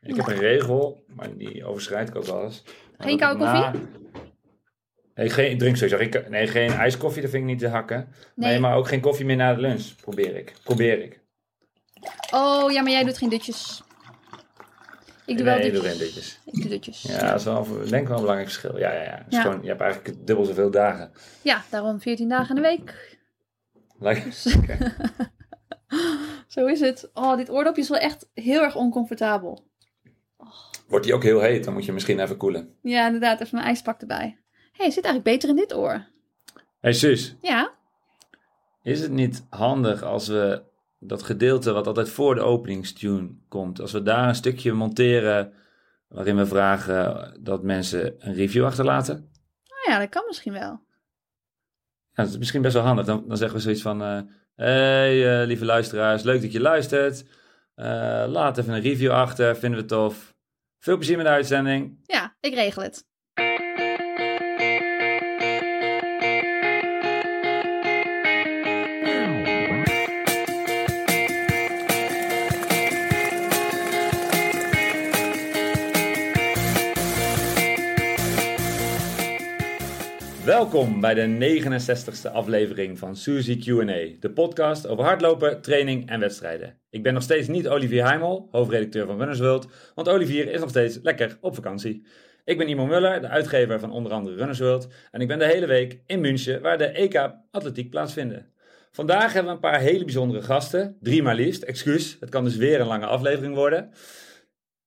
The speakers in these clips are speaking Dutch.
Ik heb een regel, maar die overschrijd ik ook wel eens. Maar Geen ik koude na- Nee, geen, ik drink sowieso nee, geen ijskoffie, dat vind ik niet te hakken. Nee. Nee. maar ook geen koffie meer na de lunch. Probeer ik. Probeer ik. Oh, ja, maar jij doet geen dutjes. Ik doe wel nee, ik dutjes. doe geen ditjes. Ik doe dutjes. Ja, dat is wel, denk ik wel een belangrijk verschil. Ja, ja, ja. Dus Ja. Gewoon, je hebt eigenlijk dubbel zoveel dagen. Ja, daarom 14 dagen in de week. Like, Dus- Zo is het. Oh, dit oordopje is wel echt heel erg oncomfortabel. Wordt die ook heel heet, dan moet je misschien even koelen. Ja, inderdaad. Even een ijspak erbij. Hé, hey, zit eigenlijk beter in dit oor. hey, Suus, Ja. is het niet handig als we dat gedeelte wat altijd voor de openingstune komt, als we daar een stukje monteren waarin we vragen dat mensen een review achterlaten? Nou ja, dat kan misschien wel. Ja, dat is misschien best wel handig. Dan, dan zeggen we zoiets van: eh hey, eh, lieve luisteraars, leuk dat je luistert. Eh, laat even een review achter, vinden we tof. Veel plezier met de uitzending. Ja, ik regel het. Welkom bij de 69ste aflevering van Suzy Q&A, de podcast over hardlopen, training en wedstrijden. Ik ben nog steeds niet Olivier Heimel, hoofdredacteur van Runners World, want Olivier is nog steeds lekker op vakantie. Ik ben Imo Muller, de uitgever van onder andere Runners World, en ik ben de hele week in München, waar de EK Atletiek plaatsvinden. Vandaag hebben we een paar hele bijzondere gasten, drie maar liefst, excuus, het kan dus weer een lange aflevering worden.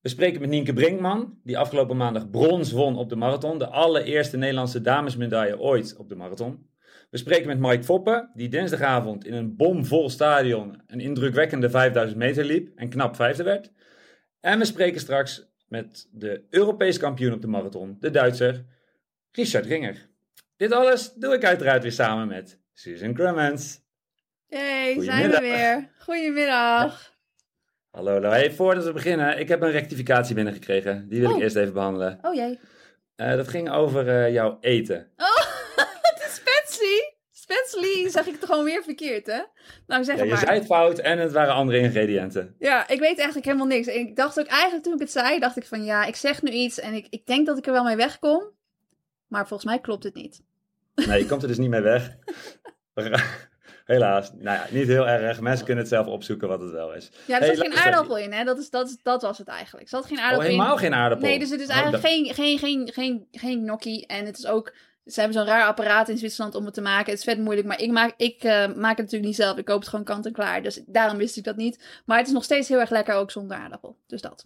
We spreken met Nienke Brinkman, die afgelopen maandag brons won op de marathon. De allereerste Nederlandse damesmedaille ooit op de marathon. We spreken met Mike Foppe, die dinsdagavond in een bomvol stadion een indrukwekkende 5000 meter liep en knap vijfde werd. En we spreken straks met de Europees kampioen op de marathon, de Duitser Richard Ringer. Dit alles doe ik uiteraard weer samen met Susan Crummens. Hey, zijn we weer. Goedemiddag. Hallo, hallo. Hey, voordat we beginnen, ik heb een rectificatie binnengekregen. Die wil ik Oh. eerst even behandelen. Oh jee. Eh, dat ging over eh, jouw eten. Oh, het is Spetsy. Spetsly zeg ik het gewoon weer verkeerd, hè? Nou, zeg Ja, je maar. zei het fout en het waren andere ingrediënten. Ja, ik weet eigenlijk helemaal niks. En ik dacht ook eigenlijk toen ik het zei, dacht ik van ja, ik zeg nu iets en ik, ik denk dat ik er wel mee wegkom. Maar volgens mij klopt het niet. Nee, je komt er dus niet mee weg. Helaas. Nou ja, niet heel erg. Mensen kunnen het zelf opzoeken wat het wel is. Ja, er Hey, zat geen aardappel in, hè? Dat, is, dat, is, dat was het eigenlijk. Er zat geen Oh, aardappel helemaal in. geen aardappel. Nee, dus het is Oh, eigenlijk dat- geen, geen, geen, geen, geen gnocchi. En het is ook... Ze hebben zo'n raar apparaat in Zwitserland om het te maken. Het is vet moeilijk, maar ik maak, ik, eh, maak het natuurlijk niet zelf. Ik koop het gewoon kant en klaar. Dus daarom wist ik dat niet. Maar het is nog steeds heel erg lekker, ook zonder aardappel. Dus dat.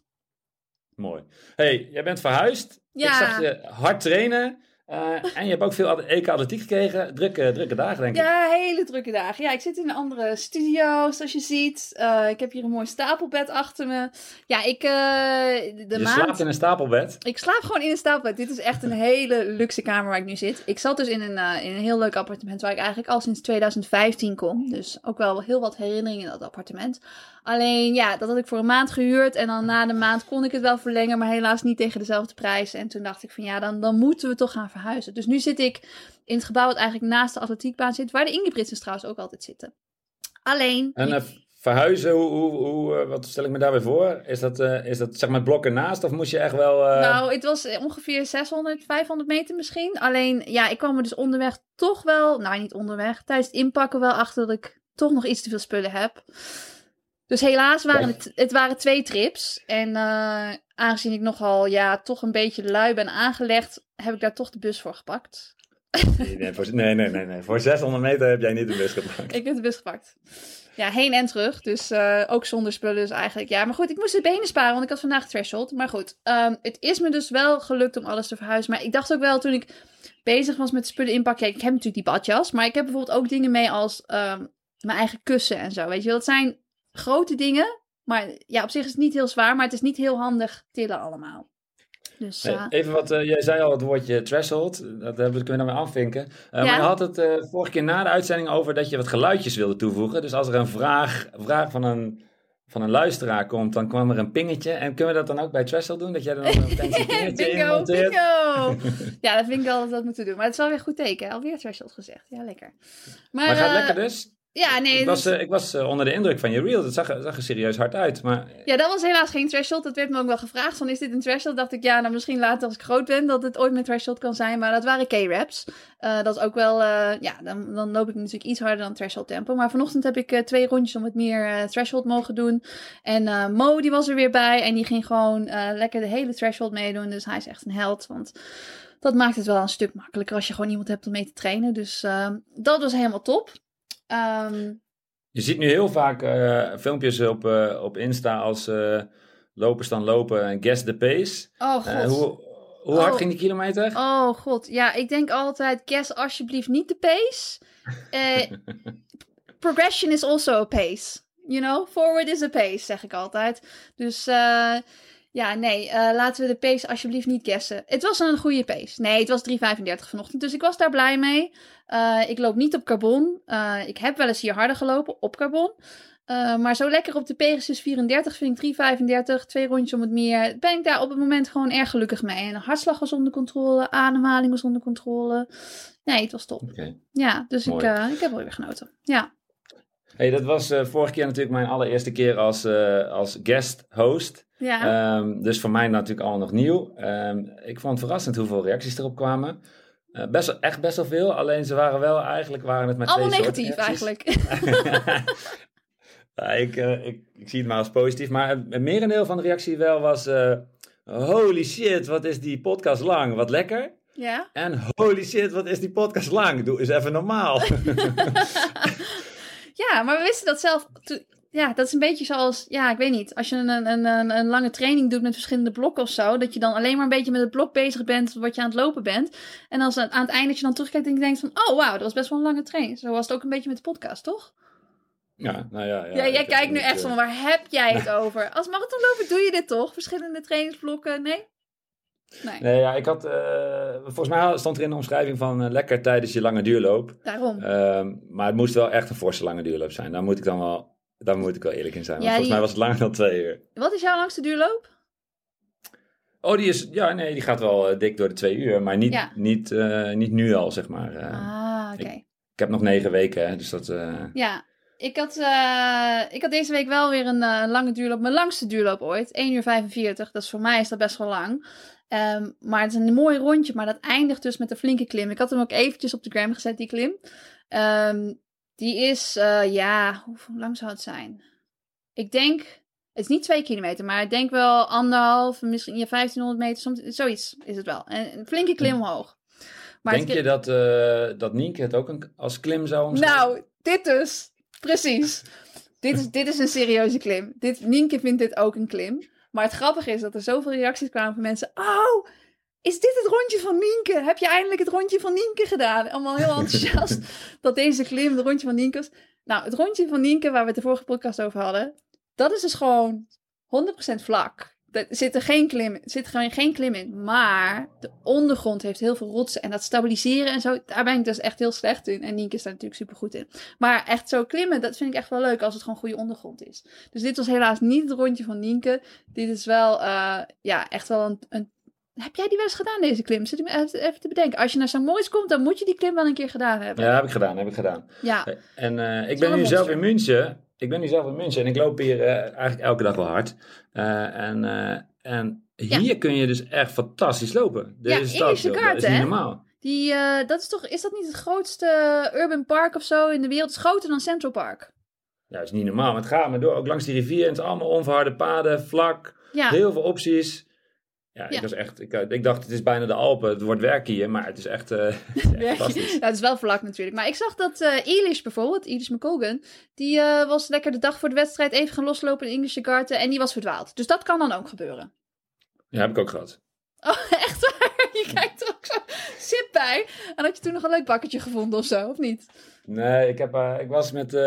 Mooi. hey, jij bent verhuisd. Ja. Ik zag je hard trainen. Eh, en je hebt ook veel EK atletiek gekregen. Drukke, drukke dagen, denk ik. Ja, hele drukke dagen. Ja, ik zit in een andere studio, zoals je ziet. Eh, ik heb hier een mooi stapelbed achter me. Ja, ik... eh, de je maand... slaapt in een stapelbed. Ik slaap gewoon in een stapelbed. Dit is echt een hele luxe kamer waar ik nu zit. Ik zat dus in een, in een heel leuk appartement waar ik eigenlijk al sinds 2015 kom. Dus ook wel heel wat herinneringen in dat appartement. Alleen ja, dat had ik voor een maand gehuurd. En dan na de maand kon ik het wel verlengen, maar helaas niet tegen dezelfde prijs. En toen dacht ik van ja, dan, dan moeten we toch gaan verhuizen. Dus nu zit ik in het gebouw dat eigenlijk naast de atletiekbaan zit. Waar de Ingebrigtsens trouwens ook altijd zitten. Alleen... En eh, verhuizen, hoe, hoe, hoe, eh, wat stel ik me daarbij voor? Is dat, eh, is dat zeg maar het blok ernaast of moest je echt wel... Nou, het was ongeveer 600, 500 meter misschien. Alleen, ja, ik kwam er dus onderweg toch wel, nou niet onderweg, tijdens het inpakken wel achter dat ik toch nog iets te veel spullen heb. Dus helaas waren het, het waren twee trips. En aangezien ik nogal, ja, toch een beetje lui ben aangelegd, heb ik daar toch de bus voor gepakt. Nee, nee, voor, nee, nee, nee. Voor 600 meter heb jij niet de bus gepakt. Ik heb de bus gepakt. Ja, heen en terug. Dus eh, ook zonder spullen dus eigenlijk. Ja, maar goed, ik moest de benen sparen, want ik had vandaag threshold. Maar goed, ehm, het is me dus wel gelukt om alles te verhuizen. Maar ik dacht ook wel toen ik bezig was met spullen inpakken. Kijk, ik heb natuurlijk die badjas. Maar ik heb bijvoorbeeld ook dingen mee als ehm, mijn eigen kussen en zo. Weet je wel, dat zijn grote dingen. Maar ja, op zich is het niet heel zwaar. Maar het is niet heel handig tillen allemaal. Dus eh, even wat, eh, jij zei al het woordje threshold, dat hebben we- kunnen we dan weer afvinken. Eh, Ja. Maar je had het eh, vorige keer na de uitzending over dat je wat geluidjes wilde toevoegen. Dus als er een vraag, vraag van, een, van een luisteraar komt, dan kwam er een pingetje. En kunnen we dat dan ook bij threshold doen? Dat jij er dan een pingetje in bingo, bingo. Ja, dat vind ik wel dat we dat moeten doen. Maar het is wel weer goed teken. Alweer threshold gezegd. Ja, lekker. Maar, Maar gaat eh, lekker dus? Ja, nee. Ik was, dus- eh, ik was eh, onder de indruk van je reel. Dat zag, er- zag er serieus hard uit. Maar Ja, dat was helaas geen threshold. Dat werd me ook wel gevraagd. Van, is dit een threshold? Dacht ik, ja, nou misschien later als ik groot ben dat het ooit mijn threshold kan zijn. Maar dat waren K-reps. Eh, dat is ook wel, ja, dan, dan loop ik natuurlijk iets harder dan threshold tempo. Maar vanochtend heb ik twee rondjes om het meer threshold mogen doen. En Mo, die was er weer bij. En die ging gewoon lekker de hele threshold meedoen. Dus hij is echt een held. Want dat maakt het wel een stuk makkelijker als je gewoon iemand hebt om mee te trainen. Dus dat was helemaal top. Ehm, je ziet nu heel vaak eh, filmpjes op, eh, op Insta als eh lopen staan lopen en guess the pace. oh god. Hoe hoe hard Oh. ging die kilometer? Oh god, ja, ik denk altijd, guess alsjeblieft niet de pace. Progression is also a pace. You know, forward is a pace, zeg ik altijd. Dus ja, nee, laten we de pace alsjeblieft niet guessen. Het was een goede pace. Nee, het was 3,35 vanochtend, dus ik was daar blij mee. Eh, ik loop niet op carbon. Eh, ik heb wel eens hier harder gelopen op carbon. Eh, maar zo lekker op de Pegasus 34 vind ik 3,35, twee rondjes om het meer. Ben ik daar op het moment gewoon erg gelukkig mee. En hartslag was onder controle, ademhaling was onder controle. Nee, het was top. Ja, dus ik, Mooi. ik heb wel weer genoten. Ja, Hey, dat was vorige keer natuurlijk mijn allereerste keer als, als guest host. ja. Ehm, dus voor mij natuurlijk allemaal nog nieuw. Ehm, ik vond het verrassend hoeveel reacties erop kwamen. Best wel, echt best wel veel. Alleen ze waren wel eigenlijk waren het met allemaal twee soorten negatief reacties. eigenlijk. Ja, ik, eh, ik, ik zie het maar als positief. Maar het merendeel van de reactie wel was... eh, holy shit, wat is die podcast lang. Wat lekker. ja. En holy shit, wat is die podcast lang. Doe eens even normaal. ja, maar we wisten dat zelf. Ja, dat is een beetje zoals, ja, ik weet niet. Als je een, een, een, een lange training doet met verschillende blokken of zo, dat je dan alleen maar een beetje met het blok bezig bent wat je aan het lopen bent. En als aan het einde dat je dan terugkijkt en je denkt van, oh wauw, dat was best wel een lange training. Zo was het ook een beetje met de podcast, toch? ja, nou ja. Ja, jij ik heb kijkt nu echt eh, van, waar heb jij het over? Als marathonloper doe je dit toch? Verschillende trainingsblokken, nee? Nee, Nee, ja, ik had... eh, volgens mij stond er in de omschrijving van eh, lekker tijdens je lange duurloop. daarom. Ehm, maar het moest wel echt een forse lange duurloop zijn. Daar moet ik dan wel... Daar moet ik wel eerlijk in zijn. Want volgens die- mij was het langer dan twee uur. Wat is jouw langste duurloop? Oh, die is... Ja, nee, die gaat wel eh, dik door de twee uur. Maar niet, Ja. niet, eh, niet nu al, zeg maar. Eh, ah, oké. Ik heb nog negen weken, hè, dus dat... Ja, ik had, ik had deze week wel weer een lange duurloop. Mijn langste duurloop ooit. 1 uur 45. Dus voor mij is dat best wel lang. Ehm, maar het is een mooi rondje. Maar dat eindigt dus met een flinke klim. Ik had hem ook eventjes op de gram gezet, die klim. Ehm, die is, eh, ja, hoe, lang zou het zijn? Ik denk, het is niet twee kilometer. Maar ik denk wel anderhalf, misschien ja, 1500 meter. Soms, zoiets is het wel. En een flinke klim omhoog. Maar Denk het- je dat, eh dat Nienke het ook een, als klim zou omschrijven? nou, dit dus. Precies. dit, is, dit is een serieuze klim. Dit, Nienke vindt dit ook een klim. Maar het grappige is dat er zoveel reacties kwamen van mensen. Oh, is dit het rondje van Nienke? Heb je eindelijk het rondje van Nienke gedaan? Allemaal heel enthousiast dat deze klim het rondje van Nienke was. Nou, het rondje van Nienke, waar we het de vorige podcast over hadden. Dat is dus gewoon 100% vlak. Er zit er geen klim, zit gewoon geen klim in. Maar de ondergrond heeft heel veel rotsen. En dat stabiliseren en zo, daar ben ik dus echt heel slecht in. En Nienke is daar natuurlijk super goed in. Maar echt zo klimmen, dat vind ik echt wel leuk als het gewoon goede ondergrond is. Dus dit was helaas niet het rondje van Nienke. Dit is wel, eh, ja, echt wel een, een... Heb jij die wel eens gedaan, deze klim? Zit ik me even, te bedenken. Als je naar St. Moritz komt, dan moet je die klim wel een keer gedaan hebben. Ja, heb ik gedaan, heb ik gedaan. Ja, En eh, ik ben nu zelf in. München. Ik ben nu zelf in München en ik loop hier eh, eigenlijk elke dag wel hard. Eh, en, eh, en hier kun je dus echt fantastisch lopen. Ja, Deze stad, Indische joh, dat kaarten, is niet hè? normaal. die, eh, dat is toch, is dat niet het grootste urban park of zo in de wereld? Het is groter dan Central Park. Ja, dat is niet normaal. Maar het gaat maar door. Ook langs die rivier. En het is allemaal onverharde paden, vlak. Ja, Heel veel opties. Ja, Ja. Ik, was echt, ik, ik dacht, het is bijna de Alpen. Het wordt werk hier. Maar het is echt, eh, het is echt Ja, fantastisch. het is wel vlak natuurlijk. Maar ik zag dat eh Elish bijvoorbeeld, Elish McColgan, die eh, was lekker de dag voor de wedstrijd even gaan loslopen in English Garden en die was verdwaald. Dus dat kan dan ook gebeuren. Ja, heb ik ook gehad. Oh, echt waar? Je kijkt er ook zo sip bij. En had je toen nog een leuk bakketje gevonden of zo, of niet? Nee, ik, heb, eh, ik was met eh,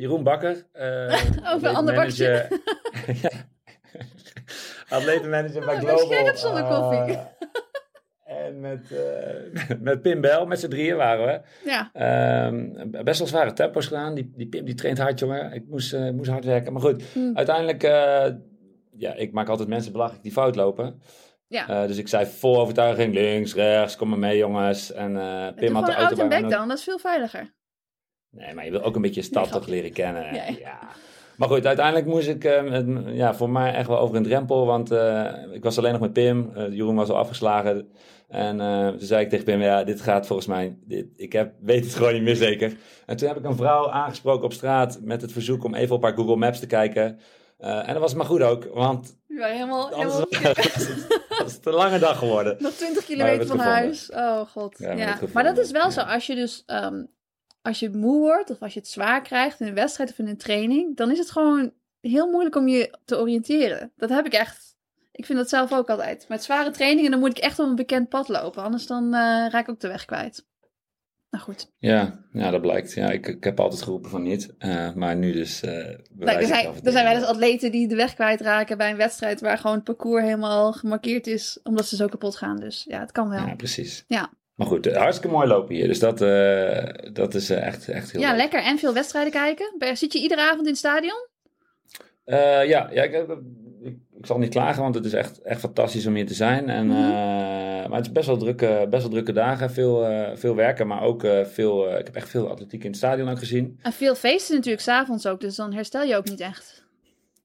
Jeroen Bakker. eh Over een ander ja. Atletenmanager bij Global. was jij dat zonder koffie? eh, en met, eh, met Pim Bel, met z'n drieën waren we. Ja, Ehm, best wel zware tempo's gedaan. Die, die Pim die traint hard, jongen. Ik moest, eh, moest hard werken. Maar goed, Hm. uiteindelijk... eh, ja, ik maak altijd mensen belachelijk die fout lopen. ja. Dus ik zei vol overtuiging, links, rechts, kom maar mee jongens. En Pim had de auto bij dan, dat is veel veiliger. Nee, maar je wil ook een beetje stad Nee, toch leren kennen. Ja. Ja. Maar goed, uiteindelijk moest ik, eh, ja, voor mij echt wel over een drempel. Want eh, ik was alleen nog met Pim. Eh, Jeroen was al afgeslagen. En toen zei ik tegen Pim, ja, dit gaat volgens mij, dit, ik heb, weet het gewoon niet meer zeker. En toen heb ik een vrouw aangesproken op straat met het verzoek om even op haar Google Maps te kijken. En dat was maar goed ook, want Ja, helemaal, helemaal het, het een lange dag geworden. nog 20 Maar we kilometer van huis. Oh god. Ja, Maar dat is wel zo, als je dus, ehm, als je moe wordt of als je het zwaar krijgt in een wedstrijd of in een training, dan is het gewoon heel moeilijk om je te oriënteren. Dat heb ik echt. Ik vind dat zelf ook altijd. Met zware trainingen, dan moet ik echt op een bekend pad lopen. Anders dan eh, raak ik ook de weg kwijt. Nou goed. Ja, ja dat blijkt. Ja, ik, ik heb altijd geroepen van niet. Eh, maar nu dus. eh Nou, er zijn, er zijn wel. eens atleten die de weg kwijtraken bij een wedstrijd waar gewoon het parcours helemaal gemarkeerd is, omdat ze zo kapot gaan. Dus ja, het kan wel. Ja, precies. Ja. Maar goed, eh, hartstikke mooi lopen hier. Dus dat, eh, dat is eh, echt, echt heel Ja, leuk. lekker. En veel wedstrijden kijken. Zit je iedere avond in het stadion? Ja, ja ik, ik, ik zal niet klagen, want het is echt, echt fantastisch om hier te zijn. En, Mhm. maar het is best wel drukke, best wel drukke dagen. Veel, veel werken, maar ook veel... ik heb echt veel atletiek in het stadion ook gezien. En veel feesten natuurlijk, s'avonds ook. Dus dan herstel je ook niet echt.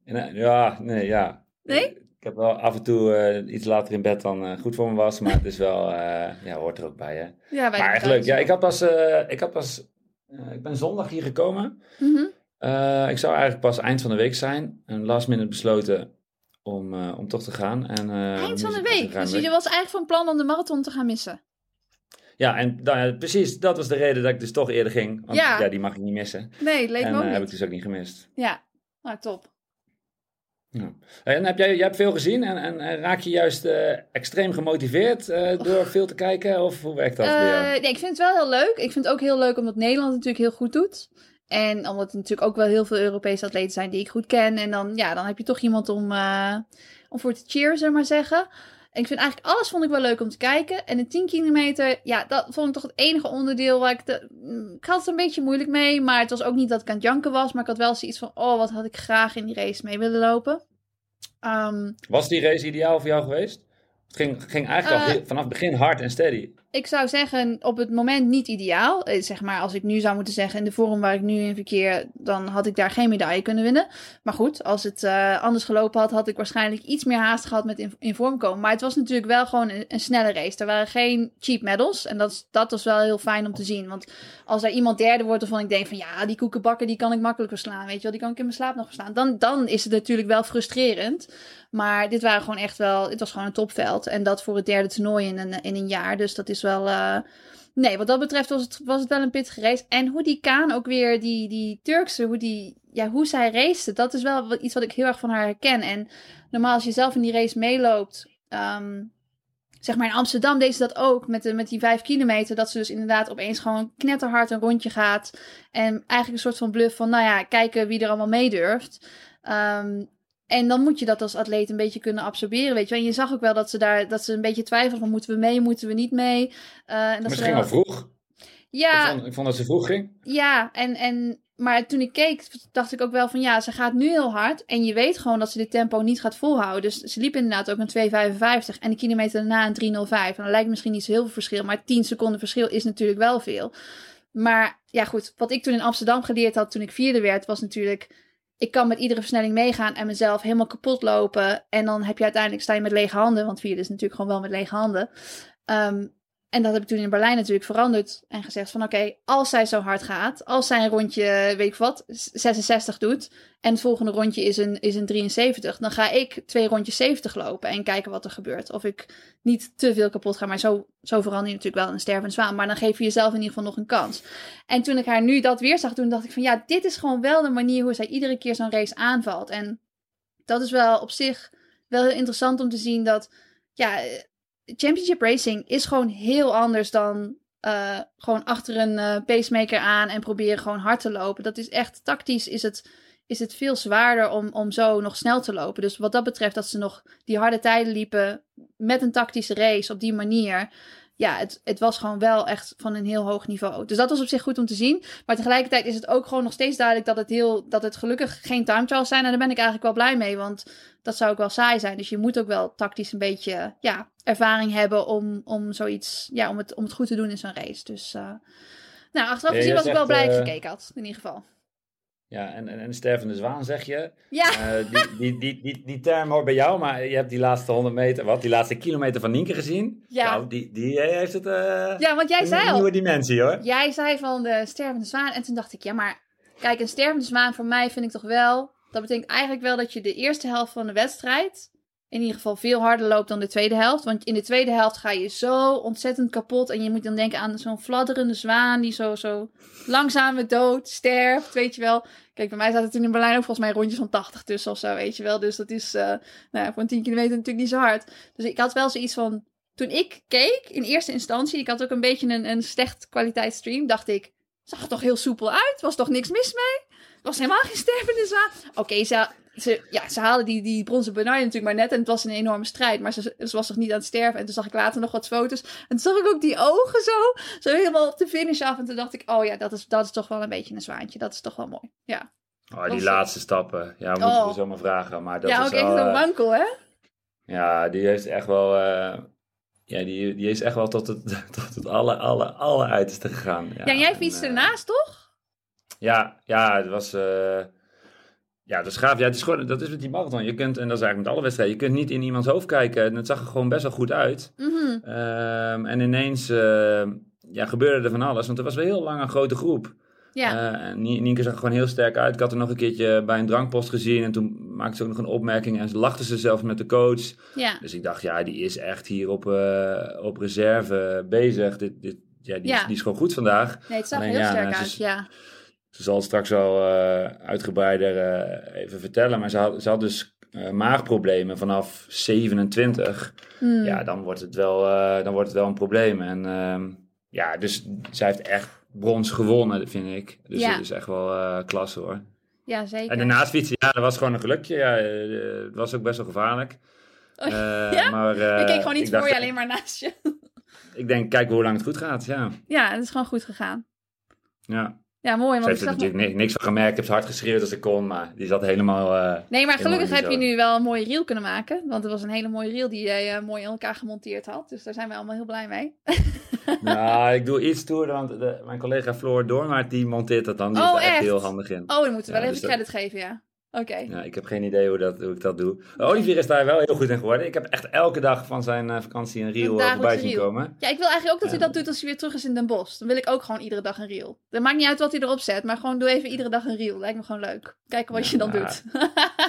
En, ja, nee, ja. Nee? Ik heb wel af en toe eh, iets later in bed dan eh, goed voor me was. Maar het is wel... eh, ja, hoort er ook bij, hè. Ja, Maar doen echt leuk. thuis. Ja, ik had pas... ik, had pas ik ben zondag hier gekomen. Mhm. Ik zou eigenlijk pas eind van de week zijn. En last minute besloten om, om toch te gaan. En, Eind van de dus week. Dus je was eigenlijk van plan om de marathon te gaan missen. Ja, en nou precies. Dat was de reden dat ik dus toch eerder ging. Want Ja. ja, die mag ik niet missen. Nee, leek en me ook eh, heb ik niet. dus ook niet gemist. Ja, nou top. Ja. En heb jij, jij hebt veel gezien en, en, en raak je juist eh, extreem gemotiveerd eh, door veel te kijken? Of hoe werkt dat? Eh, nee, ik vind het wel heel leuk. Ik vind het ook heel leuk omdat Nederland het natuurlijk heel goed doet. En omdat er natuurlijk ook wel heel veel Europese atleten zijn die ik goed ken. En dan, ja, dan heb je toch iemand om, om voor te cheeren, zullen we maar zeggen. En ik vind eigenlijk alles vond ik wel leuk om te kijken. En de 10 kilometer, ja, dat vond ik toch het enige onderdeel waar ik... De, mm, ik had het een beetje moeilijk mee, maar het was ook niet dat ik aan het janken was. Maar ik had wel zoiets van, oh, wat had ik graag in die race mee willen lopen. Ehm, Was die race ideaal voor jou geweest? Het ging, ging eigenlijk al Eh, vanaf het begin hard en steady. Ik zou zeggen, op het moment niet ideaal. Eh, Zeg maar, als ik nu zou moeten zeggen, in de vorm waar ik nu in verkeer, dan had ik daar geen medaille kunnen winnen. Maar goed, als het eh, anders gelopen had, had ik waarschijnlijk iets meer haast gehad met in, vorm komen. Maar het was natuurlijk wel gewoon een, snelle race. Er waren geen cheap medals. En dat, dat was wel heel fijn om te zien. Want als er iemand derde wordt waarvan ik denk van ja, die koekenbakken, die kan ik makkelijk verslaan. Weet je wel, die kan ik in mijn slaap nog verslaan. Dan, dan is het natuurlijk wel frustrerend. Maar dit waren gewoon echt wel, het was gewoon een topveld. En dat voor het derde toernooi in een, in een jaar. Dus dat is wel. eh, nee, wat dat betreft was het, was het wel een pittige race. En hoe die Kaan ook weer, die, die Turkse, hoe, die, ja, hoe zij race, dat is wel iets wat ik heel erg van haar herken. En normaal als je zelf in die race meeloopt. ehm, zeg maar in Amsterdam deed ze dat ook met, de, met die vijf kilometer. Dat ze dus inderdaad opeens gewoon knetterhard een rondje gaat. En eigenlijk een soort van bluff van, nou ja, kijken wie er allemaal meedurft. Ehm, en dan moet je dat als atleet een beetje kunnen absorberen, weet je. En je zag ook wel dat ze daar, dat ze een beetje twijfelden van, moeten we mee, moeten we niet mee? Eh, en dat ze ging wel- al vroeg. Ja, Ik, vond, ik vond dat ze vroeg ging. ja, en, en, maar toen ik keek, dacht ik ook wel van ja, ze gaat nu heel hard. En je weet gewoon dat ze dit tempo niet gaat volhouden. Dus ze liep inderdaad ook een 2,55 en de kilometer daarna een 3,05. En dat lijkt misschien niet zo heel veel verschil, maar 10 seconden verschil is natuurlijk wel veel. Maar ja, goed, wat ik toen in Amsterdam geleerd had toen ik vierde werd, was natuurlijk. Ik kan met iedere versnelling meegaan en mezelf helemaal kapot lopen. En dan heb je uiteindelijk sta je met lege handen. Want vierde is natuurlijk gewoon wel met lege handen. Ehm, en dat heb ik toen in Berlijn natuurlijk veranderd. En gezegd van oké, als zij zo hard gaat. Als zij een rondje, weet ik wat, 66 doet. En het volgende rondje is een, is een 73. Dan ga ik twee rondjes 70 lopen. En kijken wat er gebeurt. Of ik niet te veel kapot ga. Maar zo, zo verander je natuurlijk wel een stervende zwaan. Maar dan geef je jezelf in ieder geval nog een kans. En toen ik haar nu dat weer zag doen, dacht ik van ja, dit is gewoon wel de manier hoe zij iedere keer zo'n race aanvalt. En dat is wel op zich wel heel interessant om te zien dat ja, championship racing is gewoon heel anders dan eh, gewoon achter een eh, pacemaker aan en proberen gewoon hard te lopen. Dat is echt tactisch is het, is het veel zwaarder om, om zo nog snel te lopen. Dus wat dat betreft dat ze nog die harde tijden liepen met een tactische race op die manier. Ja, het, het was gewoon wel echt van een heel hoog niveau. Dus dat was op zich goed om te zien. Maar tegelijkertijd is het ook gewoon nog steeds duidelijk dat het, heel, dat het gelukkig geen time trials zijn. En daar ben ik eigenlijk wel blij mee, want dat zou ook wel saai zijn. Dus je moet ook wel tactisch een beetje ja, ervaring hebben om, om zoiets, ja, om het, om het goed te doen in zo'n race. Dus uh, Nou, achteraf gezien was ik wel blij dat ik eh, gekeken had, in ieder geval. Ja, en, en, en stervende zwaan zeg je. Ja, Eh, die, die, die, die, die term hoort bij jou, maar je hebt die laatste 100 meter, wat, die laatste kilometer van Nienke gezien. Ja. Nou, die, die heeft het eh, ja want jij een zei al, nieuwe dimensie hoor. Jij zei van de stervende zwaan. En toen dacht ik, ja, maar kijk, een stervende zwaan voor mij vind ik toch wel. Dat betekent eigenlijk wel dat je de eerste helft van de wedstrijd. In ieder geval veel harder loopt dan de tweede helft. Want in de tweede helft ga je zo ontzettend kapot. En je moet dan denken aan zo'n fladderende zwaan. die zo, zo langzaam dood, sterft, weet je wel. Kijk, bij mij zaten toen in Berlijn ook volgens mij rondjes van 80 tussen of zo, weet je wel. Dus dat is eh, nou ja, voor een 10 kilometer natuurlijk niet zo hard. Dus ik had wel zoiets van. Toen ik keek, in eerste instantie, ik had ook een beetje een, een slecht kwaliteitsstream, dacht ik, zag er toch heel soepel uit? Was toch niks mis mee? Was helemaal geen stervende zwaan. Oké, ze, ze, ja, ze haalden die, die bronzen medaille natuurlijk maar net en het was een enorme strijd. Maar ze, ze was toch niet aan het sterven. En toen zag ik later nog wat foto's. En toen zag ik ook die ogen zo, zo helemaal op de finish af. En toen dacht ik, oh ja, dat is, dat is toch wel een beetje een zwaantje. Dat is toch wel mooi. Ja, Oh, die Was- laatste stappen. Ja, moeten Oh. we zomaar vragen. Maar dat ja is ook echt een eh, wankel, hè? Ja, die heeft echt wel. eh, ja, die, die is echt wel tot het, tot het alle, alle, alle uiterste gegaan. Ja, en jij fietste eh, ernaast, toch? Ja, ja, het was. eh, ja, dat is gaaf. Ja, het is gewoon, dat is met die marathon. Je kunt, en dat is eigenlijk met alle wedstrijden, je kunt niet in iemands hoofd kijken. En het zag er gewoon best wel goed uit. Mhm. Ehm, en ineens eh, ja, gebeurde er van alles. Want er was wel heel lang een grote groep. Ja, en Nie- Nienke zag er gewoon heel sterk uit. Ik had haar nog een keertje bij een drankpost gezien. En toen maakte ze ook nog een opmerking. En ze lachte ze zelfs met de coach. ja. Dus ik dacht, ja, die is echt hier op, eh, op reserve bezig. Dit, dit, ja, die, Ja. Is, die is gewoon goed vandaag. Nee, het zag er heel ja, sterk nou, uit, ja. Ze zal het straks wel eh, uitgebreider eh, even vertellen. Maar ze had, ze had dus eh, maagproblemen vanaf 27. Hmm. Ja, dan wordt, het wel, dan wordt het wel een probleem. En ehm, ja, dus zij heeft echt brons gewonnen, vind ik. Dus Ja. dat is echt wel klasse hoor. ja, zeker. En daarnaast fietsen, ja, dat was gewoon een gelukje. Ja, het was ook best wel gevaarlijk. Oh, ja? Maar, je keek gewoon niet ik voor dacht- je, alleen maar naast je. Ik denk, kijk hoe lang het goed gaat, ja. Ja, het is gewoon goed gegaan. ja. Ja, mooi. Ze heeft er natuurlijk niks, niks van gemerkt. Ik heb ze hard geschreeuwd als ik kon, maar die zat helemaal... eh, Nee, maar gelukkig heb je nu wel een mooie reel kunnen maken. Want het was een hele mooie reel die jij eh, mooi in elkaar gemonteerd had. Dus daar zijn we allemaal heel blij mee. Nou, ik doe iets stoerder, want de- mijn collega Floor Doormaart, die monteert dat dan. Die Oh, is echt heel handig in. Oh, dan moeten we Ja, wel dus even dat- credit geven, ja. Oké. Ja, ik heb geen idee hoe, dat, hoe ik dat doe. Olivier is daar wel heel goed in geworden. Ik heb echt elke dag van zijn eh, vakantie een reel eh, voorbij zien komen. Ja, ik wil eigenlijk ook dat hij dat doet als hij weer terug is in Den Bosch. Dan wil ik ook gewoon iedere dag een reel. Dat maakt niet uit wat hij erop zet, maar gewoon doe even iedere dag een reel. Lijkt me gewoon leuk. Kijken wat Ja, je dan doet.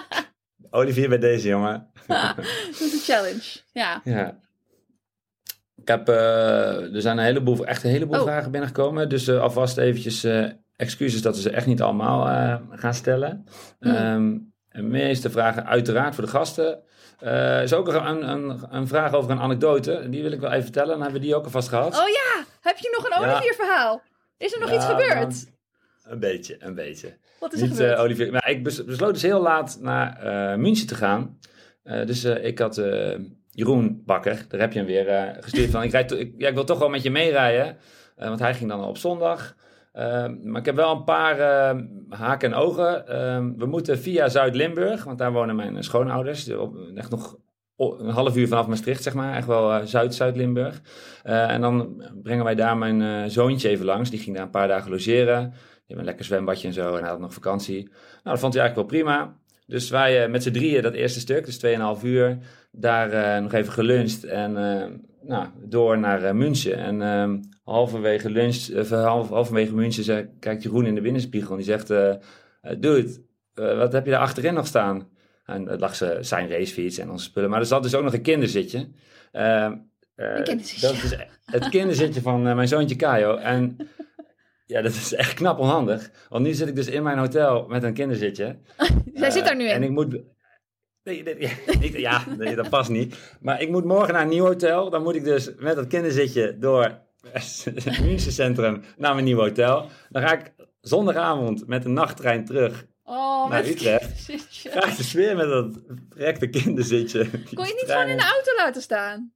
Olivier bij deze, jongen. dat is een challenge. Ja. Ja. Ik heb, eh, er zijn een heleboel, echt een heleboel Oh. vragen binnengekomen. Dus alvast eventjes excuses dat we ze echt niet allemaal eh, gaan stellen. Ehm, de meeste vragen uiteraard voor de gasten. Eh is ook een, een, een vraag over een anekdote. Die wil ik wel even vertellen. Dan hebben we die ook alvast gehad. Oh ja, heb je nog een Ja. Olivier verhaal? Is er nog Ja, iets gebeurd? nou, een beetje, een beetje. Wat is er Niet, gebeurd? eh, Olivier. Maar ik bes- besloot dus heel laat naar eh München te gaan. Dus ik had Jeroen Bakker, daar heb je hem weer, gestuurd van... Ik, rijd to- ik, ja, ik wil toch wel met je meerijden. Want hij ging dan op zondag. Eh, maar ik heb wel een paar eh, haken en ogen. Eh, we moeten via Zuid-Limburg, want daar wonen mijn schoonouders. Echt nog een half uur vanaf Maastricht, zeg maar. Echt wel eh, Zuid-Zuid-Limburg. Eh, en dan brengen wij daar mijn eh, zoontje even langs. Die ging daar een paar dagen logeren. Die heeft een lekker zwembadje en zo. En had nog vakantie. Nou, dat vond hij eigenlijk wel prima. Dus wij met z'n drieën dat eerste stuk, dus 2,5 uur, daar nog even geluncht. En nou, door naar eh, München. En ehm, halverwege lunch, eh, half, halverwege München zei, kijkt Jeroen in de binnenspiegel. En die zegt, eh dude, wat heb je daar achterin nog staan? En dat lag ze, zijn racefiets en onze spullen. Maar er zat dus ook nog een kinderzitje. Een kinderzitje. Dat is het kinderzitje van mijn zoontje Kajo. En ja, dat is echt knap onhandig. Want nu zit ik dus in mijn hotel met een kinderzitje. Zij zit daar nu Eh, En in. ik moet... Nee, nee, ja, niet- ja, nee, dat past niet. Maar ik moet morgen naar een nieuw hotel. Dan moet ik dus met dat kinderzitje door het München Centrum naar mijn nieuw hotel. Dan ga ik zondagavond met een nachttrein terug. Oh, naar Utrecht. Ga ik dus weer met dat rekte kinderzitje. Kon je niet gewoon in de auto laten staan?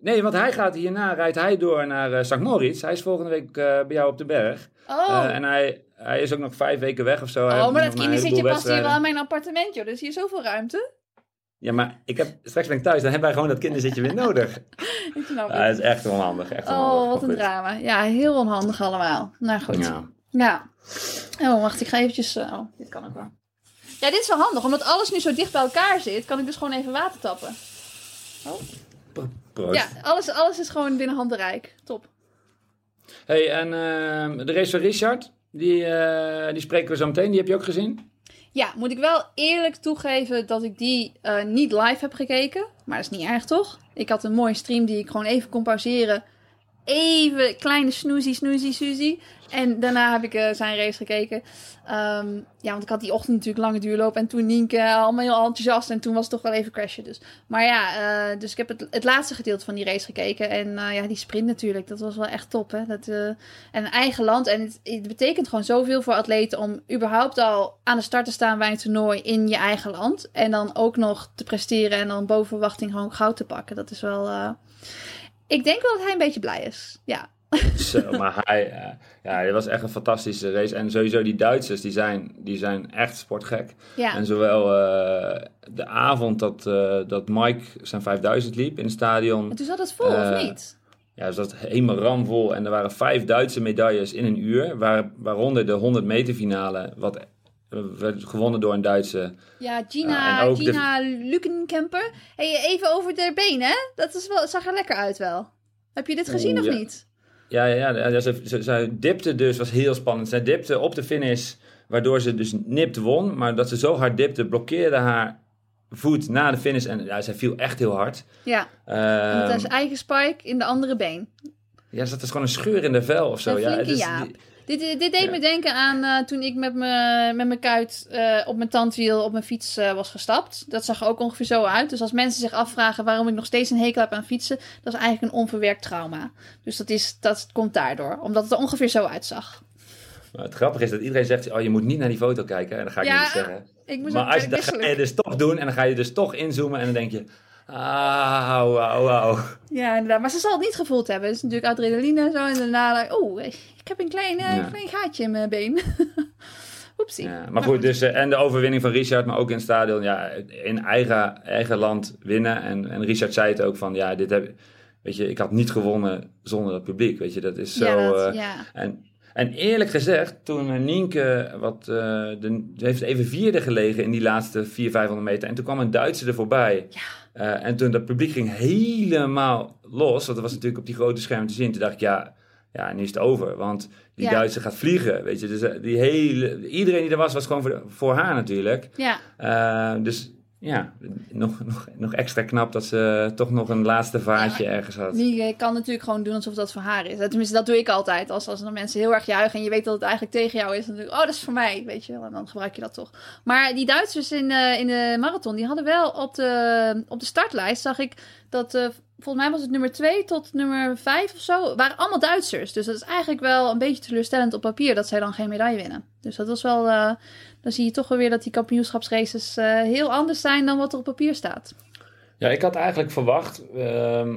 Nee, want hij gaat hierna, rijdt hij door naar eh St. Moritz. Hij is volgende week eh, bij jou op de berg. Oh, Eh, en hij, hij is ook nog vijf weken weg of zo. Oh maar dat kinderzitje past hier wel aan mijn appartement, joh. Dus hier is zoveel ruimte. Ja, maar ik heb, straks ben ik thuis, dan hebben wij gewoon dat kinderzitje weer nodig. Ik snap het. dat is echt onhandig. Echt onhandig. Oh, wat een goed. drama. Ja, heel onhandig allemaal. Nou goed. Ja. Ja. Oh, wacht, ik ga eventjes... oh, dit kan ook wel. Ja, dit is wel handig. Omdat alles nu zo dicht bij elkaar zit, kan ik dus gewoon even water tappen. Proost. Ja, alles, alles is gewoon binnen handbereik. Top. Hey, en ehm, de race van Richard, die, eh, die spreken we zo meteen. Die heb je ook gezien? Ja, moet ik wel eerlijk toegeven dat ik die eh, niet live heb gekeken. Maar dat is niet erg, toch? Ik had een mooie stream die ik gewoon even kon pauzeren. Even kleine snoezie, snoezie, suzie. En daarna heb ik eh, zijn race gekeken. Ehm, ja, want ik had die ochtend natuurlijk lange duurloop. En toen Nienke allemaal heel enthousiast. En toen was het toch wel even crashen. Dus. Maar ja, eh, dus ik heb het, het laatste gedeelte van die race gekeken. En eh, ja, die sprint natuurlijk. Dat was wel echt top, hè. Dat, eh, en eigen land. En het, het betekent gewoon zoveel voor atleten om überhaupt al aan de start te staan bij een toernooi in je eigen land. En dan ook nog te presteren en dan boven verwachting gewoon goud te pakken. Dat is wel. Ik denk wel dat hij een beetje blij is. Ja. Zo, maar hij, eh, ja, dit was echt een fantastische race. En sowieso die Duitsers, die zijn, die zijn echt sportgek. Ja. En zowel eh, de avond dat, eh, dat Mike zijn 5000 liep in het stadion. En toen zat het vol, of niet? Ja, dus dat helemaal ramvol. En er waren vijf Duitse medailles in een uur. Waar, waaronder de 100 meter finale. Wat werd gewonnen door een Duitse. Ja, Gina, en ook de- Gina Lukenkemper. Hey, even over de benen, hè? Dat is wel, zag er lekker uit wel. Heb je dit gezien of ja. niet? Ja, ja, ja, ja ze, ze, ze dipte dus, was heel spannend. Zij dipte op de finish, waardoor ze dus nipt won. Maar dat ze zo hard dipte, blokkeerde haar voet na de finish. En ja, zij viel echt heel hard. Ja, Ehm, met zijn eigen spike in de andere been. ja, er zat dus gewoon een scheur in de vel of zo. Ja, dus die- Dit, dit deed Ja. me denken aan eh, toen ik met, me, met mijn kuit eh, op mijn tandwiel op mijn fiets eh, was gestapt. Dat zag er ook ongeveer zo uit. Dus als mensen zich afvragen waarom ik nog steeds een hekel heb aan fietsen, dat is eigenlijk een onverwerkt trauma. Dus dat, is, dat komt daardoor, omdat het er ongeveer zo uitzag. Maar het grappige is dat iedereen zegt, oh, je moet niet naar die foto kijken. En dat ga ik Ja, niet zeggen. Ik Maar als je, dat ga je dus toch doen en dan ga je dus toch inzoomen en dan denk je, auw, auw, auw. Ja, inderdaad. Maar ze zal het niet gevoeld hebben. Het is natuurlijk adrenaline en zo. En daarna, oh, ik heb een klein, eh, Ja. klein gaatje in mijn been. Oepsie. Ja, maar goed, dus, eh, en de overwinning van Richard, maar ook in het stadion, ja, in eigen, eigen land winnen. En, en Richard zei het ook van, ja, dit heb, weet je, ik had niet gewonnen zonder het publiek, weet je, dat is zo... ja, dat, eh, ja. en, en eerlijk gezegd, toen Nienke, wat, de, heeft even vierde gelegen in die laatste 400, 500 meter. En toen kwam een Duitser er voorbij. Ja. En toen dat publiek ging helemaal los, want dat was natuurlijk op die grote scherm te zien. Toen dacht ik, ja, ja nu is het over. Want die Ja. Duitser gaat vliegen, weet je. Dus eh, die hele, iedereen die er was, was gewoon voor, voor haar natuurlijk. ja. Eh, dus ja, nog, nog, nog extra knap dat ze toch nog een laatste vaartje ergens had. Die kan natuurlijk gewoon doen alsof dat voor haar is. Tenminste, dat doe ik altijd. Als, als er mensen heel erg juichen en je weet dat het eigenlijk tegen jou is. Dan denk ik, oh, dat is voor mij, weet je wel. En dan gebruik je dat toch. Maar die Duitsers in, eh, in de marathon, die hadden wel op de, op de startlijst, zag ik dat, volgens mij was het nummer 2 tot nummer 5 of zo, waren allemaal Duitsers. Dus dat is eigenlijk wel een beetje teleurstellend op papier dat zij dan geen medaille winnen. Dus dat was wel, eh, dan zie je toch wel weer dat die kampioenschapsraces eh, heel anders zijn dan wat er op papier staat. Ja, ik had eigenlijk verwacht. ehm,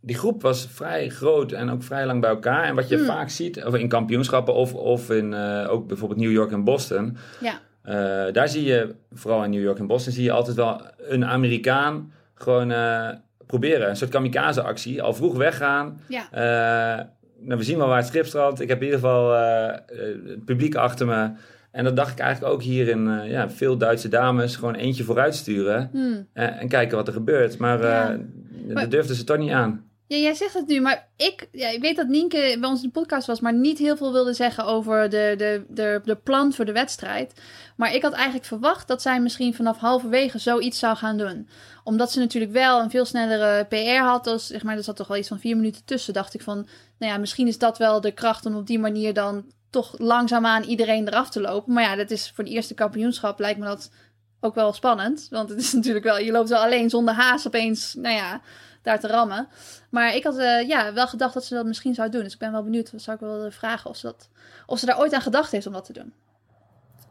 die groep was vrij groot en ook vrij lang bij elkaar. En wat je Hmm. vaak ziet, of in kampioenschappen of, of in eh, ook bijvoorbeeld New York en Boston. Ja. daar zie je, vooral in New York en Boston, zie je altijd wel een Amerikaan gewoon proberen. Een soort kamikaze-actie. Al vroeg weggaan. Ja. Eh, nou, we zien wel waar het schip strandt. Ik heb in ieder geval eh, eh, het publiek achter me. En dat dacht ik eigenlijk ook hier in ja, veel Duitse dames. Gewoon eentje vooruit sturen. Hmm. En kijken wat er gebeurt. Maar, Ja. dat durfden ze toch niet aan. Ja, jij zegt het nu, maar ik, ja, ik weet dat Nienke bij ons in de podcast was, maar niet heel veel wilde zeggen over de, de, de, de plan voor de wedstrijd. Maar ik had eigenlijk verwacht dat zij misschien vanaf halverwege zoiets zou gaan doen. Omdat ze natuurlijk wel een veel snellere PR had. Dus, zeg maar, er zat toch wel iets van vier minuten tussen. Dacht ik van, nou ja, misschien is dat wel de kracht om op die manier dan toch langzaamaan iedereen eraf te lopen. Maar ja, dat is voor de eerste kampioenschap lijkt me dat ook wel spannend. Want het is natuurlijk wel, je loopt wel alleen zonder haas opeens, nou ja, daar te rammen. Maar ik had eh, ja, wel gedacht dat ze dat misschien zou doen. Dus ik ben wel benieuwd. Dat zou ik wel vragen of ze, dat, of ze daar ooit aan gedacht heeft om dat te doen.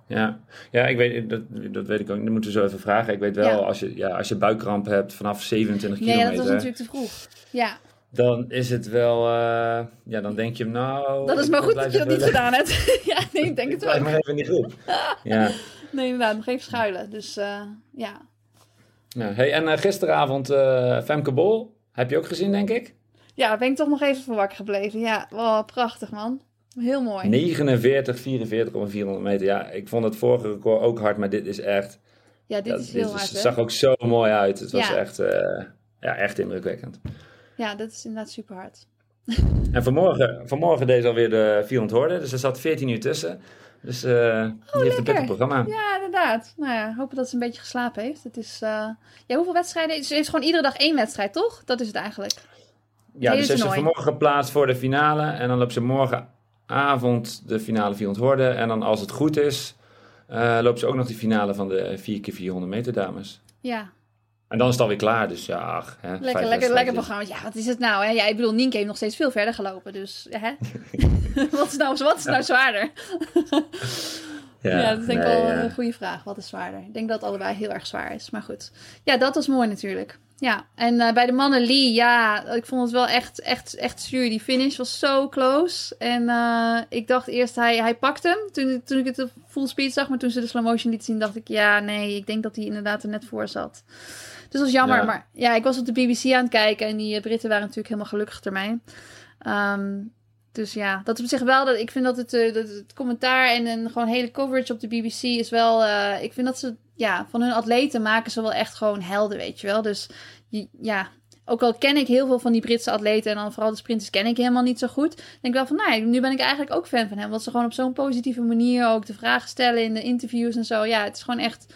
Ja, ja ik weet, dat, dat weet ik ook. Dat moeten we zo even vragen. Ik weet wel, Ja. als, je, ja, als je buikkramp hebt vanaf 27 Nee, ja, kilometer. dat was natuurlijk te vroeg. Ja, Dan is het wel, eh, ja, dan denk je nou... dat is maar goed blijf dat je dat niet gedaan hebt. ja, nee, ik denk het blijf wel. maar even in die groep. Ja, Nee, inderdaad, nog even schuilen. Dus eh, ja. Ja, hey, en gisteravond Femke Bol, heb je ook gezien, denk ik? Ja, ben ik toch nog even voor wakker gebleven. Ja, wow, prachtig man. Heel mooi. 49, 44 op 400 meter. Ja, ik vond het vorige record ook hard, maar dit is echt... Ja, dit is heel hard. Het zag ook zo mooi uit. Het was echt, uh, ja, echt indrukwekkend. Ja, dat is inderdaad super hard. En vanmorgen, vanmorgen deed ze alweer de 400 horden, dus er zat 14 uur tussen. Dus uh, oh, die heeft een pittig programma. Ja, inderdaad. Nou ja, hopen dat ze een beetje geslapen heeft. Het is, uh, ja, hoeveel wedstrijden? Ze heeft gewoon iedere dag één wedstrijd, toch? Dat is het eigenlijk. Ja, dus ze is vanmorgen geplaatst voor de finale. En dan loopt ze morgenavond de finale 400 horden. En dan als het goed is, uh, loopt ze ook nog de finale van de 4x400 meter dames. Ja. En dan is het alweer klaar, dus ja. Ach, hè, lekker, lekker, lekker programma. Ja, wat is het nou? Hè? Ja, ik bedoel, Nienke heeft nog steeds veel verder gelopen, dus hè? wat, is nou, wat is nou zwaarder? Ja, ja, dat is denk ik wel een goede vraag. Wat is zwaarder? Ik denk dat het allebei heel erg zwaar is. Maar goed. Ja, dat was mooi natuurlijk. Ja, en uh, bij de mannen Lee, ja, ik vond het wel echt, echt, echt zuur. Die finish was zo close. En uh, ik dacht eerst, hij, hij pakt hem. Toen, toen ik het op full speed zag, maar toen ze de slow motion liet zien, dacht ik, ja, nee, ik denk dat hij inderdaad er net voor zat. Dus dat was jammer. Ja. Maar ja, ik was op de BBC aan het kijken en die Britten waren natuurlijk helemaal gelukkig ermee. Um, dus ja, dat op zich wel. Dat, ik vind dat het, uh, dat het commentaar en, en gewoon hele coverage op de BBC is wel. Uh, ik vind dat ze, ja, van hun atleten maken ze wel echt gewoon helden, weet je wel. Dus ja, ook al ken ik heel veel van die Britse atleten en dan vooral de sprinters ken ik helemaal niet zo goed. Denk ik wel van, nou, nu ben ik eigenlijk ook fan van hem. Want ze gewoon op zo'n positieve manier ook de vragen stellen in de interviews en zo. Ja, het is gewoon echt,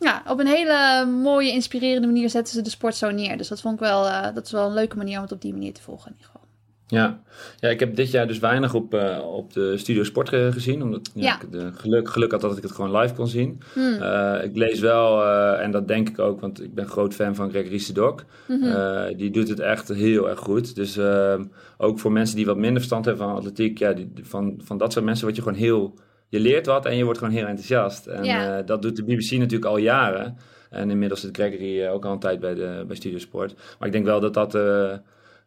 ja, op een hele mooie, inspirerende manier zetten ze de sport zo neer. Dus dat vond ik wel, uh, dat is wel een leuke manier om het op die manier te volgen in ieder geval. Ja. ja, ik heb dit jaar dus weinig op, uh, op de Studio Sport gezien. Omdat ja, ik de geluk, geluk had dat ik het gewoon live kon zien. Hmm. Uh, ik lees wel, uh, en dat denk ik ook, want ik ben groot fan van Greg Riesedok. Mm -hmm. die doet het echt heel erg goed. Dus ehm, ook voor mensen die wat minder verstand hebben van atletiek, ja, die, van, van dat soort mensen word je gewoon heel... Je leert wat en je wordt gewoon heel enthousiast. En ja. dat doet de BBC natuurlijk al jaren. En inmiddels zit Gregory ook al een tijd bij, de, bij Studio Sport. Maar ik denk wel dat dat uh,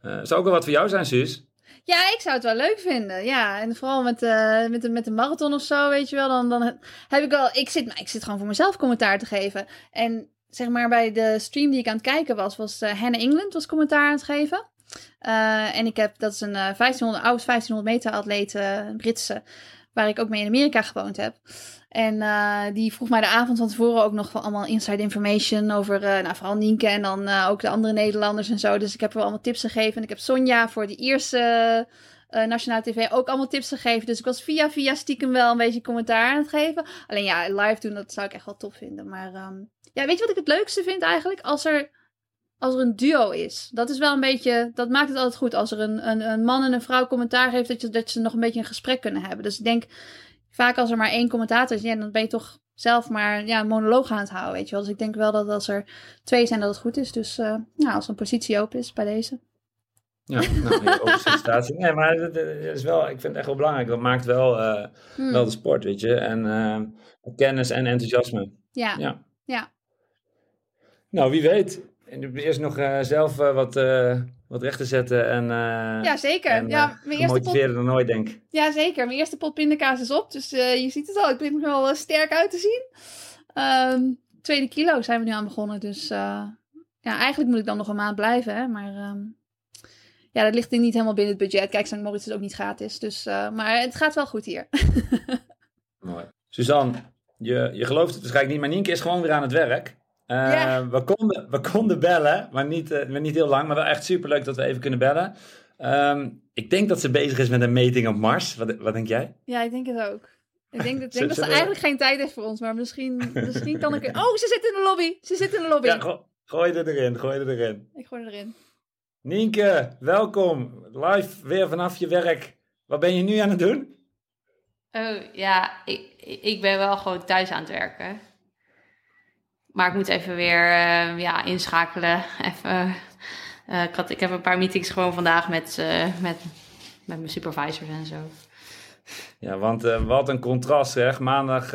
zou ook wel wat voor jou zijn, Suus? Ja, ik zou het wel leuk vinden. Ja, en vooral met, uh, met, de, met de marathon of zo, weet je wel. Dan, dan heb ik wel... Ik zit, ik zit gewoon voor mezelf commentaar te geven. En zeg maar bij de stream die ik aan het kijken was, was Hannah England was commentaar aan het geven. En ik heb, dat is een 1500, oud 1500 meter atleet, Britse, waar ik ook mee in Amerika gewoond heb. En uh, die vroeg mij de avond van tevoren ook nog van allemaal inside information over, uh, nou, vooral Nienke en dan uh, ook de andere Nederlanders en zo. Dus ik heb wel allemaal tips gegeven. En ik heb Sonja voor die eerste Nationale TV ook allemaal tips gegeven. Dus ik was via via stiekem wel een beetje commentaar aan het geven. Alleen ja, live doen, dat zou ik echt wel tof vinden. Maar um, ja, weet je wat ik het leukste vind eigenlijk? Als er, als er een duo is. Dat is wel een beetje, dat maakt het altijd goed. Als er een, een, een man en een vrouw commentaar heeft, dat, je, dat ze nog een beetje een gesprek kunnen hebben. Dus ik denk vaak als er maar één commentator is, ja, dan ben je toch zelf maar ja, een monoloog aan het houden, weet je wel. Dus ik denk wel dat als er twee zijn, dat het goed is. Dus uh, nou, als een positie open is bij deze. Ja, nou. Nee, maar dat is wel, ik vind het echt wel belangrijk. Dat maakt wel, uh, hmm. wel de sport, weet je. En uh, kennis en enthousiasme. Ja. ja. ja. Nou, wie weet. Eerst nog zelf wat wat recht te zetten. En, uh, ja, zeker. En, ja, mijn eerste pot... dan nooit, denk ik. Ja, zeker. Mijn eerste pot pindakaas is op. Dus uh, je ziet het al. Ik begin er wel sterk uit te zien. Um, tweede kilo zijn we nu aan begonnen. Dus uh, ja, eigenlijk moet ik dan nog een maand blijven. Hè? Maar um, ja, dat ligt niet helemaal binnen het budget. Kijk, St. Moritz is ook niet gratis. Dus, maar het gaat wel goed hier. Mooi. Suzanne, je, je gelooft het waarschijnlijk niet, maar Nienke is gewoon weer aan het werk. Uh, we, konden, we konden bellen, maar niet, uh, niet heel lang. Maar wel echt superleuk dat we even kunnen bellen. Um, ik denk dat ze bezig is met een meting op Mars. Wat, wat denk jij? Ja, ik denk het ook. Ik denk, dat, denk dat ze eigenlijk geen tijd heeft voor ons, maar misschien, misschien kan ik... Oh, ze zit in de lobby! Ze zit in de lobby! Ja, go gooi er erin, gooi er erin. Ik gooi er erin. Nienke, welkom. Live weer vanaf je werk. Wat ben je nu aan het doen? Oh, ja, ik, ik ben wel gewoon thuis aan het werken. Maar ik moet even weer uh, ja, inschakelen. Even, uh, ik, had, ik heb een paar meetings gewoon vandaag met, uh, met, met mijn supervisors en zo. Ja, want wat een contrast zeg. Maandag,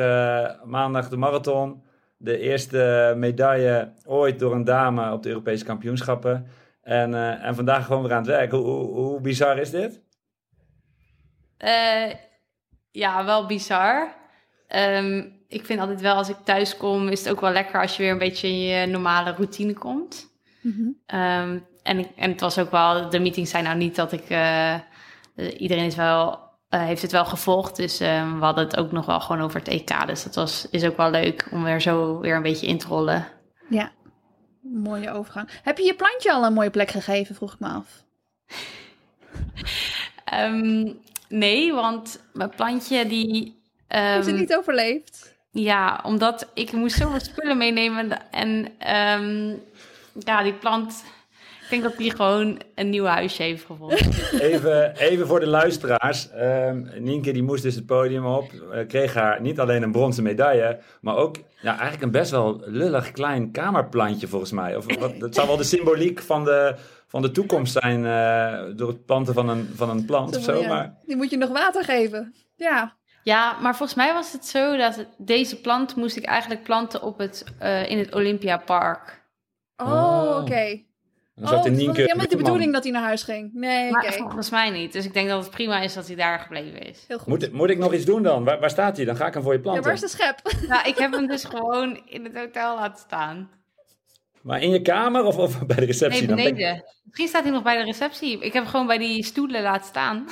maandag de marathon. De eerste medaille ooit door een dame op de Europese kampioenschappen. En, en vandaag gewoon weer aan het werk. Hoe, hoe, hoe bizar is dit? ja, wel bizar. Um, ik vind altijd wel als ik thuis kom, is het ook wel lekker als je weer een beetje in je normale routine komt. Mhm. Ehm, en, ik- en het was ook wel, de meetings zijn nou niet dat ik, eh, iedereen is wel, eh, heeft het wel gevolgd. Dus ehm, we hadden het ook nog wel gewoon over het EK. Dus dat was, is ook wel leuk om weer zo weer een beetje in te rollen. Ja, mooie overgang. Heb je je plantje al een mooie plek gegeven, vroeg ik me af. Ehm, nee, want mijn plantje die... Heeft het niet overleefd? Ja, omdat ik moest zoveel spullen meenemen. En ehm, ja, die plant... Ik denk dat die gewoon een nieuw huisje heeft gevonden. Even, even voor de luisteraars. Ehm Nienke die moest dus het podium op. eh, kreeg haar niet alleen een bronzen medaille, maar ook ja, eigenlijk een best wel lullig klein kamerplantje volgens mij. Of, wat, dat zou wel de symboliek van de, van de toekomst zijn eh, door het planten van een, van een plant of zo. Ja, Maar Die moet je nog water geven. Ja. Ja, maar volgens mij was het zo dat het- deze plant moest ik eigenlijk planten op het, eh, in het Olympiapark. Oh, Oh. oké. dan zat Oh, was helemaal niet de bedoeling dat hij naar huis ging. Nee, oké. Maar volgens mij niet. Dus ik denk dat het prima is dat hij daar gebleven is. Heel goed. Moet, moet ik nog iets doen dan? Waar, waar staat hij? Dan ga ik hem voor je ja, planten. waar is de schep? Nou, ik heb hem dus gewoon in het hotel laten staan. Maar in je kamer of, of bij de receptie? Nee, Dan ben ik- beneden. Misschien staat hij nog bij de receptie. Ik heb hem gewoon bij die stoelen laten staan.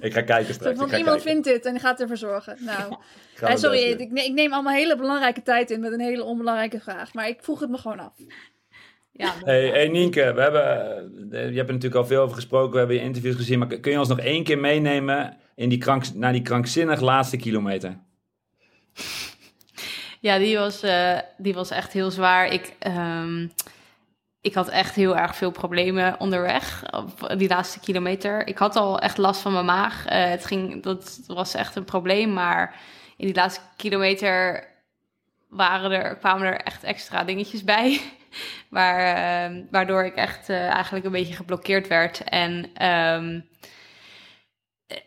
Ik ga kijken straks. ga iemand kijken. vindt dit en die gaat ervoor zorgen. Nou, ja, mijn sorry, ik, ne- ik neem allemaal hele belangrijke tijd in met een hele onbelangrijke vraag. Maar ik vroeg het me gewoon af. Ja, Hey, hey Nienke, we hebben, eh, je hebt er natuurlijk al veel over gesproken, we hebben je interviews gezien, maar kun je ons nog één keer meenemen in die krank, naar die krankzinnig laatste kilometer? Ja, die was, eh, die was echt heel zwaar. Ik, ehm, ik had echt heel erg veel problemen onderweg op die laatste kilometer. Ik had al echt last van mijn maag. Eh, het ging, dat was echt een probleem. Maar in die laatste kilometer waren er, kwamen er echt extra dingetjes bij. Waar, ehm, waardoor ik echt eh, eigenlijk een beetje geblokkeerd werd. En ehm,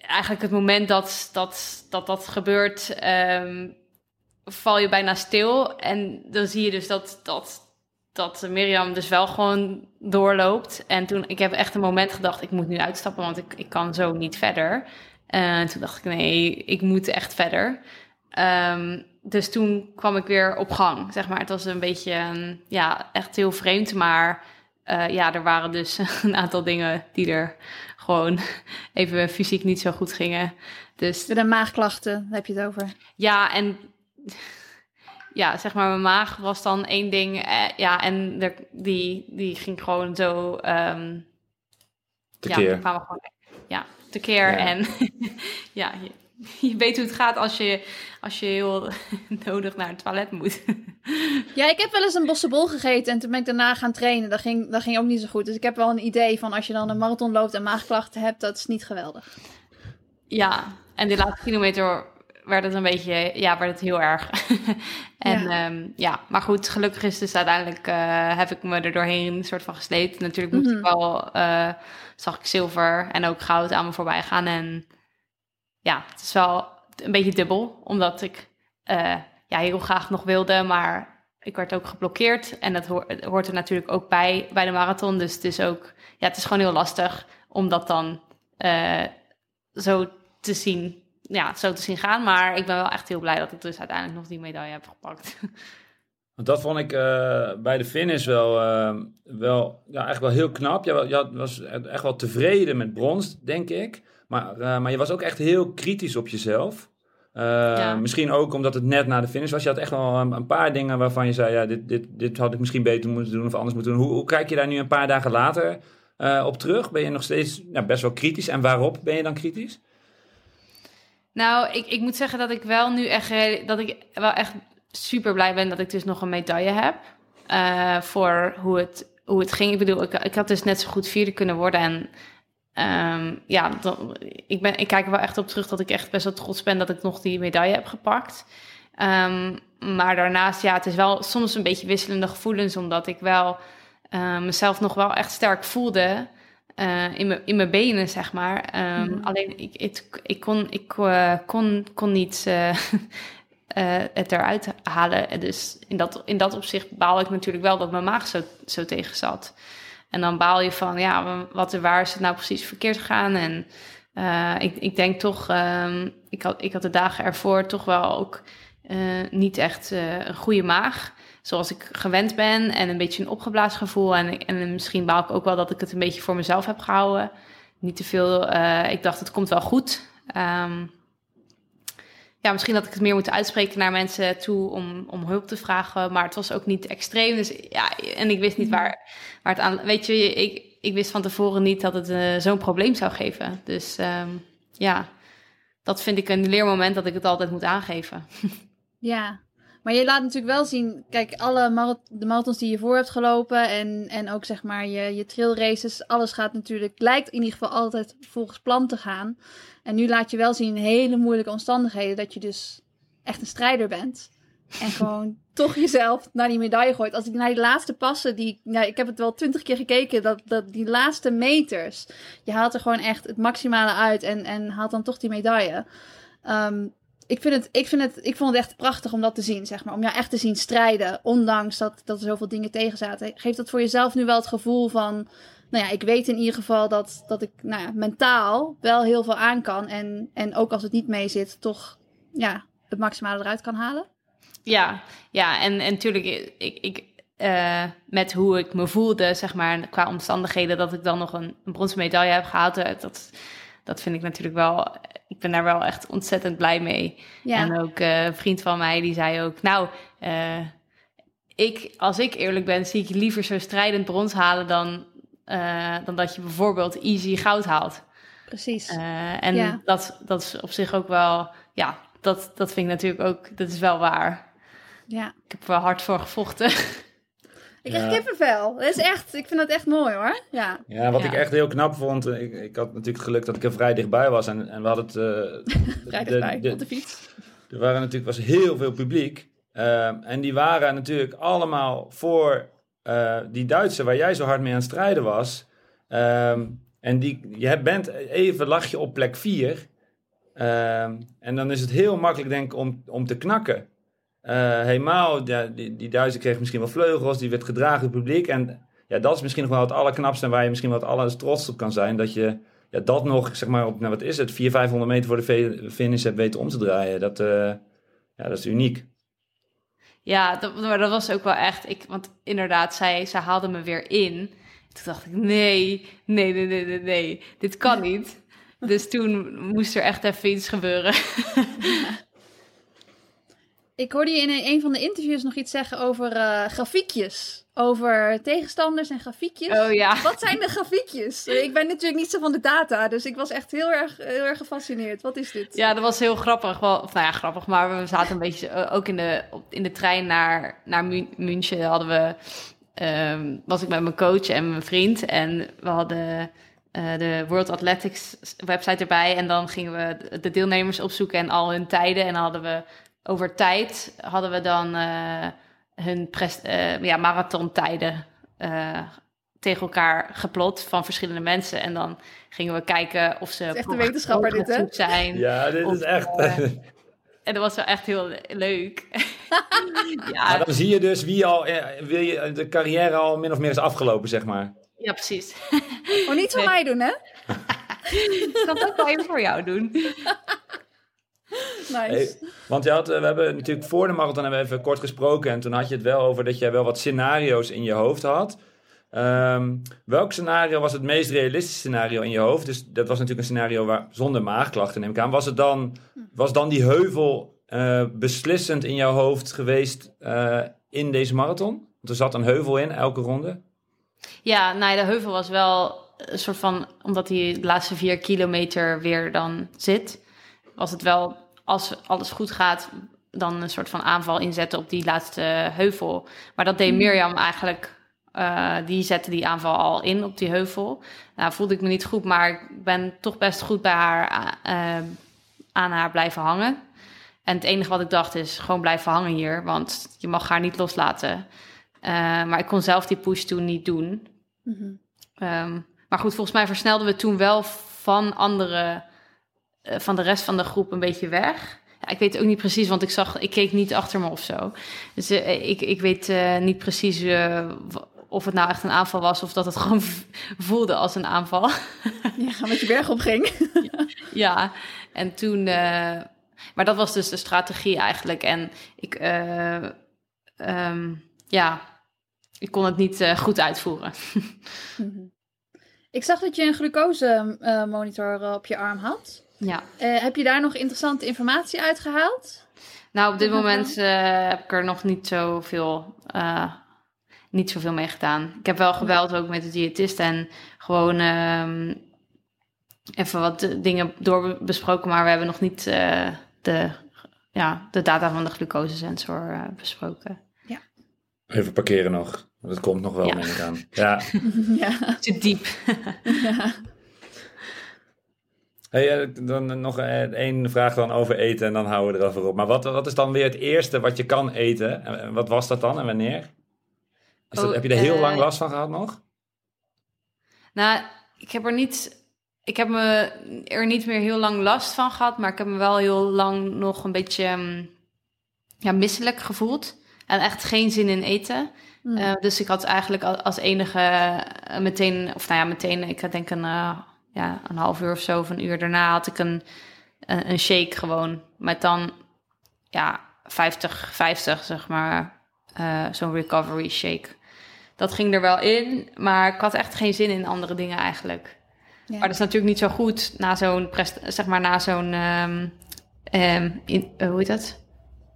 eigenlijk het moment dat dat, dat, dat gebeurt, ehm, val je bijna stil. En dan zie je dus dat, dat, dat Mirjam dus wel gewoon doorloopt. En toen, ik heb echt een moment gedacht, ik moet nu uitstappen, want ik, ik kan zo niet verder. En toen dacht ik, nee, ik moet echt verder. Ehm, dus toen kwam ik weer op gang, zeg maar. Het was een beetje, ja, echt heel vreemd. Maar eh, ja, er waren dus een aantal dingen die er gewoon even fysiek niet zo goed gingen. Dus de maagklachten heb je het over. ja, en ja, zeg maar, mijn maag was dan één ding. eh, ja, en er, die, die ging gewoon zo. ehm ja, kwamen gewoon ja, tekeer. Ja. En ja, je, je weet hoe het gaat als je, als je heel nodig naar het toilet moet. Ja, ik heb wel eens een bossenbol gegeten en toen ben ik daarna gaan trainen. Dat ging, dat ging ook niet zo goed. Dus ik heb wel een idee van als je dan een marathon loopt en maagklachten hebt, dat is niet geweldig. ja, en de laatste kilometer werd het een beetje, ja, werd het heel erg. en Ja. ja. ja, maar goed, gelukkig is dus uiteindelijk eh, heb ik me er doorheen een soort van gesleept. Natuurlijk moest Mhm. ik wel, eh, zag ik zilver en ook goud aan me voorbij gaan. En ja, het is wel een beetje dubbel, omdat ik eh, ja, heel graag nog wilde, maar ik werd ook geblokkeerd. En dat hoort, er natuurlijk ook bij, bij de marathon. Dus het is ook, ja, het is gewoon heel lastig om dat dan zo te zien, ja, zo te zien gaan. Maar ik ben wel echt heel blij dat ik dus uiteindelijk nog die medaille heb gepakt. Want dat vond ik eh, bij de finish wel, eh, wel ja, eigenlijk wel heel knap. Je, was echt wel tevreden met brons, denk ik. Maar, eh, maar je was ook echt heel kritisch op jezelf. Misschien ook omdat het net na de finish was. Je had echt wel een, een paar dingen waarvan je zei... Ja, dit, dit, dit had ik misschien beter moeten doen of anders moeten doen. Hoe, hoe kijk je daar nu een paar dagen later op terug? Ben je nog steeds ja, best wel kritisch? En waarop ben je dan kritisch? Nou, ik, ik moet zeggen dat ik wel nu echt, dat ik wel echt super blij ben dat ik dus nog een medaille heb. eh, voor hoe het, hoe het ging. Ik bedoel, ik, ik had dus net zo goed vierde kunnen worden. En ehm, ja, ik, ben, ik kijk er wel echt op terug dat ik echt best wel trots ben dat ik nog die medaille heb gepakt. Ehm, maar daarnaast, ja, het is wel soms een beetje wisselende gevoelens, omdat ik wel eh, mezelf nog wel echt sterk voelde. Eh, in, mijn, in mijn benen, zeg maar. Ehm, Mhm. Alleen ik, ik, kon, ik eh, kon, kon niet eh, het eruit halen. En Dus in dat, in dat opzicht baal ik natuurlijk wel dat mijn maag zo, zo tegen zat. En dan baal je van, ja, wat, waar is het nou precies verkeerd gegaan? En ik, ik denk toch, um, ik, had, ik had de dagen ervoor toch wel ook niet echt een goede maag. Zoals ik gewend ben en een beetje een opgeblazen gevoel. En, en misschien baal ik ook wel dat ik het een beetje voor mezelf heb gehouden. Niet te veel. ik dacht, het komt wel goed. Um, ja, misschien had ik het meer moeten uitspreken naar mensen toe om, om hulp te vragen. Maar het was ook niet extreem. Dus ja, en ik wist niet waar, waar het aan. Weet je, ik, ik wist van tevoren niet dat het uh, zo'n probleem zou geven. Dus um, ja, dat vind ik een leermoment dat ik het altijd moet aangeven. Ja, maar je laat natuurlijk wel zien, kijk, alle marath de marathons die je voor hebt gelopen en, en ook zeg maar je, je trail races, alles gaat natuurlijk, lijkt in ieder geval altijd volgens plan te gaan. En nu laat je wel zien in hele moeilijke omstandigheden dat je dus echt een strijder bent. En gewoon toch jezelf naar die medaille gooit. Als ik naar die laatste passen, die, nou, ik heb het wel twintig keer gekeken, dat, dat die laatste meters, je haalt er gewoon echt het maximale uit en, en haalt dan toch die medaille. Um, ik, vind het, ik, vind het, ik vond het echt prachtig om dat te zien, zeg maar. Om jou echt te zien strijden, ondanks dat, dat er zoveel dingen tegen zaten. Geeft dat voor jezelf nu wel het gevoel van... Nou ja, ik weet in ieder geval dat, dat ik nou ja, mentaal wel heel veel aan kan. En, en ook als het niet mee zit, toch ja, het maximale eruit kan halen. Ja, ja en, en natuurlijk, ik, ik, uh, met hoe ik me voelde, zeg maar, qua omstandigheden, dat ik dan nog een, een bronzen medaille heb gehaald. Eh, dat, dat vind ik natuurlijk wel, ik ben daar wel echt ontzettend blij mee. Ja. En ook uh, een vriend van mij, die zei ook, nou, uh, ik, als ik eerlijk ben, zie ik liever zo strijdend brons halen dan, uh, dan dat je bijvoorbeeld easy goud haalt. Precies. en ja. dat, dat is op zich ook wel, ja, dat, dat vind ik natuurlijk ook, dat is wel waar. Ja. Ik heb er wel hard voor gevochten. Ik krijg ja. kippenvel. Dat is echt, ik vind dat echt mooi hoor. Ja, ja wat ik echt heel knap vond. Eh, ik, ik had natuurlijk het geluk dat ik er vrij dichtbij was. En, en we hadden het. Uh, vrij dichtbij, de, op de fiets. Er waren natuurlijk was heel veel publiek. Uh, en die waren natuurlijk allemaal voor uh, die Duitsers waar jij zo hard mee aan het strijden was. Uh, en die, je bent even lag je op plek 4. en dan is het heel makkelijk denk ik om, om te knakken. Uh, helemaal, ja, die, die Duitser kreeg misschien wel vleugels, die werd gedragen door het publiek. En ja, dat is misschien nog wel het allerknapste en waar je misschien wel het alles trots op kan zijn. Dat je ja, dat nog, zeg maar, op, nou, wat is het, 400, 500 meter voor de finish hebt weten om te draaien. Dat, uh, ja, dat is uniek. Ja, dat, maar dat was ook wel echt, ik, want inderdaad, zij, zij haalde me weer in. Toen dacht ik, nee, nee, nee, nee, nee, nee dit kan niet. Dus toen moest er echt even iets gebeuren. Ik hoorde je in een van de interviews nog iets zeggen over uh, grafiekjes. Over tegenstanders en grafiekjes. Oh ja. Wat zijn de grafiekjes? Ik ben natuurlijk niet zo van de data, dus ik was echt heel erg, heel erg gefascineerd. Wat is dit? Ja, dat was heel grappig. Wel, of nou ja, grappig, maar we zaten een beetje uh, ook in de, in de trein naar, naar München. Hadden we, um, was ik met mijn coach en mijn vriend. En we hadden uh, de World Athletics website erbij. En dan gingen we de deelnemers opzoeken en al hun tijden. En dan hadden we over tijd hadden we dan uh, hun uh, ja, marathontijden uh, tegen elkaar geplot van verschillende mensen. En dan gingen we kijken of ze... echt een wetenschapper dit, hè? Zijn, ja, dit is echt... en dat was wel echt heel leuk. ja. Maar dan zie je dus wie al... Wil je de carrière al min of meer is afgelopen, zeg maar. Ja, precies. Oh, niet voor mij doen, hè? Ik kan het ook wel even voor jou doen. Nice. want je had, eh, we hebben natuurlijk voor de marathon hebben we even kort gesproken. En toen had je het wel over dat jij wel wat scenario's in je hoofd had. Um, welk scenario was het meest realistische scenario in je hoofd? Dus dat was natuurlijk een scenario waar, zonder maagklachten, neem ik aan. Was, het dan, was dan die heuvel uh, beslissend in jouw hoofd geweest uh, in deze marathon? Want er zat een heuvel in elke ronde. Ja, nou, de heuvel was wel een soort van, omdat hij de laatste vier kilometer weer dan zit was het wel, als alles goed gaat, dan een soort van aanval inzetten op die laatste heuvel. Maar dat deed mhm. Mirjam eigenlijk. Uh, die zette die aanval al in op die heuvel. Nou, voelde ik me niet goed, maar ik ben toch best goed bij haar uh, aan haar blijven hangen. En het enige wat ik dacht is gewoon blijven hangen hier, want je mag haar niet loslaten. Uh, maar ik kon zelf die push toen niet doen. Mm -hmm. um, maar goed, volgens mij versnelden we toen wel van andere eh, van de rest van de groep een beetje weg. Ja, ik weet ook niet precies, want ik zag, ik keek niet achter me of zo. Dus uh, ik, ik weet uh, niet precies of het nou echt een aanval was of dat het gewoon voelde als een aanval. Ja, met je berg op ging. ja, en toen. eh, maar dat was dus de strategie eigenlijk. En ik. eh, ehm, ja, ik kon het niet eh, goed uitvoeren. Mhm. Ik zag dat je een glucose-monitor op je arm had. Ja. Eh, heb je daar nog interessante informatie uitgehaald? Nou, op dit Ja. moment eh, heb ik er nog niet zoveel, eh niet zoveel mee gedaan. Ik heb wel gebeld ook met de diëtist en gewoon ehm, even wat dingen doorbesproken, maar we hebben nog niet eh, de, ja, de data van de glucosesensor eh, besproken. Even parkeren nog. Dat komt nog wel, Ja. neem ik aan. Ja. ja. Te diep. ja. Hey, eh, dan nog eh, één vraag dan over eten en dan houden we erover op. Maar wat, wat is dan weer het eerste wat je kan eten? En en wat was dat dan en wanneer? Is dat, Oh, heb je er heel eh, lang last van gehad nog? Nou, ik heb er niet. Ik heb me er niet meer heel lang last van gehad, maar ik heb me wel heel lang nog een beetje ehm, ja, misselijk gevoeld. En echt geen zin in eten. Hm. Eh, dus ik had eigenlijk al- als enige eh, meteen, of nou ja, meteen, ik denk een, eh, ja, een half uur of zo, of een uur daarna had ik een, een, een shake gewoon. Met dan, ja, 50, 50 zeg maar, eh, zo'n recovery shake. Dat ging er wel in, maar ik had echt geen zin in andere dingen eigenlijk. Ja. Maar dat is natuurlijk niet zo goed na zo'n, zeg maar, na zo'n, ehm, ehm, in, eh, hoe heet dat?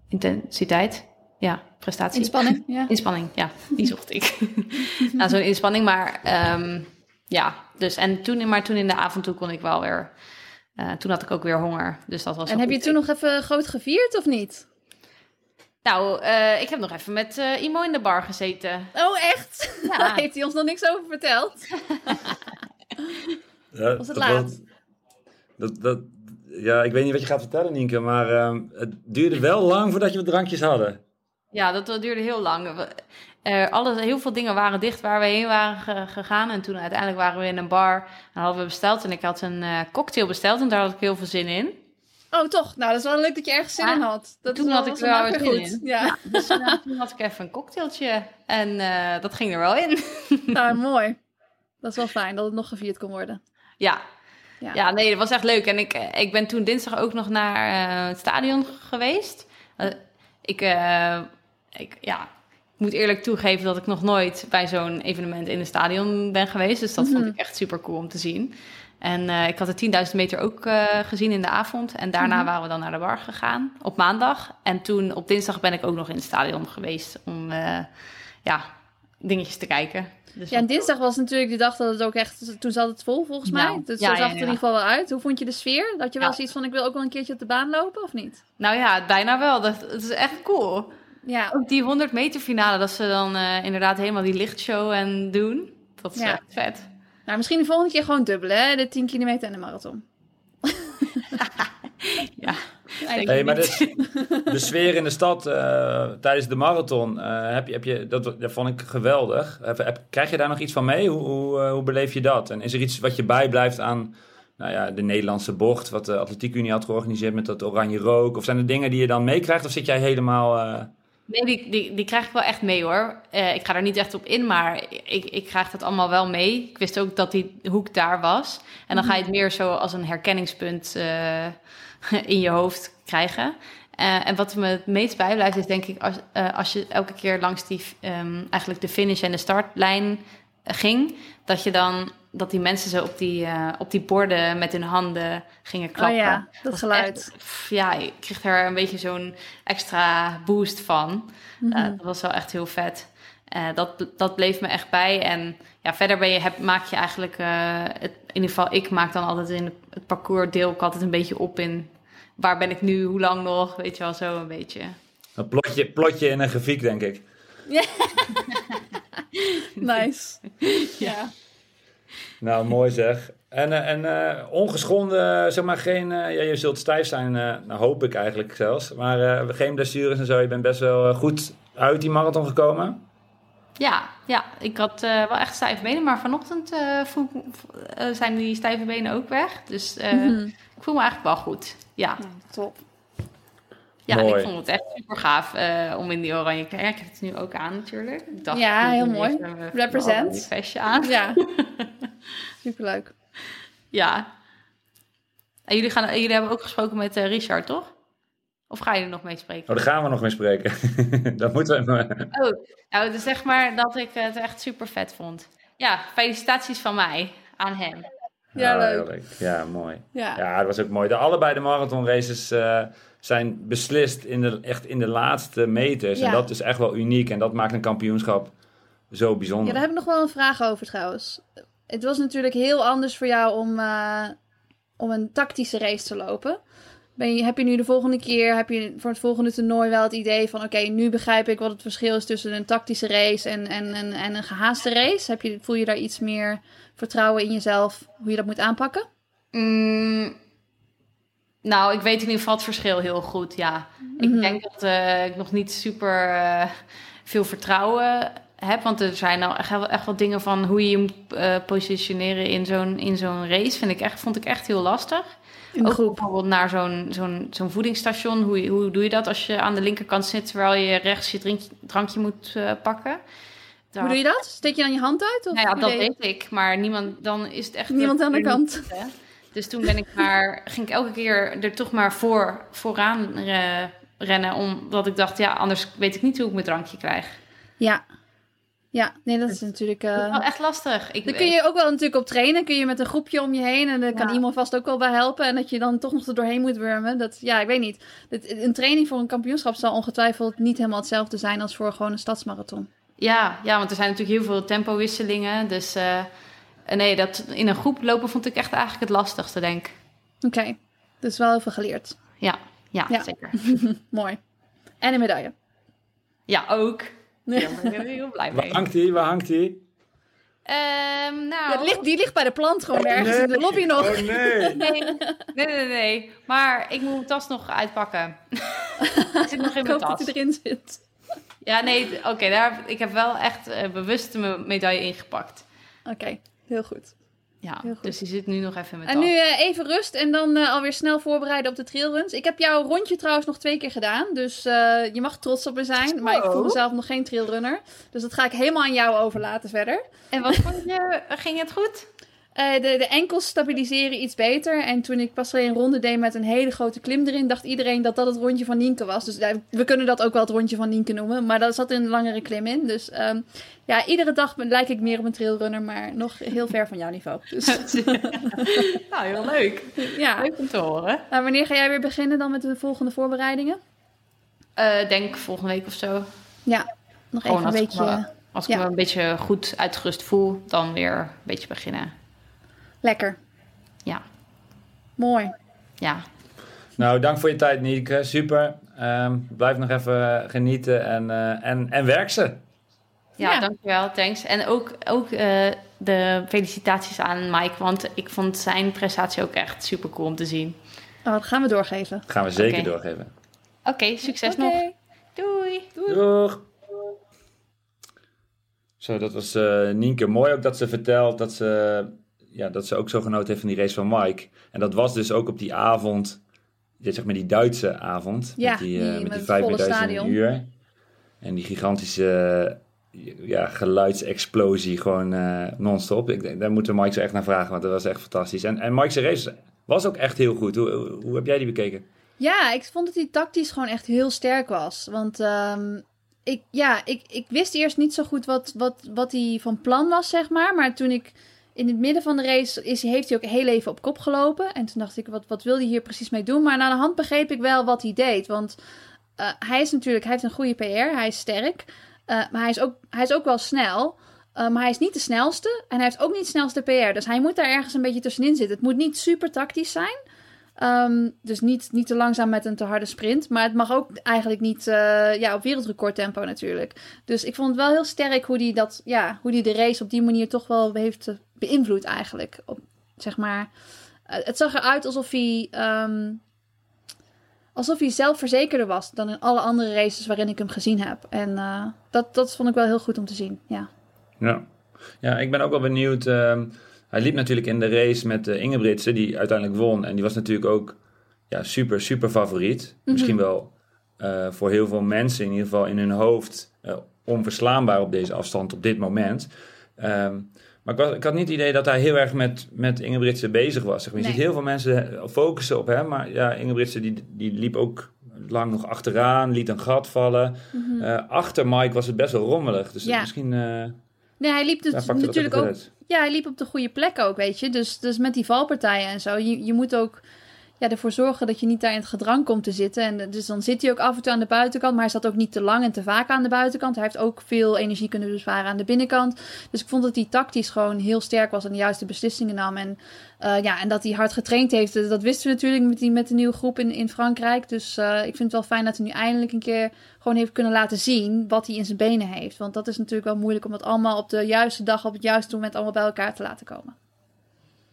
Intensiteit? Ja, prestatie. Inspanning, ja. Inspanning, ja, die zocht ik. Na zo'n inspanning, maar ehm, ja, dus en toen, maar toen in de avond toe kon ik wel weer, eh, toen had ik ook weer honger, dus dat was. En heb je toen nog even groot gevierd of niet? Nou, eh, ik heb nog even met eh, Imo in de bar gezeten. Oh, echt? Ja. Daar heeft hij ons nog niks over verteld. Ja, Was het dat- laat? Dat, dat, ja, ik weet niet wat je gaat vertellen, Nienke, maar ehm, het duurde wel lang voordat je wat drankjes hadden. Ja, dat, dat duurde heel lang. We- eh, alles, heel veel dingen waren dicht waar we heen waren ge- gegaan. En toen uiteindelijk waren we in een bar en hadden we besteld. En ik had een eh, cocktail besteld en daar had ik heel veel zin in. Oh, toch? Nou, dat is wel leuk dat je ergens zin Ja, in had. Dat toen had ik wel weer in. Ja, Dus eh, toen had ik even een cocktailtje en eh, dat ging er wel in. nou, mooi. Dat is wel fijn dat het nog gevierd kon worden. Ja. Ja. Ja. nee, dat was echt leuk. En ik, ik ben toen dinsdag ook nog naar het stadion geweest. Ik, ik, ja, ik moet eerlijk toegeven dat ik nog nooit bij zo'n evenement in een stadion ben geweest. Dus dat vond Mhm. ik echt super cool om te zien. En eh, ik had de 10.000 meter ook eh, gezien in de avond. En daarna Mhm. waren we dan naar de bar gegaan op maandag. En toen op dinsdag ben ik ook nog in het stadion geweest om eh, ja, dingetjes te kijken. Dus Ja, en dinsdag was natuurlijk die dag dat het ook echt... Toen zat het vol, volgens mij. Dus Ja, zo ja, zag het in ieder geval wel uit. Hoe vond je de sfeer? Dat je wel zoiets van, ik wil ook wel een keertje op de baan lopen, of niet? Nou ja, bijna wel. Dat, dat is echt cool. Ja, Ook die 100 meter finale, dat ze dan eh, inderdaad helemaal die lichtshow en doen. Dat is Ja. echt vet. nou misschien de volgende keer gewoon dubbelen, hè? De 10 kilometer en de marathon. Ja. Hey, maar de, de sfeer in de stad eh, tijdens de marathon, eh, heb je, heb je, dat, dat vond ik geweldig. Heb, heb- krijg je daar nog iets van mee? Hoe, hoe, hoe beleef je dat? En is er iets wat je bijblijft aan nou ja, de Nederlandse bocht, wat de Atletiek Unie had georganiseerd met dat oranje rook? Of zijn er dingen die je dan meekrijgt of zit jij helemaal... Nee, die, die, die krijg ik wel echt mee hoor. Eh, ik ga er niet echt op in, maar ik, ik krijg dat allemaal wel mee. Ik wist ook dat die hoek daar was. En dan ga je het meer zo als een herkenningspunt eh, in je hoofd krijgen. Eh, en wat me het meest bijblijft is denk ik als, als je elke keer langs die, ehm, eigenlijk de finish en de startlijn ging, dat je dan dat die mensen zo op die, eh, op die borden met hun handen gingen klappen. Oh ja, dat geluid. echt- pff, ja, ik kreeg daar een beetje zo'n extra boost van. Mhm. Eh, dat was wel echt heel vet. Eh, dat, dat bleef me echt bij. En ja, verder ben je, heb, maak je eigenlijk... eh, het, in ieder geval, ik maak dan altijd in het, het parcours... deel ik altijd een beetje op in... waar ben ik nu, hoe lang nog? Weet je wel, zo een beetje. een plotje, plotje in een grafiek, denk ik. Nice. ja. Nou, mooi zeg. En, eh, en eh, ongeschonden, zeg maar geen... eh, ja, je zult stijf zijn, eh, nou hoop ik eigenlijk zelfs. Maar eh, geen blessures en zo. Je bent best wel eh, goed uit die marathon gekomen. Ja, ja ik had eh, wel echt stijve benen... maar vanochtend eh, voel, eh, zijn die stijve benen ook weg. Dus eh, Mhm. ik voel me eigenlijk wel goed. Ja. Ja, top. Ja, Mooi. ik vond het echt super gaaf eh, om in die oranje kleding. Ik heb het nu ook aan natuurlijk. Ik dacht, Ja, ik heel mooi. Represent. vestje aan. Ja. Superleuk. Ja. En jullie, gaan, jullie hebben ook gesproken met eh, Richard, toch? Of ga je er nog mee spreken? Oh, daar gaan we nog mee spreken. dat moeten we even... Oh, nou, dus zeg maar dat ik het echt super vet vond. Ja, felicitaties van mij aan hem. Ja, Ah, leuk. Ja, mooi. Ja. Ja, dat was ook mooi. De, allebei de marathonraces eh zijn beslist in de, echt in de laatste meters. Ja. En dat is echt wel uniek. En dat maakt een kampioenschap zo Ja, bijzonder. daar heb ik nog wel een vraag over trouwens. Het was natuurlijk heel anders voor jou om, eh, om een tactische race te lopen. Ben je, heb je nu de volgende keer, heb je voor het volgende toernooi wel het idee van... oké, nu begrijp ik wat het verschil is tussen een tactische race en, en, en, en een gehaaste race? Heb je, voel je daar iets meer vertrouwen in jezelf, hoe je dat moet aanpakken? Mm, nou, ik weet in ieder geval het verschil heel goed, ja. Mhm. Ik denk dat eh, ik nog niet super eh, veel vertrouwen heb. Want er zijn nou echt, wel- echt wat dingen van hoe je je moet eh, positioneren in zo'n, in zo'n race. Vind ik echt, vond ik echt heel lastig. In Ook groep. bijvoorbeeld naar zo'n, zo'n, zo'n voedingsstation. Hoe, hoe doe je dat als je aan de linkerkant zit... terwijl je rechts je drankje moet eh, pakken? Hoe doe je dat? Steek je dan je hand uit? Of Nou ja, dat deed ik, maar niemand, dan is het echt... Niemand aan de kant. niet. Dus toen ben ik maar, ging ik elke keer er toch maar voor, vooraan eh, rennen, omdat ik dacht, ja, anders weet ik niet hoe ik mijn drankje krijg. Ja. Ja, nee, dat is natuurlijk... eh, Dat is wel echt lastig. Ik, Daar kun je ook wel natuurlijk op trainen. Kun je met een groepje om je heen. En daar kan iemand vast ook wel bij helpen. En dat je dan toch nog er doorheen moet wurmen. Dat, ja, ik weet niet. Een training voor een kampioenschap zal ongetwijfeld niet helemaal hetzelfde zijn als voor gewoon een stadsmarathon. ja, ja, want er zijn natuurlijk heel veel tempowisselingen. Dus eh, nee, dat in een groep lopen vond ik echt eigenlijk het lastigste, denk ik. Oké, dus wel heel veel geleerd. Ja, ja, Ja. zeker. Mooi. En een medaille. Ja, ook. Ja, daar ben ik heel blij Waar mee. hangt die? Waar hangt die? Ehm, nou, Ja, die, ligt, die ligt bij de plant gewoon ergens in de lobby nog. Oh nee! Nee, nee, nee, nee. Maar ik moet mijn tas nog uitpakken. ik zit nog in Ik mijn hoop dat tas. hij erin zit. Ja, nee, oké. daar ik heb wel echt eh, bewust mijn medaille ingepakt. Oké, heel goed. Ja, dus die zit nu nog even mijn En nu eh, even rust en dan eh, alweer snel voorbereiden op de trailruns. Ik heb jouw rondje trouwens nog twee keer gedaan. Dus eh, je mag trots op me zijn. Maar ik voel mezelf nog geen trailrunner. Dus dat ga ik helemaal aan jou overlaten verder. En wat vond je? Ging het goed? Eh, de, de enkels stabiliseren iets beter. En toen ik pas alleen een ronde deed met een hele grote klim erin, dacht iedereen dat dat het rondje van Nienke was. Dus eh, we kunnen dat ook wel het rondje van Nienke noemen. Maar daar zat een langere klim in. Dus ehm, ja, iedere dag lijk ik meer op een trailrunner, maar nog heel ver van jouw niveau. Dus nou, heel leuk. ja. Leuk om te horen. Nou, wanneer ga jij weer beginnen dan met de volgende voorbereidingen? Eh, denk volgende week of zo. Ja, nog Gewoon even een als ik me- beetje Als ik Ja. me een beetje goed uitgerust voel, dan weer een beetje beginnen. Lekker. Ja, Mooi. ja. Nou, dank voor je tijd, Nieke. Super. Ehm, blijf nog even genieten en, eh, en, en werk ze. Ja, Ja. dankjewel, thanks. En ook, ook eh, de felicitaties aan Mike, want ik vond zijn prestatie ook echt super cool om te zien. Oh, dat gaan we doorgeven. Dat gaan we zeker doorgeven. Oké, succes Oké. nog. Doei. Doeg! Zo, dat was eh Nienke. Mooi ook dat ze vertelt dat ze, ja, dat ze ook zo genoten heeft van die race van Mike. En dat was dus ook op die avond, zeg maar die Duitse avond. Ja, met die, eh, die- met met die het volle 5000 stadion. uur. En die gigantische eh, ja, geluidsexplosie gewoon eh, non-stop. Ik, denk, daar moeten Mike zo echt naar vragen, want dat was echt fantastisch. En, en Mike's race was ook echt heel goed. Hoe, hoe, hoe heb jij die bekeken? Ja, ik vond dat hij tactisch gewoon echt heel sterk was. Want ehm, ik, ja, ik, ik wist eerst niet zo goed wat, wat, wat hij van plan was, zeg maar. Maar toen ik in het midden van de race is, heeft hij ook heel even op kop gelopen. En toen dacht ik, wat, wat wil hij hier precies mee doen? Maar na de hand begreep ik wel wat hij deed. Want eh, hij is natuurlijk, hij heeft een goede PR, hij is sterk. Eh, maar hij is, ook, hij is ook wel snel. Eh, maar hij is niet de snelste. En hij heeft ook niet de snelste PR. Dus hij moet daar ergens een beetje tussenin zitten. Het moet niet super tactisch zijn. Ehm, dus niet, niet te langzaam met een te harde sprint. Maar het mag ook eigenlijk niet eh, ja, op wereldrecordtempo natuurlijk. Dus ik vond het wel heel sterk hoe hij dat, ja, hoe die de race op die manier toch wel heeft beïnvloed eigenlijk. Op, zeg maar, eh, het zag eruit alsof hij, ehm, alsof hij zelfverzekerder was dan in alle andere races waarin ik hem gezien heb. En eh, dat, dat vond ik wel heel goed om te zien. Ja, Ja, ja ik ben ook wel benieuwd. ehm, hij liep natuurlijk in de race met uh, Ingebritsen, die uiteindelijk won. En die was natuurlijk ook ja, super, super favoriet. Misschien wel eh, voor heel veel mensen, in ieder geval in hun hoofd, uh, onverslaanbaar op deze afstand op dit moment. Ehm, maar ik, was, ik, had niet het idee dat hij heel erg met, met Ingebrigtsen bezig was. Zeg maar. Je ziet heel veel mensen focussen op hem, maar ja, Ingebrigtsen die, die liep ook lang nog achteraan, liet een gat vallen. Mm achter Mike was het best wel rommelig, dus ja. misschien... Nee, hij liep dus natuurlijk ook. Ja, hij liep op de goede plek ook, weet je. Dus, dus met die valpartijen en zo. Je, je moet ook ja, ervoor zorgen dat je niet daar in het gedrang komt te zitten. En dus dan zit hij ook af en toe aan de buitenkant. Maar hij zat ook niet te lang en te vaak aan de buitenkant. Hij heeft ook veel energie kunnen besparen aan de binnenkant. Dus ik vond dat hij tactisch gewoon heel sterk was en de juiste beslissingen nam. En, uh, ja, en dat hij hard getraind heeft. Dat wisten we natuurlijk met, die, met de nieuwe groep in, in Frankrijk. Dus ik vind het wel fijn dat hij nu eindelijk een keer gewoon heeft kunnen laten zien wat hij in zijn benen heeft. Want dat is natuurlijk wel moeilijk om dat allemaal op de juiste dag, op het juiste moment allemaal bij elkaar te laten komen.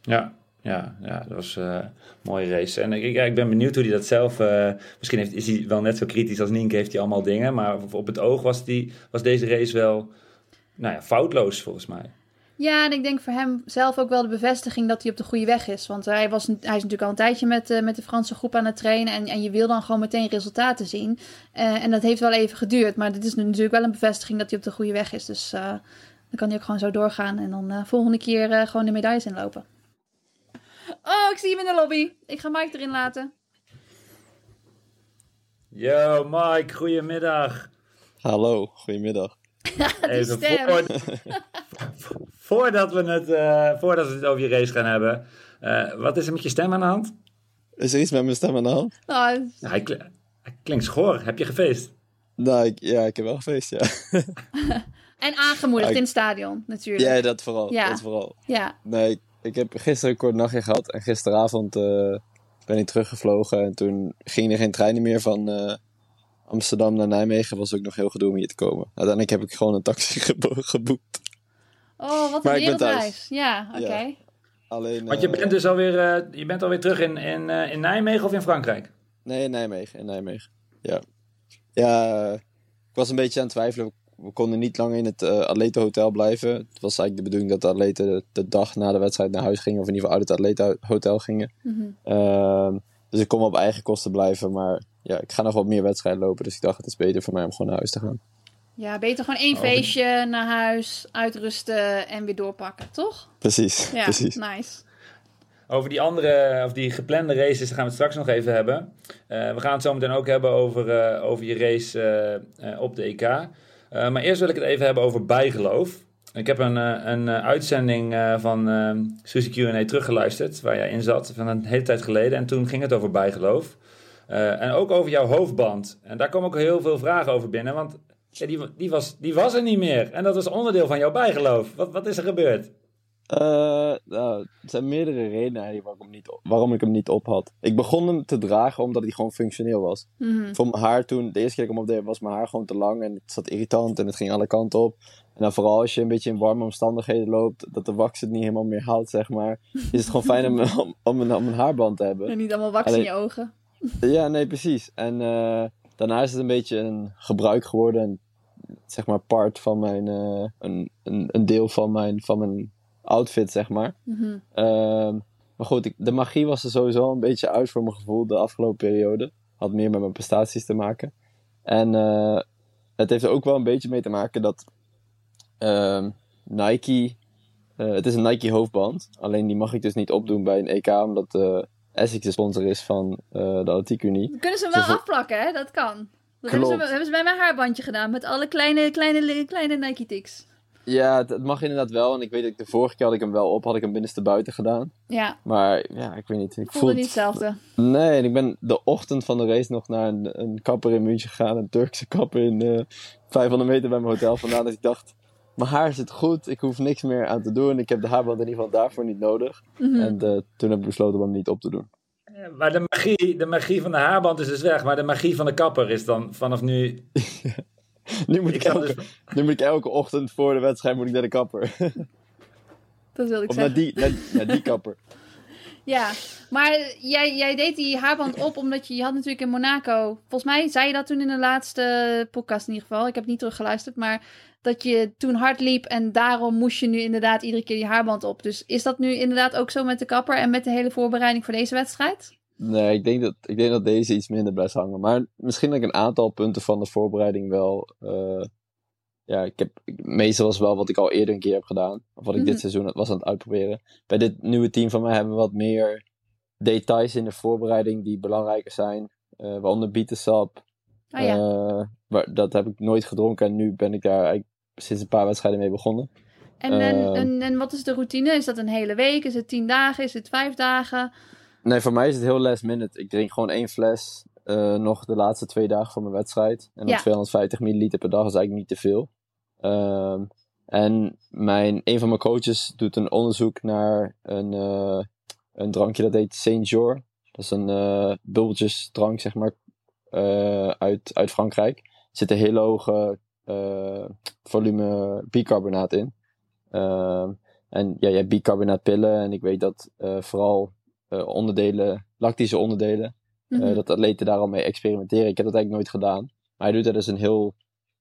Ja, ja, ja, dat was een mooie race. En ik, ik ben benieuwd hoe hij dat zelf... Uh, misschien heeft, is hij wel net zo kritisch als Nienke, heeft hij allemaal dingen. Maar op het oog was, die, was deze race wel nou ja, foutloos volgens mij. Ja, en ik denk voor hem zelf ook wel de bevestiging dat hij op de goede weg is. Want hij, was, hij is natuurlijk al een tijdje met, uh, met de Franse groep aan het trainen. En, en je wil dan gewoon meteen resultaten zien. En dat heeft wel even geduurd. Maar dit is natuurlijk wel een bevestiging dat hij op de goede weg is. Dus dan kan hij ook gewoon zo doorgaan. En dan volgende keer gewoon de medailles inlopen. Oh, ik zie hem in de lobby. Ik ga Mike erin laten. Yo, Mike, goedemiddag. Hallo, goedemiddag. Even voor, voordat, we het, uh, voordat we het over je race gaan hebben. Uh, wat is er met je stem aan de hand? Is er iets met mijn stem aan de hand? Oh, nou, hij, kl hij, klinkt schor. Heb je gefeest? Nou, ik, ja, ik heb wel gefeest, ja. en aangemoedigd in het stadion, natuurlijk. Ja, dat vooral. Ja. Dat vooral. Ja. Nee, ik heb gisteren een kort nachtje gehad en gisteravond uh, ben ik teruggevlogen. En toen ging er geen treinen meer van uh, Amsterdam naar Nijmegen. Was ook nog heel gedoe om hier te komen. Uiteindelijk heb ik gewoon een taxi gebo geboekt. Oh, wat een wereldreis. Ja, oké. Okay. Alleen. Want je uh, bent dus alweer, uh, je bent alweer terug in, in, uh, in Nijmegen of in Frankrijk? Nee, in Nijmegen. In Nijmegen. Ja. Ja, ik was een beetje aan het twijfelen we konden niet lang in het uh, atletenhotel blijven. Het was eigenlijk de bedoeling dat de atleten de, dag na de wedstrijd naar huis gingen. Of in ieder geval uit het atletenhotel gingen. Mm -hmm. dus ik kon op eigen kosten blijven. Maar ja, ik ga nog wat meer wedstrijden lopen. Dus ik dacht het is beter voor mij om gewoon naar huis te gaan. Ja, beter gewoon één feestje naar huis, uitrusten en weer doorpakken, toch? Precies, ja, precies. nice. Over die andere, of die geplande races, daar gaan we het straks nog even hebben. Uh, we gaan het zo meteen ook hebben over, uh, over je race uh, op de EK. Uh, maar eerst wil ik het even hebben over bijgeloof. Ik heb een, uh, een uh, uitzending van Suzy Q&A teruggeluisterd, waar jij in zat, van een hele tijd geleden. En toen ging het over bijgeloof. en ook over jouw hoofdband. En daar komen ook heel veel vragen over binnen, want die, die, was, die was er niet meer. En dat was onderdeel van jouw bijgeloof. Wat, wat is er gebeurd? Uh, nou, er zijn meerdere redenen waarom ik, hem niet op, waarom ik hem niet op had. Ik begon hem te dragen omdat hij gewoon functioneel was. Mm -hmm. Voor mijn haar toen, de eerste keer dat ik hem opdeed, was mijn haar gewoon te lang en het zat irritant en het ging alle kanten op. En dan vooral als je een beetje in warme omstandigheden loopt, dat de wax het niet helemaal meer houdt, zeg maar, is het gewoon fijn om, om, om, een, om, een, haarband te hebben. En niet allemaal wax Alleen, in je ogen. Ja, nee, precies. En uh, daarna is het een beetje een gebruik geworden, en, zeg maar, part van mijn, uh, een, een, een deel van mijn, van mijn outfit, zeg maar. Mm -hmm. uh, maar goed, ik, de magie was er sowieso een beetje uit voor mijn gevoel de afgelopen periode. Had meer met mijn prestaties te maken. En uh, het heeft er ook wel een beetje mee te maken dat uh, Nike. Uh, het is een Nike hoofdband. Alleen die mag ik dus niet opdoen bij een EK, omdat uh, Essex de sponsor is van de Atletiek Unie. Kunnen ze hem wel afplakken, hè? Dat kan. Dat hebben ze, hebben ze bij mijn haarbandje gedaan met alle kleine, kleine, kleine Nike ticks. Ja, het, het, mag inderdaad wel. En ik weet dat ik de vorige keer had ik hem wel op, had ik hem binnenste buiten gedaan. Ja. Maar ja, ik weet niet. Ik voelde niet hetzelfde. Nee, en ik ben de ochtend van de race nog naar een, een kapper in München gegaan. Een Turkse kapper in uh, 500 meter bij mijn hotel vandaan. Dat ik dacht, mijn haar zit goed. Ik hoef niks meer aan te doen. Ik heb de haarband in ieder geval daarvoor niet nodig. Mm -hmm. En uh, toen heb ik besloten om hem niet op te doen. Ja, maar de magie, de magie van de haarband is dus weg. Maar de magie van de kapper is dan vanaf nu... Nu moet ik, ik elke, dus... nu moet ik elke ochtend voor de wedstrijd moet ik naar de kapper. Dat wil ik of zeggen. naar die, naar, naar die kapper. Ja, maar jij, jij deed die haarband op omdat je, je had natuurlijk in Monaco... Volgens mij zei je dat toen in de laatste podcast in ieder geval. Ik heb niet teruggeluisterd, maar dat je toen hard liep en daarom moest je nu inderdaad iedere keer die haarband op. Dus is dat nu inderdaad ook zo met de kapper en met de hele voorbereiding voor deze wedstrijd? Nee, ik denk, dat, ik denk dat deze iets minder blijft hangen. Maar misschien dat ik een aantal punten van de voorbereiding wel. eh, ja, ik heb. meestal was wel wat ik al eerder een keer heb gedaan. Of wat ik Mhm. dit seizoen was aan het uitproberen. Bij dit nieuwe team van mij hebben we wat meer details in de voorbereiding die belangrijker zijn. Eh waaronder bietensap. Oh ja. Eh, maar dat heb ik nooit gedronken en nu ben ik daar eigenlijk sinds een paar wedstrijden mee begonnen. en, en, en, en wat is de routine? Is dat een hele week? Is het tien dagen? Is het vijf dagen? Nee, voor mij is het heel last minute. Ik drink gewoon één fles eh, nog de laatste twee dagen voor mijn wedstrijd. En Ja. 250 milliliter per dag is eigenlijk niet te veel. Ehm, en mijn, een van mijn coaches doet een onderzoek naar een, eh, een drankje dat heet Saint Jean. Dat is een eh bubbeltjesdrank, zeg maar, uit, uit Frankrijk. Er zit een heel hoge volume bicarbonaat in. Ehm, en ja, je hebt bicarbonaatpillen en ik weet dat vooral eh, onderdelen, lactische onderdelen, eh, Mhm. dat atleten daar al mee experimenteren. Ik heb dat eigenlijk nooit gedaan. Maar hij doet er dus een heel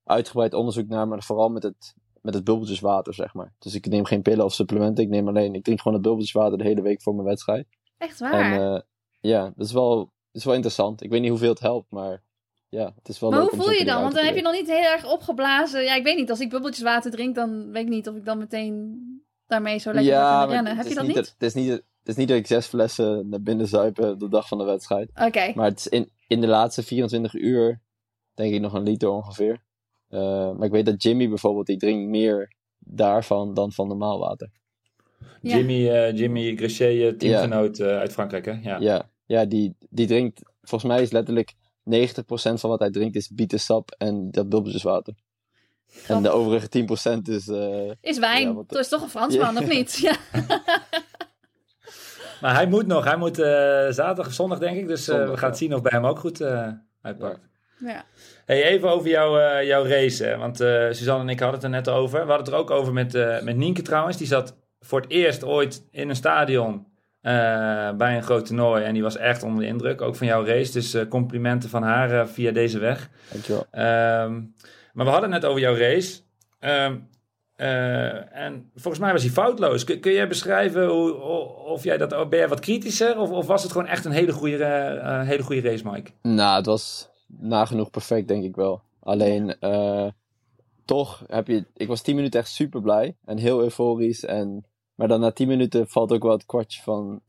uitgebreid onderzoek naar, maar vooral met het, met het bubbeltjeswater, zeg maar. Dus ik neem geen pillen of supplementen, ik neem alleen, ik drink gewoon het bubbeltjeswater de hele week voor mijn wedstrijd. Echt En waar? eh, ja, dat is, wel, dat is wel interessant. Ik weet niet hoeveel het helpt, maar ja, het is wel maar hoe voel je dan? Want dan heb je nog niet heel erg opgeblazen. Ja, ik weet niet. Als ik bubbeltjes water drink, dan weet ik niet of ik dan meteen daarmee zo lekker ja, maar rennen. het Heb je dat niet? Het is, niet, het is niet dat ik zes flessen naar binnen zuipen de dag van de wedstrijd. Oké. Maar het is in, in de laatste 24 uur, denk ik nog een liter ongeveer. Eh, maar ik weet dat Jimmy bijvoorbeeld, die drinkt meer daarvan dan van normaal water. Ja. Jimmy, eh, Jimmy Grichet, eh, teamgenoot eh, uit Frankrijk, hè? Ja. Ja, ja die, die drinkt, volgens mij is letterlijk 90% van wat hij drinkt is bietensap en dat bubbeltjeswater. En de overige 10% is... eh, Is wijn. Ja, wat- Dat is toch een Fransman, of niet? Ja. Maar hij moet nog. Hij moet eh, zaterdag of zondag, denk ik. Dus eh, Zondag, we gaan ja. zien of bij hem ook goed eh, uitpakt. ja. Hey, even over jouw, eh, jouw race. hè. Want eh, Suzanne en ik hadden het er net over. We hadden het er ook over met, eh, met Nienke trouwens. Die zat voor het eerst ooit in een stadion eh, bij een groot toernooi. En die was echt onder de indruk, ook van jouw race. Dus complimenten van haar eh, via deze weg. dankjewel. Ehm, maar we hadden het net over jouw race. Ehm, eh, en volgens mij was hij foutloos. Kun, jij beschrijven hoe, of jij dat, ben jij wat kritischer? Of, of was het gewoon echt een hele goede, eh, hele goede race, Mike? Nou, het was nagenoeg perfect, denk ik wel. Alleen, eh, toch heb je... Ik was 10 minuten echt super blij en heel euforisch. En, maar dan na 10 minuten valt ook wel het kwartje van...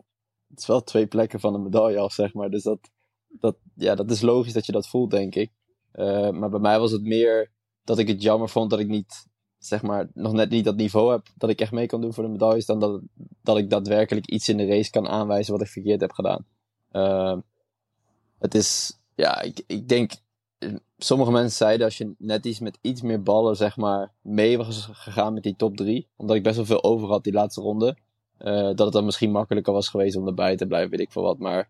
Het is wel twee plekken van een medaille af, zeg maar. Dus dat, dat, ja, dat is logisch dat je dat voelt, denk ik. Maar bij mij was het meer dat ik het jammer vond dat ik niet... Zeg maar, nog net niet dat niveau heb dat ik echt mee kan doen voor de medailles. Dan dat, dat ik daadwerkelijk iets in de race kan aanwijzen wat ik verkeerd heb gedaan. Ehm, het is, ja, ik, ik denk, eh, sommige mensen zeiden als je net iets met iets meer ballen, zeg maar, mee was gegaan met die top 3, omdat ik best wel veel over had die laatste ronde, eh, dat het dan misschien makkelijker was geweest om erbij te blijven, weet ik veel wat. Maar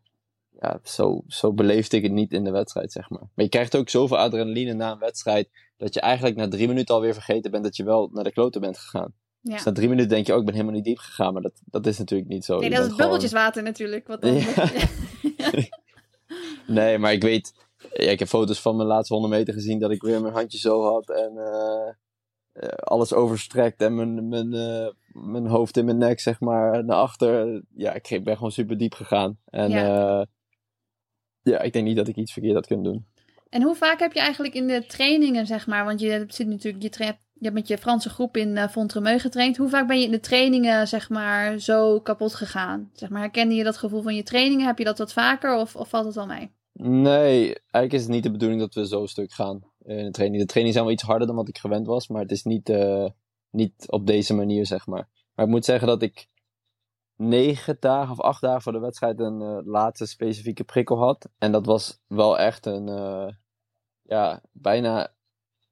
ja, zo, zo beleefde ik het niet in de wedstrijd, zeg maar. Maar je krijgt ook zoveel adrenaline na een wedstrijd, dat je eigenlijk na drie minuten alweer vergeten bent dat je wel naar de kloten bent gegaan. Ja. Dus na drie minuten denk je, oh, ik ben helemaal niet diep gegaan, maar dat, dat is natuurlijk niet zo. Nee, dat is bent gewoon- bubbeltjeswater natuurlijk. Wat dan... Ja. Nee, maar ik weet, ja, ik heb foto's van mijn laatste 100 meter gezien dat ik weer mijn handje zo had en eh, eh, alles overstrekt en mijn, mijn, eh, mijn hoofd in mijn nek, zeg maar, naar achter. Ja, ik ben gewoon super diep gegaan. En Ja. Ja, ik denk niet dat ik iets verkeerd had kunnen doen. En hoe vaak heb je eigenlijk in de trainingen, zeg maar, want je zit natuurlijk, je, je hebt met je Franse groep in uh, Fontremeu getraind. Hoe vaak ben je in de trainingen, zeg maar, zo kapot gegaan? Zeg maar, herkende je dat gevoel van je trainingen? Heb je dat wat vaker of, of valt het wel mee? Nee, eigenlijk is het niet de bedoeling dat we zo stuk gaan eh, in de training. De trainingen zijn wel iets harder dan wat ik gewend was, maar het is niet, eh, niet op deze manier, zeg maar. Maar ik moet zeggen dat ik negen dagen of acht dagen voor de wedstrijd een eh, laatste specifieke prikkel had. En dat was wel echt een, eh, ja, bijna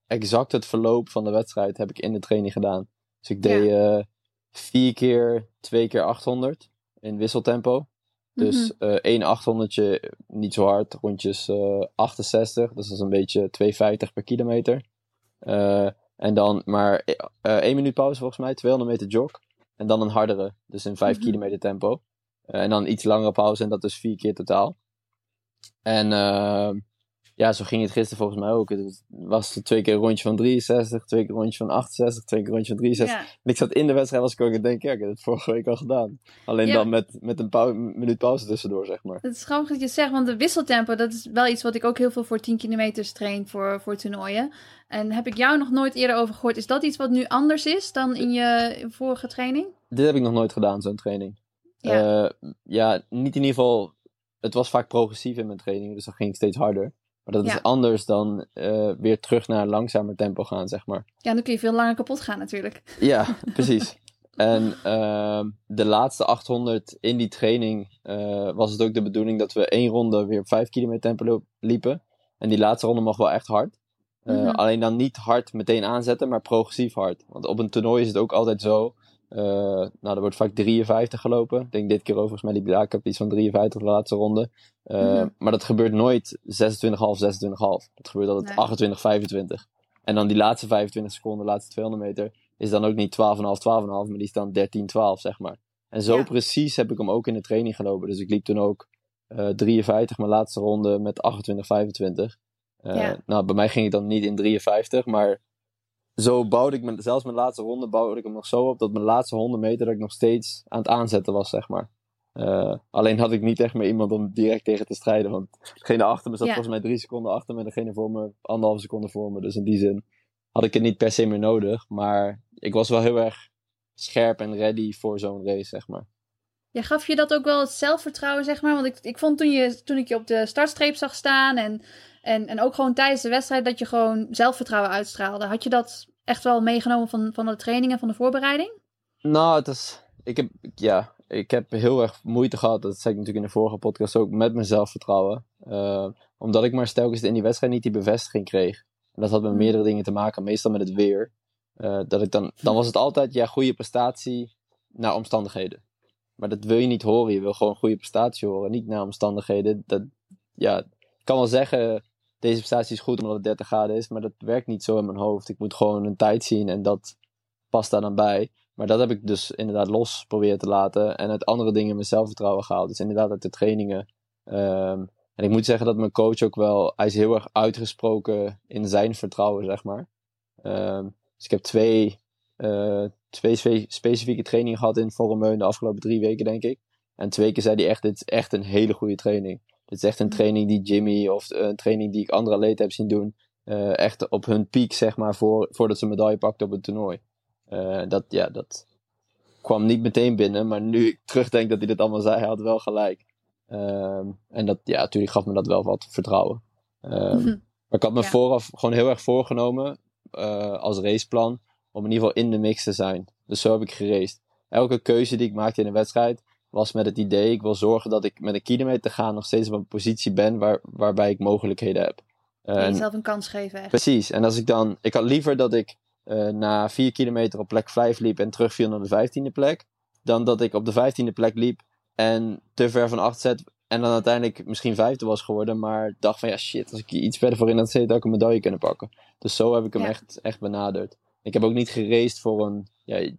exact het verloop van de wedstrijd heb ik in de training gedaan. Dus ik deed eh, vier keer, twee keer 800 in wisseltempo. Dus Mhm. eh één 800 niet zo hard, rondjes eh 68. Dus dat is een beetje 2,50 per kilometer. En dan maar één minuut pauze volgens mij, 200 meter jog. En dan een hardere, dus in 5 Mhm. kilometer tempo. Eh, en dan iets langere pauze en dat is vier keer totaal. En eh, ja, zo ging het gisteren volgens mij ook. Het was twee keer een rondje van 63, twee keer een rondje van 68, twee keer een rondje van 63. Ja. En ik zat in de wedstrijd, was ik ook aan denken, ja, ik heb het vorige week al gedaan. Alleen Ja. dan met, met een pau- minuut pauze tussendoor, zeg maar. Het is grappig dat je zegt, want de wisseltempo, dat is wel iets wat ik ook heel veel voor 10 kilometers train voor, voor toernooien. En heb ik jou nog nooit eerder over gehoord. Is dat iets wat nu anders is dan in je vorige training? Dit heb ik nog nooit gedaan, zo'n training. Ja. Ja. ja, niet in ieder geval. Het was vaak progressief in mijn training, dus dan ging ik steeds harder. Maar dat Ja. is anders dan eh, weer terug naar een langzamer tempo gaan, zeg maar. Ja, dan kun je veel langer kapot gaan natuurlijk. Ja, precies. En ehm, de laatste 800 in die training eh, was het ook de bedoeling dat we één ronde weer op 5 kilometer tempo liepen. En die laatste ronde mag wel echt hard. Eh, Mhm. Alleen dan niet hard meteen aanzetten, maar progressief hard. Want op een toernooi is het ook altijd zo. Eh, nou, er wordt vaak 53 gelopen. Ik denk dit keer overigens met die ik heb iets van 53 de laatste ronde. Eh, Mhm. Maar dat gebeurt nooit 26,5, 26,5. Dat gebeurt altijd Nee. 28, 25. En dan die laatste 25 seconden, de laatste 200 meter, is dan ook niet 12,5, 12,5, maar die is dan 13, 12, zeg maar. En zo Ja. precies heb ik hem ook in de training gelopen. Dus ik liep toen ook eh 53, mijn laatste ronde met 28, 25. Eh, Ja. Nou, bij mij ging het dan niet in 53, maar zo bouwde ik, mijn, zelfs mijn laatste ronde bouwde ik hem nog zo op dat mijn laatste 100 meter dat ik nog steeds aan het aanzetten was, zeg maar. Eh, alleen had ik niet echt meer iemand om direct tegen te strijden. Want degene achter me zat Ja. volgens mij drie seconden achter me. Degene voor me anderhalve seconde voor me. Dus in die zin had ik het niet per se meer nodig. Maar ik was wel heel erg scherp en ready voor zo'n race, zeg maar. Ja, gaf je dat ook wel het zelfvertrouwen, zeg maar? Want ik, ik vond toen, je, toen ik je op de startstreep zag staan en, en, en ook gewoon tijdens de wedstrijd dat je gewoon zelfvertrouwen uitstraalde. Had je dat echt wel meegenomen van, van de training en van de voorbereiding? Nou, het is. Ik heb, ja, ik heb heel erg moeite gehad. Dat zei ik natuurlijk in de vorige podcast ook. Met mijn zelfvertrouwen. Eh, omdat ik maar telkens in die wedstrijd niet die bevestiging kreeg. En dat had met Hmm. meerdere dingen te maken. Meestal met het weer. Eh, dat ik dan, dan was het altijd, ja, goede prestatie naar omstandigheden. Maar dat wil je niet horen. Je wil gewoon goede prestatie horen. Niet naar omstandigheden. Dat, ja, ik kan wel zeggen, deze prestatie is goed omdat het 30 graden is. Maar dat werkt niet zo in mijn hoofd. Ik moet gewoon een tijd zien en dat past daar dan bij. Maar dat heb ik dus inderdaad los proberen te laten. En uit andere dingen mijn zelfvertrouwen gehaald. Dus inderdaad uit de trainingen. Ehm, en ik moet zeggen dat mijn coach ook wel... Hij is heel erg uitgesproken in zijn vertrouwen, zeg maar. Ehm, dus ik heb twee, eh, twee spe- specifieke trainingen gehad in Vormeu de afgelopen drie weken, denk ik. En twee keer zei hij echt, dit is echt een hele goede training. Dit is echt een Mhm. training die Jimmy of een training die ik andere atleten heb zien doen. eh, echt op hun piek, zeg maar, voor, voordat ze een medaille pakten op het toernooi. Eh, dat, ja, dat kwam niet meteen binnen, maar nu ik terugdenk dat hij dit allemaal zei, hij had wel gelijk. Ehm, en dat, ja, natuurlijk gaf me dat wel wat vertrouwen. Ehm, maar ik had me Ja. vooraf gewoon heel erg voorgenomen, eh, als raceplan, om in ieder geval in de mix te zijn. Dus zo heb ik geraced. Elke keuze die ik maakte in een wedstrijd, was met het idee, ik wil zorgen dat ik met een kilometer te gaan nog steeds op een positie ben waar, waarbij ik mogelijkheden heb. En jezelf een kans geven. Echt. Precies. En als ik dan, ik had liever dat ik eh, na 4 kilometer op plek 5 liep en terugviel naar de 15e plek, dan dat ik op de 15e plek liep en te ver van achter zet en dan uiteindelijk misschien vijfde was geworden, maar dacht van ja shit, als ik hier iets verder voor in had zitten, had ik een medaille kunnen pakken. Dus zo heb ik hem Ja. echt, echt benaderd. Ik heb ook niet geraced voor een, ja,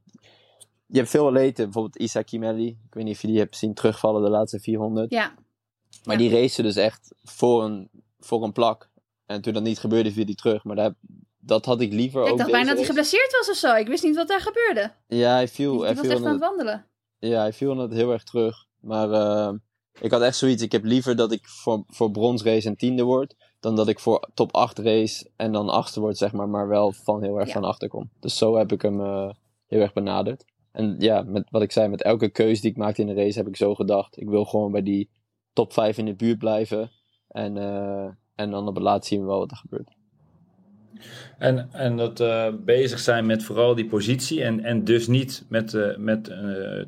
je hebt veel atleten, bijvoorbeeld Isa Kimeli, ik weet niet of je die hebt zien terugvallen de laatste 400. Ja, Maar Ja. die race dus echt voor een, voor een plak. En toen dat niet gebeurde, viel die terug. Maar dat, dat had ik liever ook ik dacht bijna dat hij geblesseerd was of zo. Ik wist niet wat daar gebeurde. Ja, hij viel, Die, hij die was viel, echt aan het wandelen. ja, hij viel het heel erg terug. Maar eh, ik had echt zoiets. Ik heb liever dat ik voor, voor brons race en tiende word. Dan dat ik voor top 8 race en dan achtste word, zeg maar. Maar wel van heel erg Ja. van achter kom. Dus zo heb ik hem eh, heel erg benaderd. En ja, met wat ik zei, met elke keuze die ik maakte in de race heb ik zo gedacht. Ik wil gewoon bij die top 5 in de buurt blijven. En, eh, en dan op het laatst zien we wel wat er gebeurt. En, en dat eh, bezig zijn met vooral die positie en, en dus niet met, eh, met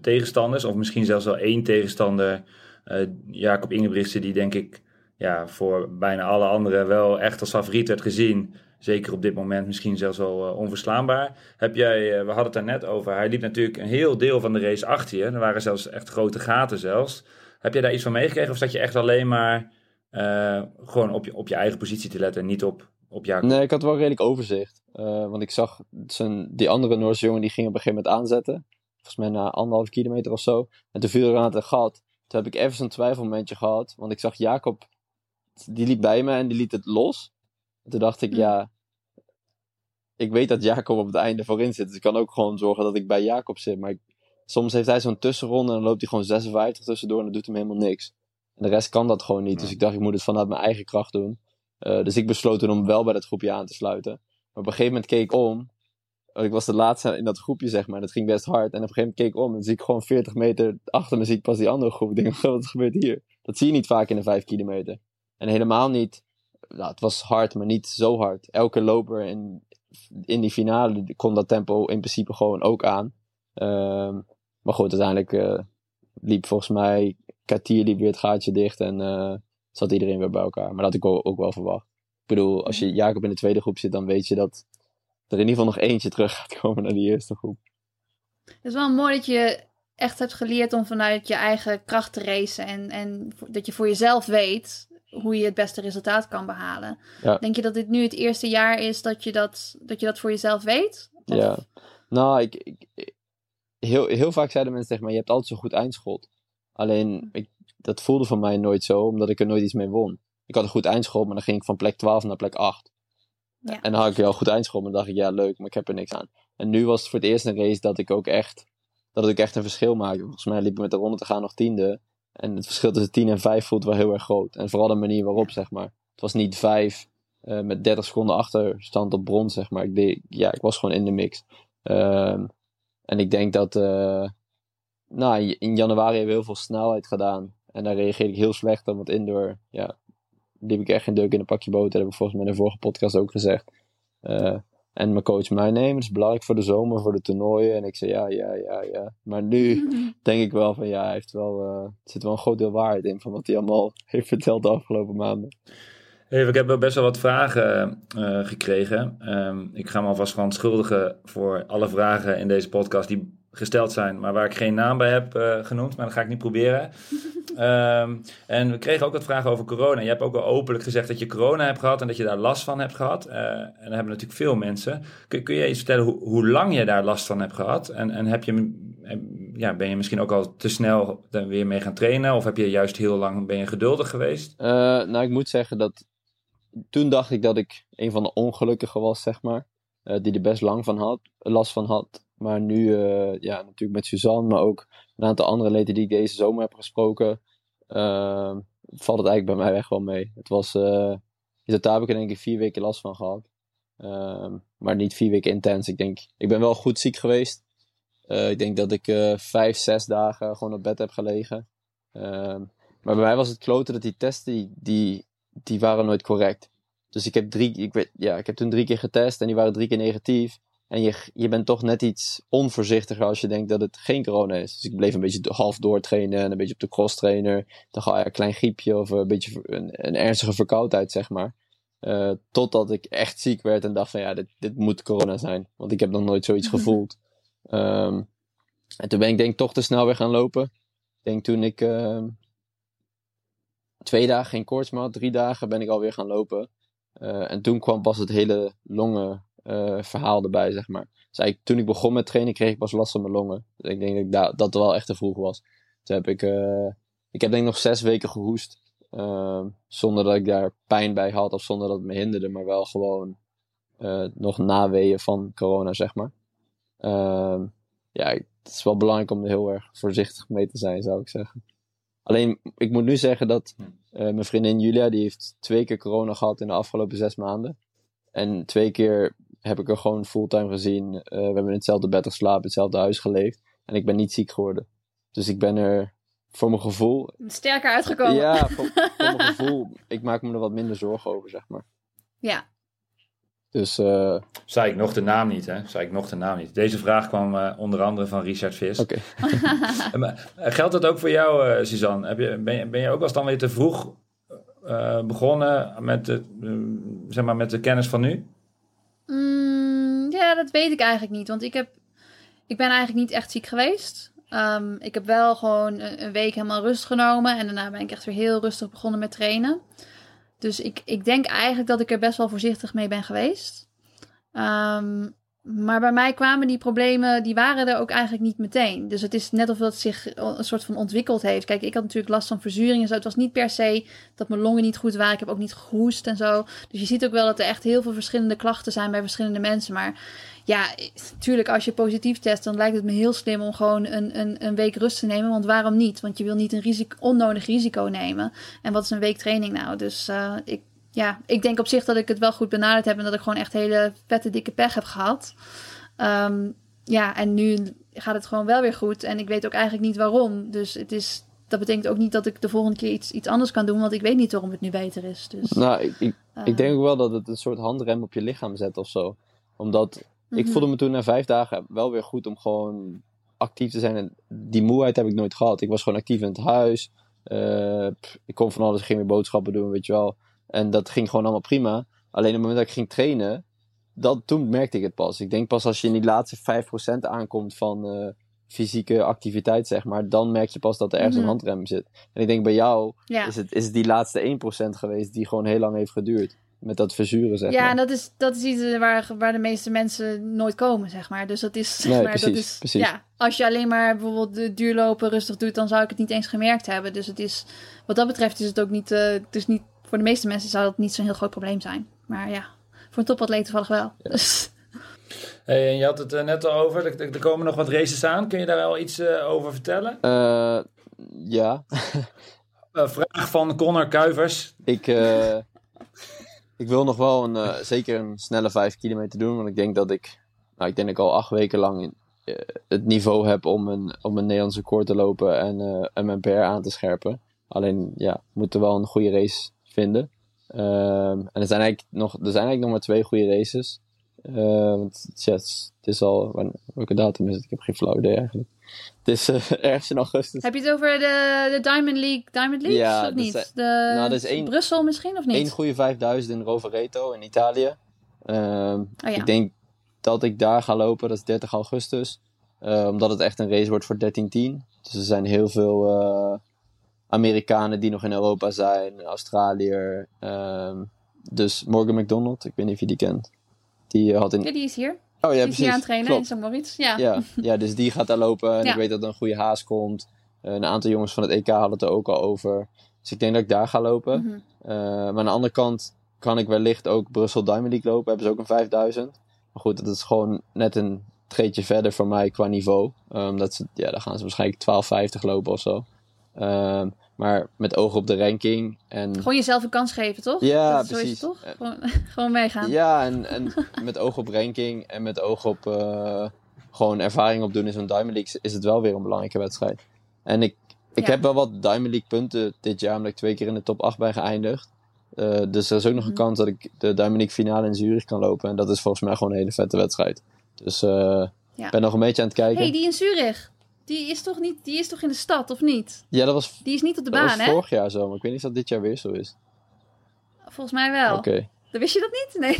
tegenstanders of misschien zelfs wel één tegenstander. Jacob Ingebrigtsen die denk ik ja, voor bijna alle anderen wel echt als favoriet werd gezien. Zeker op dit moment misschien zelfs wel eh, onverslaanbaar. Heb jij, eh, we hadden het daar net over, hij liep natuurlijk een heel deel van de race achter je. Er waren zelfs echt grote gaten zelfs. Heb jij daar iets van meegekregen of zat je echt alleen maar eh, gewoon op je, op je eigen positie te letten en niet op, op Jacob? Nee, ik had wel redelijk overzicht. Want ik zag zijn, die andere Noorse jongen die ging op een gegeven moment aanzetten. Volgens mij na anderhalf kilometer of zo. En toen viel er aan het gat. Toen heb ik even zo'n twijfelmomentje gehad. Want ik zag Jacob die liep bij me en die liet het los. En toen dacht ik, Mm. ja, ik weet dat Jacob op het einde voorin zit. Dus ik kan ook gewoon zorgen dat ik bij Jacob zit. Maar ik- soms heeft hij zo'n tussenronde en dan loopt hij gewoon 56 tussendoor en dan doet hem helemaal niks. En de rest kan dat gewoon niet. Dus ik dacht, ik moet het vanuit mijn eigen kracht doen. Eh, dus ik besloot toen om wel bij dat groepje aan te sluiten. Maar op een gegeven moment keek ik om. Ik was de laatste in dat groepje, zeg maar. Dat ging best hard. En op een gegeven moment keek ik om. En dan zie ik gewoon 40 meter achter me zie ik pas die andere groep. Ik denk, wat gebeurt hier? Dat zie je niet vaak in de 5 kilometer. En helemaal niet. Nou, het was hard, maar niet zo hard. Elke loper in, in die finale kon dat tempo in principe gewoon ook aan. Ehm, maar goed, uiteindelijk eh, liep volgens mij Katier liep weer het gaatje dicht. En eh, zat iedereen weer bij elkaar. Maar dat had ik ook, wel verwacht. Ik bedoel, als je Jacob in de tweede groep zit, dan weet je dat er in ieder geval nog eentje terug gaat komen naar die eerste groep. Het is wel mooi dat je echt hebt geleerd om vanuit je eigen kracht te racen. En, en dat je voor jezelf weet hoe je het beste resultaat kan behalen. Ja. Denk je dat dit nu het eerste jaar is dat je dat, dat, je dat voor jezelf weet? Of- Ja. Nou, ik, ik, heel, heel vaak zeiden mensen tegen mij, je hebt altijd zo'n goed eindschot. Alleen, ik, dat voelde voor mij nooit zo, omdat ik er nooit iets mee won. Ik had een goed eindschot, maar dan ging ik van plek 12 naar plek 8. Ja. En dan had ik wel een goed eindschot, maar dan dacht ik, ja leuk, maar ik heb er niks aan. En nu was het voor het eerst een race dat ik ook echt, dat ik echt een verschil maakte. Volgens mij liep ik met de ronde te gaan nog tiende. En het verschil tussen 10 en 5 voelt wel heel erg groot. En vooral de manier waarop, zeg maar. Het was niet 5 eh, met 30 seconden achterstand op brons, zeg maar. Ik, deed, ja, ik was gewoon in de mix. Ehm, en ik denk dat, eh, nou, in- januari hebben we heel veel snelheid gedaan. En daar reageerde ik heel slecht op, want indoor, ja, liep ik echt geen deuk in een pakje boter. Dat heb ik volgens mij in de vorige podcast ook gezegd. Eh, en mijn coach mij, nee, maar het is belangrijk voor de zomer, voor de toernooien. En ik zei, ja, ja, ja, ja. Maar nu denk ik wel van, ja, hij heeft wel, eh, er zit wel een groot deel waarheid in van wat hij allemaal heeft verteld de afgelopen maanden. Even, ik heb wel best wel wat vragen eh, gekregen. Ehm, ik ga me alvast gewoon schuldigen voor alle vragen in deze podcast die gesteld zijn, maar waar ik geen naam bij heb eh, genoemd. Maar dat ga ik niet proberen. Ehm, en we kregen ook wat vragen over corona. Je hebt ook wel openlijk gezegd dat je corona hebt gehad en dat je daar last van hebt gehad. Eh, en dat hebben natuurlijk veel mensen. Kun, kun je iets vertellen hoe, hoe lang je daar last van hebt gehad? En, en heb je, ja, ben je misschien ook al te snel er weer mee gaan trainen? Of heb je juist heel lang, ben je geduldig geweest? Eh, nou, ik moet zeggen dat toen dacht ik dat ik een van de ongelukkigen was, zeg maar. eh, die er best lang van had, last van had. Maar nu, eh, ja, natuurlijk met Suzanne, maar ook een aantal andere leden die ik deze zomer heb gesproken, eh, valt het eigenlijk bij mij echt wel mee. Het was, eh, in totaal heb ik er denk ik vier weken last van gehad. Ehm, maar niet vier weken intens. Ik denk, ik ben wel goed ziek geweest. Eh, ik denk dat ik vijf, zes dagen gewoon op bed heb gelegen. Ehm, maar bij mij was het kloten dat die testen, die, die, die waren nooit correct. Dus ik heb, drie, ik, weet, ja, ik heb toen drie keer getest en die waren drie keer negatief. En je, je bent toch net iets onvoorzichtiger als je denkt dat het geen corona is. Dus ik bleef een beetje half doortrainen en een beetje op de cross trainer. Dan ga je een klein griepje of een beetje een, een ernstige verkoudheid, zeg maar. Eh, totdat ik echt ziek werd en dacht van ja, dit, dit moet corona zijn. Want ik heb nog nooit zoiets gevoeld. Ehm, en toen ben ik denk ik toch te snel weer gaan lopen. Ik denk toen ik ehm, twee dagen geen koorts meer had, drie dagen ben ik alweer gaan lopen. Eh, en toen kwam pas het hele longen eh, verhaal erbij, zeg maar. Dus eigenlijk, toen ik begon met trainen, kreeg ik pas last van mijn longen. Dus ik denk dat ik da- dat wel echt te vroeg was. Toen heb ik, eh, ik heb denk ik nog zes weken gehoest. Ehm, zonder dat ik daar pijn bij had of zonder dat het me hinderde, maar wel gewoon eh, nog naweeën van corona, zeg maar. Ehm, ja, het is wel belangrijk om er heel erg voorzichtig mee te zijn, zou ik zeggen. Alleen, ik moet nu zeggen dat mijn vriendin Julia, die heeft twee keer corona gehad in de afgelopen zes maanden. En twee keer heb ik er gewoon fulltime gezien. Eh, we hebben in hetzelfde bed geslapen, hetzelfde huis geleefd. En ik ben niet ziek geworden. Dus ik ben er voor mijn gevoel. Sterker uitgekomen. Ja, voor, voor mijn gevoel. Ik maak me er wat minder zorgen over, zeg maar. Ja. Dus eh, Zei ik nog de naam niet, hè? Zei ik nog de naam niet. Deze vraag kwam eh, onder andere van Richard Vis. oké. Maar, Geldt dat ook voor jou, eh, Suzanne? Heb je, ben, je, ben je ook eens dan weer te vroeg eh, begonnen met de, zeg maar met de kennis van nu? Dat weet ik eigenlijk niet. Want ik, heb, ik ben eigenlijk niet echt ziek geweest. Ehm, ik heb wel gewoon een, een week helemaal rust genomen. En daarna ben ik echt weer heel rustig begonnen met trainen. Dus ik, ik denk eigenlijk dat ik er best wel voorzichtig mee ben geweest. Ehm, Maar bij mij kwamen die problemen, die waren er ook eigenlijk niet meteen. Dus het is net of het zich een soort van ontwikkeld heeft. Kijk, ik had natuurlijk last van verzuring en zo. Het was niet per se dat mijn longen niet goed waren. Ik heb ook niet gehoest en zo. Dus je ziet ook wel dat er echt heel veel verschillende klachten zijn bij verschillende mensen. Maar ja, natuurlijk, als je positief test, dan lijkt het me heel slim om gewoon een, een, een week rust te nemen. Want waarom niet? Want je wil niet een risico, onnodig risico nemen. En wat is een week training nou? Dus uh, ik ja, ik denk op zich dat ik het wel goed benaderd heb en dat ik gewoon echt hele vette dikke pech heb gehad. Um, ja, en nu gaat het gewoon wel weer goed en ik weet ook eigenlijk niet waarom. Dus het is, dat betekent ook niet dat ik de volgende keer iets, iets anders kan doen, want ik weet niet waarom het nu beter is. Dus, nou, ik, ik, uh, ik denk ook wel dat het een soort handrem op je lichaam zet of zo. Omdat ik -hmm. voelde me toen na vijf dagen wel weer goed om gewoon actief te zijn. En die moeheid heb ik nooit gehad. Ik was gewoon actief in het huis. Uh, ik kon van alles, ik ging weer boodschappen doen, weet je wel. En dat ging gewoon allemaal prima. Alleen op het moment dat ik ging trainen, dat, toen merkte ik het pas. Ik denk pas als je in die laatste 5% aankomt van uh, fysieke activiteit, zeg maar, dan merk je pas dat er ergens Mhm. een handrem zit. En ik denk bij jou ja. is, het, is het die laatste 1% geweest die gewoon heel lang heeft geduurd. Met dat verzuren, zeg ja, maar. en dat is, dat is iets waar, waar de meeste mensen nooit komen, zeg maar. Dus dat is, zeg Nee, maar, dat precies, is, precies. ja, als je alleen maar bijvoorbeeld de duurlopen rustig doet, dan zou ik het niet eens gemerkt hebben. Dus het is, wat dat betreft is het ook niet, eh, het is niet, voor de meeste mensen zou dat niet zo'n heel groot probleem zijn. Maar ja, voor een topatleet toevallig wel. Dus, Hey, en je had het er net al over, er, er komen nog wat races aan. Kun je daar wel iets eh, over vertellen? Eh, ja, Een vraag van Connor Kuivers. ik, eh, ik wil nog wel een, eh, zeker een snelle 5 kilometer doen. Want ik denk dat ik, nou, ik denk ik al acht weken lang in, eh, het niveau heb om een, om een Nederlandse record te lopen en, eh, en mijn PR aan te scherpen. Alleen, ja, moeten wel een goede race vinden. Ehm, en er zijn, eigenlijk nog, er zijn eigenlijk nog maar twee goede races. Eh, want ja, het, is, het is al, welke datum is het? Ik heb geen flauw idee eigenlijk. Het is eh, ergens in augustus. heb je het over de, de Diamond League, Diamond League Ja, of niet? zijn- de, nou, dat is één- Brussel misschien of niet? Eén goede 5000 in Rovereto in Italië. Ehm, Oh ja. Ik denk dat ik daar ga lopen, dat is 30 augustus. Eh, omdat het echt een race wordt voor 13-10. Dus er zijn heel veel Amerikanen die nog in Europa zijn, Australiër. ehm, dus Morgan McDonald, ik weet niet of je die kent. Die eh, had in. Ja, die is hier. Oh ja, die is hier aan het trainen Klopt. in St. Moritz. Ja. Ja, ja, dus die gaat daar lopen. En Ja. ik weet dat er een goede haas komt. Eh, een aantal jongens van het EK hadden het er ook al over. Dus ik denk dat ik daar ga lopen. Mhm. Eh, maar aan de andere kant kan ik wellicht ook Brussel Diamond League lopen. Hebben ze ook een 5000. Maar goed, dat is gewoon net een treedje verder voor mij qua niveau. Um, dat ze, ja, dan gaan ze waarschijnlijk 1250 lopen of zo. Ehm, maar met oog op de ranking. En, Gewoon jezelf een kans geven, toch? Ja, dat, zo is precies. het toch? Eh, Gewoon, gewoon meegaan. ja, en, en met oog op ranking en met oog op eh, gewoon ervaring opdoen in zo'n Diamond League is het wel weer een belangrijke wedstrijd. En ik, ik Ja. heb wel wat Diamond League punten dit jaar, omdat ik twee keer in de top 8 ben geëindigd. Eh, dus er is ook nog een Mhm. kans dat ik de Diamond League finale in Zurich kan lopen. En dat is volgens mij gewoon een hele vette wedstrijd. Dus Ja. ik ben nog een beetje aan het kijken. hey, die in Zurich. Die is, toch niet, die is toch in de stad, of niet? Ja, dat was, Die is niet op de dat baan, was hè? vorig jaar zo, maar ik weet niet of dat dit jaar weer zo is. Volgens mij wel. Oké. Dan wist je dat niet? Nee.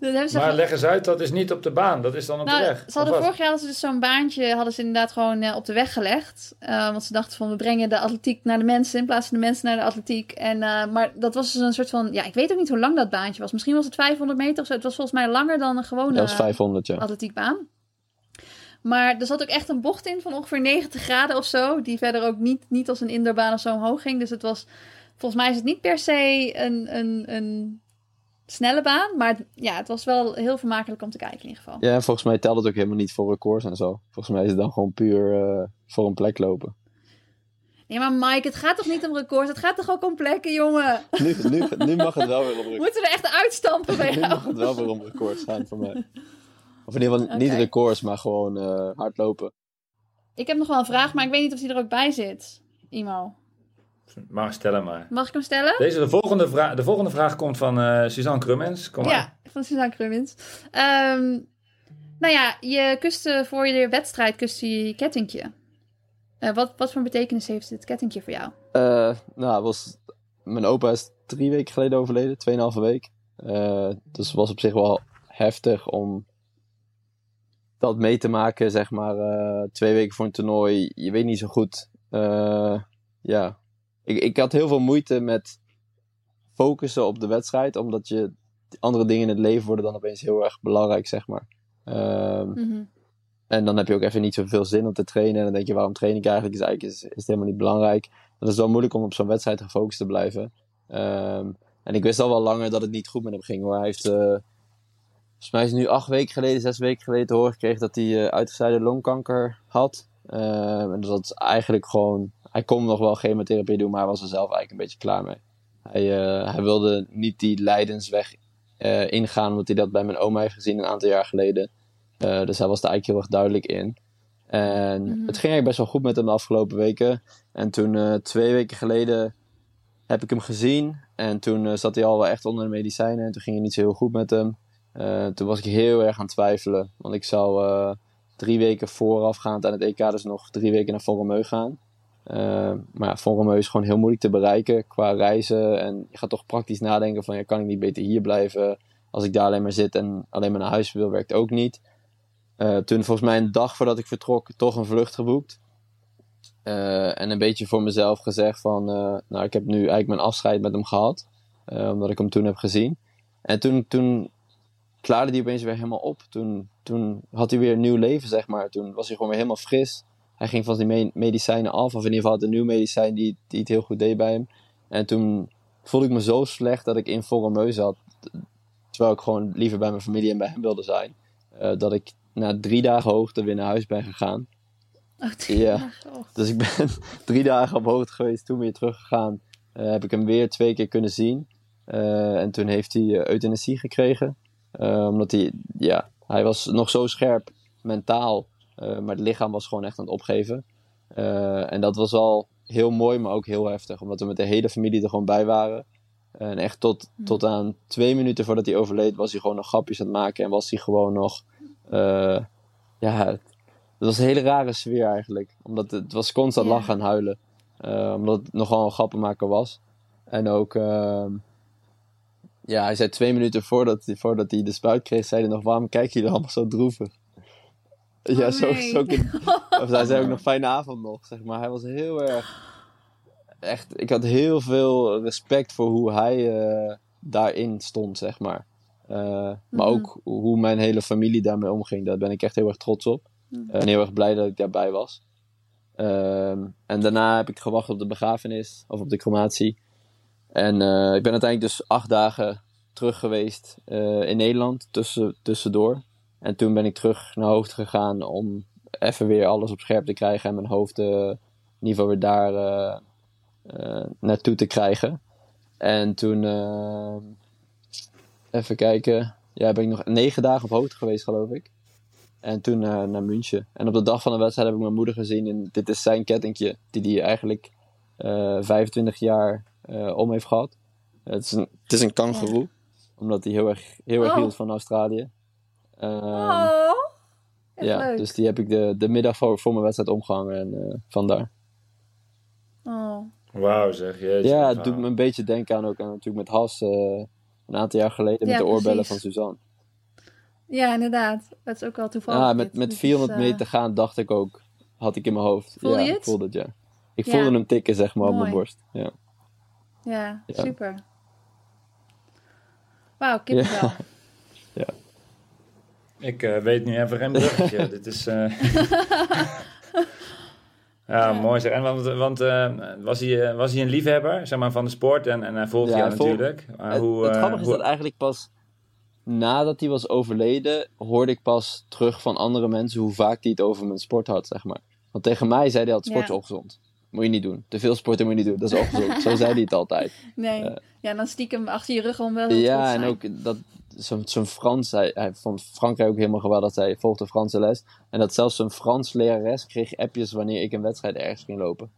dat ze Maar leg eens uit, dat is niet op de baan, dat is dan op nou, de weg. ze hadden vorig jaar hadden ze dus zo'n baantje, hadden ze inderdaad gewoon eh, op de weg gelegd. Eh, want ze dachten van, we brengen de atletiek naar de mensen in plaats van de mensen naar de atletiek. En, eh, maar dat was dus een soort van, ja, ik weet ook niet hoe lang dat baantje was. Misschien was het 500 meter of zo. Het was volgens mij langer dan een gewone Dat was 500, ja. atletiekbaan. Maar er zat ook echt een bocht in van ongeveer 90 graden of zo. Die verder ook niet, niet als een indoorbaan of zo omhoog ging. Dus het was, volgens mij is het niet per se een, een, een snelle baan. Maar het- ja, het was wel heel vermakelijk om te kijken in ieder geval. Ja, en volgens mij telt het ook helemaal niet voor records en zo. Volgens mij is het dan gewoon puur eh, voor een plek lopen. Nee, maar Mike, het gaat toch niet om records? Het gaat toch ook om plekken, jongen? Nu, nu, nu mag het wel weer om records. Moeten we er echt uitstampen bij Nu jou? mag het wel weer om records gaan voor mij. Of in ieder geval niet Oké. records, maar gewoon eh, hardlopen. Ik heb nog wel een vraag, maar ik weet niet of die er ook bij zit. Imo. Maar stel hem maar. Mag ik hem stellen? Deze, de, volgende vraag, de volgende vraag komt van eh, Suzanne Krummens. Kom maar. Ja, van Suzanne Krummins. Ehm, nou ja, je kuste voor je wedstrijd kuste je je kettingje. Eh, wat, wat voor betekenis heeft dit kettingje voor jou? Eh, nou, was, mijn opa is drie weken geleden overleden, tweeënhalve week. Eh, dus het was op zich wel heftig om dat mee te maken, zeg maar. eh, twee weken voor een toernooi, je weet niet zo goed. Eh, ja, ik, ik had heel veel moeite met focussen op de wedstrijd, omdat je andere dingen in het leven worden dan opeens heel erg belangrijk, zeg maar. Ehm, Mhm. en dan heb je ook even niet zoveel zin om te trainen. En dan denk je, waarom train ik eigenlijk? Is eigenlijk is, is het helemaal niet belangrijk. Dat is wel moeilijk om op zo'n wedstrijd gefocust te blijven. Ehm, en ik wist al wel langer dat het niet goed met hem ging. Hoor. Hij heeft, eh, volgens mij is het nu acht weken geleden, zes weken geleden te horen gekregen dat hij uh, uitgezaaide longkanker had. Ehm, en dat is eigenlijk gewoon, hij kon nog wel chemotherapie doen, maar hij was er zelf eigenlijk een beetje klaar mee. Hij, eh, hij wilde niet die lijdensweg eh, ingaan, omdat hij dat bij mijn oma heeft gezien een aantal jaar geleden. Dus hij was daar eigenlijk heel erg duidelijk in. En Mhm. het ging eigenlijk best wel goed met hem de afgelopen weken. En toen, uh, twee weken geleden, heb ik hem gezien. En toen uh, zat hij al wel echt onder de medicijnen. En toen ging het niet zo heel goed met hem. Uh, toen was ik heel erg aan het twijfelen. Want ik zou uh, drie weken voorafgaand aan het EK dus nog drie weken naar Vormeu gaan. Uh, maar ja, Vormeu is gewoon heel moeilijk te bereiken qua reizen. En je gaat toch praktisch nadenken van... Ja, kan ik niet beter hier blijven? Als ik daar alleen maar zit en alleen maar naar huis wil, werkt ook niet. Toen volgens mij een dag voordat ik vertrok toch een vlucht geboekt. En een beetje voor mezelf gezegd van... Nou, ik heb nu eigenlijk mijn afscheid met hem gehad. Omdat ik hem toen heb gezien. En toen, toen klaarde hij opeens weer helemaal op. Toen, toen had hij weer een nieuw leven, zeg maar. Toen was hij gewoon weer helemaal fris. Hij ging van die me medicijnen af. Of in ieder geval had een nieuw medicijn die, die het heel goed deed bij hem. En toen voelde ik me zo slecht dat ik in volle meus zat. Terwijl ik gewoon liever bij mijn familie en bij hem wilde zijn. Uh, dat ik na drie dagen hoogte weer naar huis ben gegaan. Oh, drie ja. dagen. Oh. Dus ik ben drie dagen op hoogte geweest, toen weer teruggegaan. Uh, heb ik hem weer twee keer kunnen zien. Uh, en toen heeft hij euthanasie gekregen. Uh, omdat hij, ja, hij was nog zo scherp mentaal. uh, maar het lichaam was gewoon echt aan het opgeven. Uh, en dat was al heel mooi, maar ook heel heftig. Omdat we met de hele familie er gewoon bij waren. En echt tot, Mm. tot aan twee minuten voordat hij overleed, was hij gewoon nog grapjes aan het maken. En was hij gewoon nog. Ja, het was een hele rare sfeer eigenlijk. Omdat het, het was constant lachen en huilen. Omdat het nogal een grappenmaker was. En ook. Ja, hij zei twee minuten voordat, hij- voordat hij de spuit kreeg, zei hij nog: Waarom kijken jullie allemaal zo droevig? Ja, Oh, zo, nee. zo of hij zei ook nog fijne avond nog, zeg maar. Hij was heel erg... Echt, ik had heel veel respect voor hoe hij eh, daarin stond, zeg maar. Eh, Maar Mhm. ook hoe mijn hele familie daarmee omging. Daar ben ik echt heel erg trots op. Mhm. En heel erg blij dat ik daarbij was. Ehm, en daarna heb ik gewacht op de begrafenis, of op de crematie. En eh, ik ben uiteindelijk dus acht dagen terug geweest eh, in Nederland, tussen, tussendoor. En toen ben ik terug naar hoogte gegaan om even weer alles op scherp te krijgen en mijn hoofd eh, in weer daar naartoe te krijgen. En toen, even kijken, ja, ben ik nog negen dagen op hoogte geweest, geloof ik. En toen naar München. En op de dag van de wedstrijd heb ik mijn moeder gezien. En dit is zijn kettingje, die hij eigenlijk 25 jaar eh, om heeft gehad. Het is een, het is een kangeroe, omdat hij heel erg, heel erg Oh. hield van Australië. Ehm, Oh, ja, leuk. dus die heb ik de, de middag voor, voor mijn wedstrijd omgehangen en eh, vandaar. Oh. Wauw zeg, jeetje. Ja, het doet me een beetje denken aan ook aan natuurlijk met Has eh, een aantal jaar geleden Ja, met de oorbellen precies. van Suzanne. Ja, inderdaad. Dat is ook wel toevallig. Ja, met, dit. met is, 400 eh, meter gaan dacht ik ook, had ik in mijn hoofd. Voelde ja, je ik het? voelde het, ja. Ik Ja. voelde hem tikken, zeg maar, op mijn borst. Ja. Ja, Ja. super. Wauw, kippenvel. Ik eh, weet nu even geen bruggetje. Dit is... eh, ja, mooi zeg. En want want eh, was, hij, eh, was hij een liefhebber zeg maar, van de sport en, en hij volgt Ja, jou natuurlijk. Maar het hoe, het grappige is dat eigenlijk pas nadat hij was overleden, hoorde ik pas terug van andere mensen hoe vaak hij het over mijn sport had, zeg maar. Want tegen mij zei hij altijd, sport is Ja. ongezond. Moet je niet doen. Te veel sporten moet je niet doen. Dat is ongezond. Zo zei hij het altijd. Nee. Eh. ja, dan stiekem achter je rug om wel Ja, en ook dat zo'n zo'n Frans, hij, hij vond Frankrijk ook helemaal geweldig. Hij volgde Franse les. En dat zelfs zijn Frans lerares kreeg appjes wanneer ik een wedstrijd ergens ging lopen.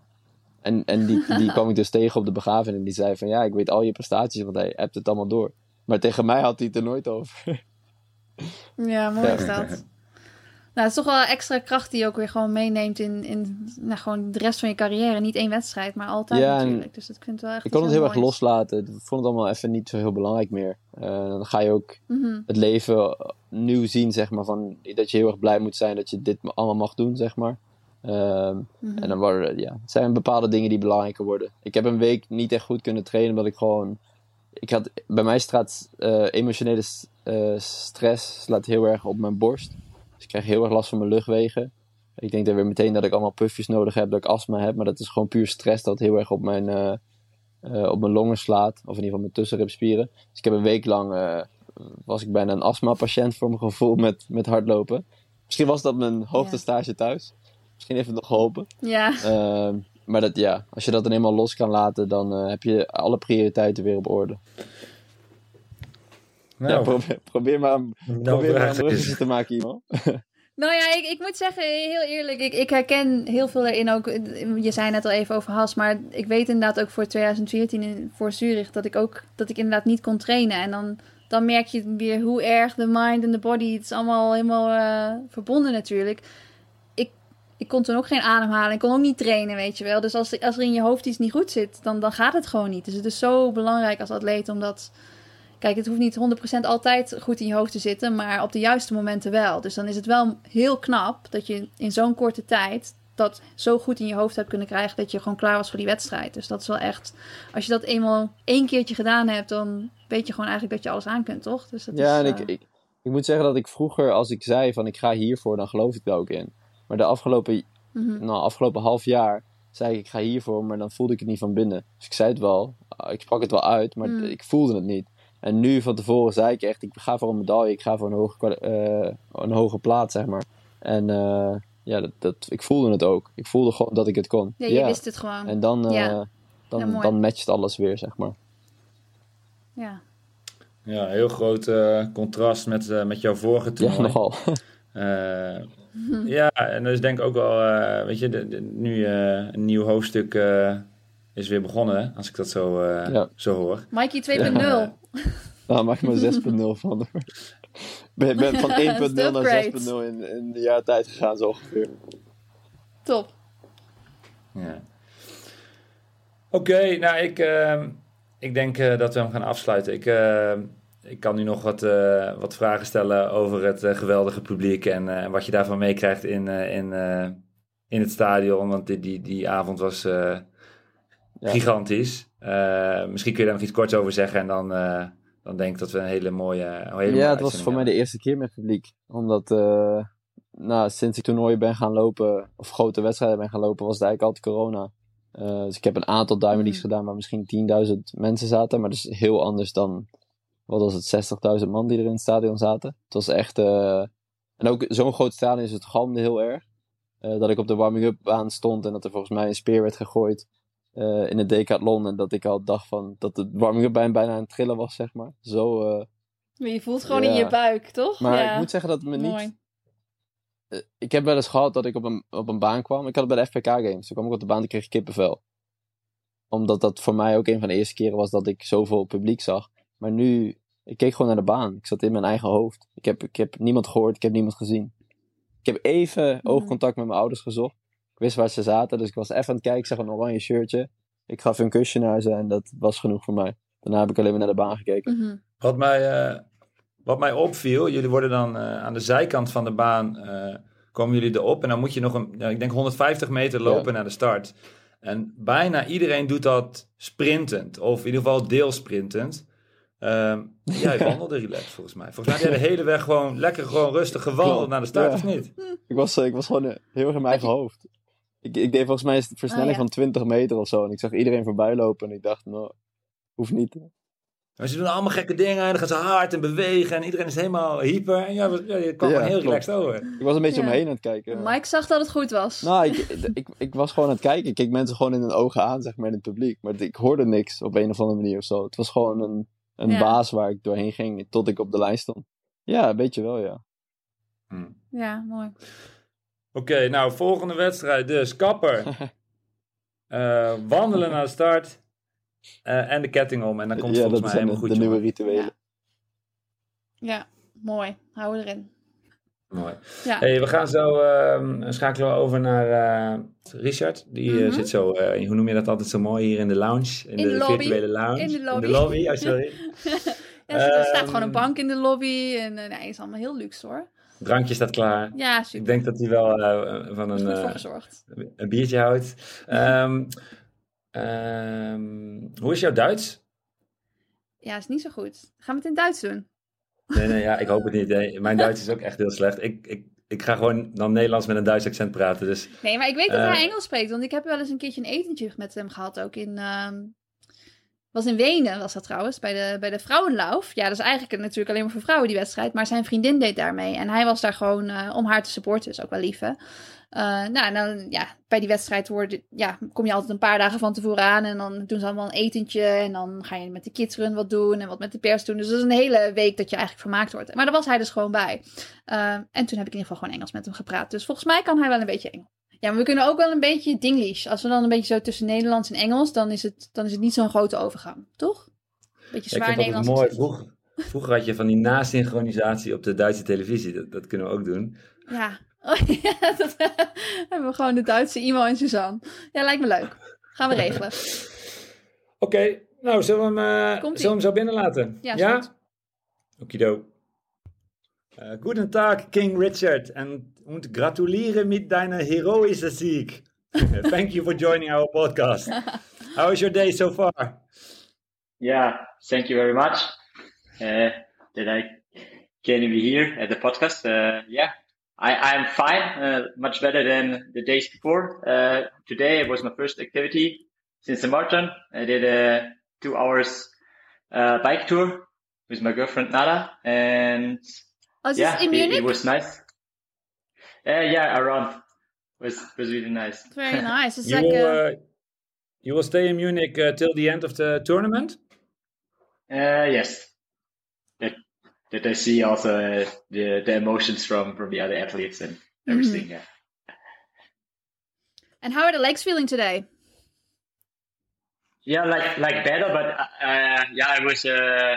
En, en die, die kwam ik dus tegen op de begrafenis. En die zei van ja, ik weet al je prestaties, want hij appt het allemaal door. Maar tegen mij had hij het er nooit over. Ja, mooi is dat. Nou, het is toch wel extra kracht die je ook weer gewoon meeneemt in, in nou, gewoon de rest van je carrière. Niet één wedstrijd, maar altijd Ja, natuurlijk. Dus dat vind ik wel echt Ik kon het heel erg loslaten. Ik vond het allemaal even niet zo heel belangrijk meer. Eh, dan ga je ook Mhm. het leven nieuw zien, zeg maar. Van, dat je heel erg blij moet zijn dat je dit allemaal mag doen, zeg maar. Ehm, Mhm. En dan worden, ja, het zijn bepaalde dingen die belangrijker worden. Ik heb een week niet echt goed kunnen trainen, omdat ik gewoon ik had, bij mij staat eh, emotionele eh, stress slaat heel erg op mijn borst. Dus ik krijg heel erg last van mijn luchtwegen. Ik denk dan weer meteen dat ik allemaal puffjes nodig heb, dat ik astma heb. Maar dat is gewoon puur stress dat heel erg op mijn, eh, eh, op mijn longen slaat. Of in ieder geval mijn tussenribspieren. Dus ik heb een week lang, eh, was ik bijna een astma-patiënt voor mijn gevoel met, met hardlopen. Misschien was dat mijn hoogtestage thuis. Misschien heeft het nog geholpen. Ja, Ehm, maar dat, ja, als je dat dan eenmaal los kan laten, dan heb je alle prioriteiten weer op orde. Ja, Nou, probeer, probeer maar een, nou, probeer maar een bruggetje te maken, iemand. Nou ja, ik, ik moet zeggen, heel eerlijk, ik, ik herken heel veel erin ook. Je zei net al even over Has, maar ik weet inderdaad ook voor 2014 in, voor Zurich dat ik ook dat ik inderdaad niet kon trainen. En dan, dan merk je weer hoe erg de mind en de body, het is allemaal helemaal eh, verbonden natuurlijk. Ik, ik kon toen ook geen ademhalen, ik kon ook niet trainen, weet je wel. Dus als, als er in je hoofd iets niet goed zit, dan, dan gaat het gewoon niet. Dus het is zo belangrijk als atleet omdat... Kijk, het hoeft niet 100% altijd goed in je hoofd te zitten, maar op de juiste momenten wel. Dus dan is het wel heel knap dat je in zo'n korte tijd dat zo goed in je hoofd hebt kunnen krijgen dat je gewoon klaar was voor die wedstrijd. Dus dat is wel echt, als je dat eenmaal één keertje gedaan hebt, dan weet je gewoon eigenlijk dat je alles aan kunt, toch? Dus dat Ja, is, en ik, eh, ik, ik moet zeggen dat ik vroeger, als ik zei van ik ga hiervoor, dan geloof ik er ook in. Maar de afgelopen, mhm. nou, afgelopen half jaar zei ik ik ga hiervoor, maar dan voelde ik het niet van binnen. Dus ik zei het wel, ik sprak het wel uit, maar Mm. ik voelde het niet. En nu van tevoren zei ik echt, ik ga voor een medaille, ik ga voor een hoge, eh, een hoge plaats, zeg maar. En eh, ja, dat, dat, ik voelde het ook. Ik voelde gewoon dat ik het kon. ja, je wist het gewoon. En dan, eh, Ja. dan, Ja, dan matcht alles weer, zeg maar. Ja. Ja, heel groot contrast met, eh, met jouw vorige toernooi. Ja, nogal. Eh, ja, en dus denk ik ook wel, eh, weet je, de, de- nu eh, een nieuw hoofdstuk eh, is weer begonnen, als ik dat zo, eh, Ja. zo hoor. Mikey 2.0. Nou, maak maar 6.0 van. ben, ben van 1.0 Dat is naar upgrade. 6.0 in, in een jaar tijd gegaan, zo ongeveer. Top. Ja. Oké, nou ik, eh, ik denk eh, dat we hem gaan afsluiten. Ik, eh, ik kan nu nog wat, eh, wat vragen stellen over het eh, geweldige publiek en eh, wat je daarvan meekrijgt in, eh, in, eh, in het stadion. Want die, die, die avond was eh. Gigantisch. Eh, misschien kun je daar nog iets korts over zeggen en dan, eh, dan denk ik dat we een hele mooie. Een hele mooie Ja, het was voor mij de eerste keer met publiek. Omdat, eh, nou, sinds ik toernooien ben gaan lopen, of grote wedstrijden ben gaan lopen, was het eigenlijk altijd corona. Eh, dus ik heb een aantal Diamond Leagues Mhm. gedaan waar misschien 10.000 mensen zaten. Maar dat is heel anders dan, wat was het, 60.000 man die er in het stadion zaten. Het was echt, eh, en ook zo'n groot stadion is het galmde heel erg. Eh, dat ik op de warming-up baan stond en dat er volgens mij een speer werd gegooid eh, in het decathlon. En dat ik al dacht van, dat de warming-up baan bijna aan het trillen was, zeg maar. Zo, eh, Maar je voelt gewoon in je buik, toch? maar ja. ik moet zeggen dat het me niet Mooi. eh, ik heb wel eens gehad dat ik op een, op een baan kwam. Ik had het bij de FPK Games. Toen kwam ik op de baan en kreeg ik kippenvel. Omdat dat voor mij ook een van de eerste keren was dat ik zoveel publiek zag. Maar nu, ik keek gewoon naar de baan. Ik zat in mijn eigen hoofd. Ik heb, ik heb niemand gehoord, ik heb niemand gezien. Ik heb even oogcontact met mijn ouders gezocht. Wist waar ze zaten, dus ik was even aan het kijken. Ik zag een oranje shirtje. Ik gaf hun kusje naar ze en dat was genoeg voor mij. Daarna heb ik alleen maar naar de baan gekeken. Mhm. Wat mij, eh, wat mij opviel, jullie worden dan eh, aan de zijkant van de baan, eh, komen jullie erop. En dan moet je nog een, ik denk 150 meter lopen naar de start. En bijna iedereen doet dat sprintend, of in ieder geval deelsprintend. Ehm jij wandelde relaxed volgens mij. Volgens mij heb jij de hele weg gewoon lekker, gewoon rustig gewandeld naar de start, ja. of niet? Ik was, ik was gewoon heel erg in mijn eigen hoofd. Ik, ik deed volgens mij een versnelling Oh, ja. van 20 meter of zo. En ik zag iedereen voorbij lopen. En ik dacht, nou, hoeft niet. Maar ze doen allemaal gekke dingen en dan gaan ze hard en bewegen en iedereen is helemaal hyper. En ja, je kwam Ja, gewoon heel klopt. relaxed over. Ik was een beetje Ja. omheen aan het kijken. Mike zag dat het goed was. Nou, ik, ik, ik was gewoon aan het kijken. Ik keek mensen gewoon in hun ogen aan, zeg maar, in het publiek. Maar ik hoorde niks op een of andere manier of zo. Het was gewoon een, een Ja. baas waar ik doorheen ging tot ik op de lijn stond. Ja, een beetje wel, ja. Hm. Ja, mooi. Oké, nou, volgende wedstrijd dus. Kapper. Eh, wandelen naar de start. eh, en de ketting om. En dan komt het ja, volgens mij helemaal de, goed, de nieuwe rituelen. Ja, mooi. Hou erin. Mooi. Ja. Hey, we gaan zo ehm, schakelen we over naar eh, Richard. Die Mhm. zit zo, eh, hoe noem je dat altijd zo mooi, hier in de lounge. In, In de lobby. virtuele lounge. In de lobby. oh, sorry. Ja, er staat Ehm, gewoon een bank in de lobby. En nee, is allemaal heel luxe hoor. Drankje staat klaar. Ja, Ik super. denk dat hij wel eh, van een, eh, een biertje houdt. Ehm, ehm, hoe is jouw Duits? Ja, is niet zo goed. Gaan we het in Duits doen? Nee, nee, ja, ik hoop het niet. hè. Mijn Duits is ook echt heel slecht. Ik, ik, ik ga gewoon dan Nederlands met een Duits accent praten. Dus Nee, maar ik weet dat Eh. hij Engels spreekt. Want ik heb wel eens een keertje een etentje met hem gehad. Ook in... ehm, was in Wenen, was dat trouwens, bij de, bij de Vrouwenlauf. Ja, dat is eigenlijk natuurlijk alleen maar voor vrouwen die wedstrijd. Maar zijn vriendin deed daarmee. En hij was daar gewoon eh, om haar te supporten. Dus ook wel lief, hè. Eh, nou, en dan, ja, bij die wedstrijd ja, kom je altijd een paar dagen van tevoren aan. En dan doen ze allemaal een etentje. En dan ga je met de kidsrun wat doen en wat met de pers doen. Dus dat is een hele week dat je eigenlijk vermaakt wordt. Maar daar was hij dus gewoon bij. Eh, en toen heb ik in ieder geval gewoon Engels met hem gepraat. Dus volgens mij kan hij wel een beetje Engels. Ja, maar we kunnen ook wel een beetje Dinglish. Als we dan een beetje zo tussen Nederlands en Engels, dan is het, dan is het niet zo'n grote overgang, toch? Beetje Ja, zwaar ik vind het Nederlands. mooi. Vroeger, vroeger had je van die nasynchronisatie op de Duitse televisie. Dat, dat kunnen we ook doen. Ja. Oh, ja, dat hebben we gewoon de Duitse Imo en Suzanne. Ja, lijkt me leuk. Gaan we regelen. Oké, nou, zullen we hem, eh, zullen we hem zo binnenlaten? Ja, is goed. Okido. Uh, guten Tag, King Richard, en und gratuliere mit deiner heroische Sieg. Thank you for joining our podcast. How is your day so far? Yeah, thank you very much uh, that I can be here at the podcast. Uh, yeah, I, I'm fine, uh, much better than the days before. Uh, today was my first activity since the marathon. I did a two hours uh, bike tour with my girlfriend Nada, and Oh, is yeah, this in it, Munich? it was nice. Uh, yeah, around was was really nice. Very nice. It's You like will, a... uh, you will stay in Munich uh, till the end of the tournament? Uh, yes. That that I see also uh, the the emotions from from the other athletes and everything. Yeah. And how are the legs feeling today? Yeah, like like better, but uh, yeah, I was uh,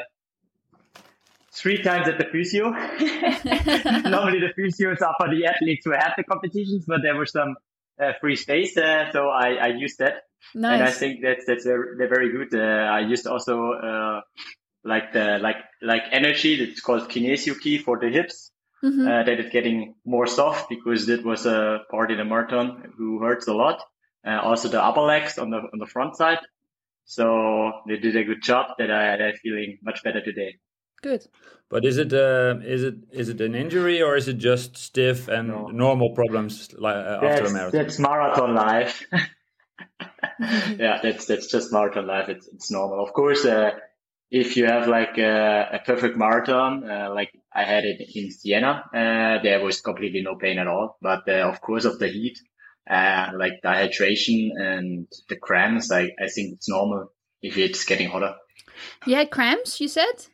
three times at the physio. Normally the physios are for the athletes who have the competitions, but there was some uh, free space, uh, so I, I used that. nice. and I think that's that's very, they're very good. Uh, I used also uh, like the like like energy that's called kinesio key for the hips. Mhm. Uh, that is getting more soft because that was a part in the marathon who hurts a lot. Uh, also the upper legs on the on the front side. So they did a good job. That I that I'm feeling much better today. Good. But is it uh, is it is it an injury or is it just stiff and No. normal problems like, uh, after a marathon? that's marathon life. yeah, that's that's just marathon life. It's it's normal. Of course, uh, if you have like a, a perfect marathon, uh, like I had it in Siena, uh, there was completely no pain at all. But uh, of course, of the heat, uh, like dehydration and the cramps, I I think it's normal if it's getting hotter. You had cramps, you said?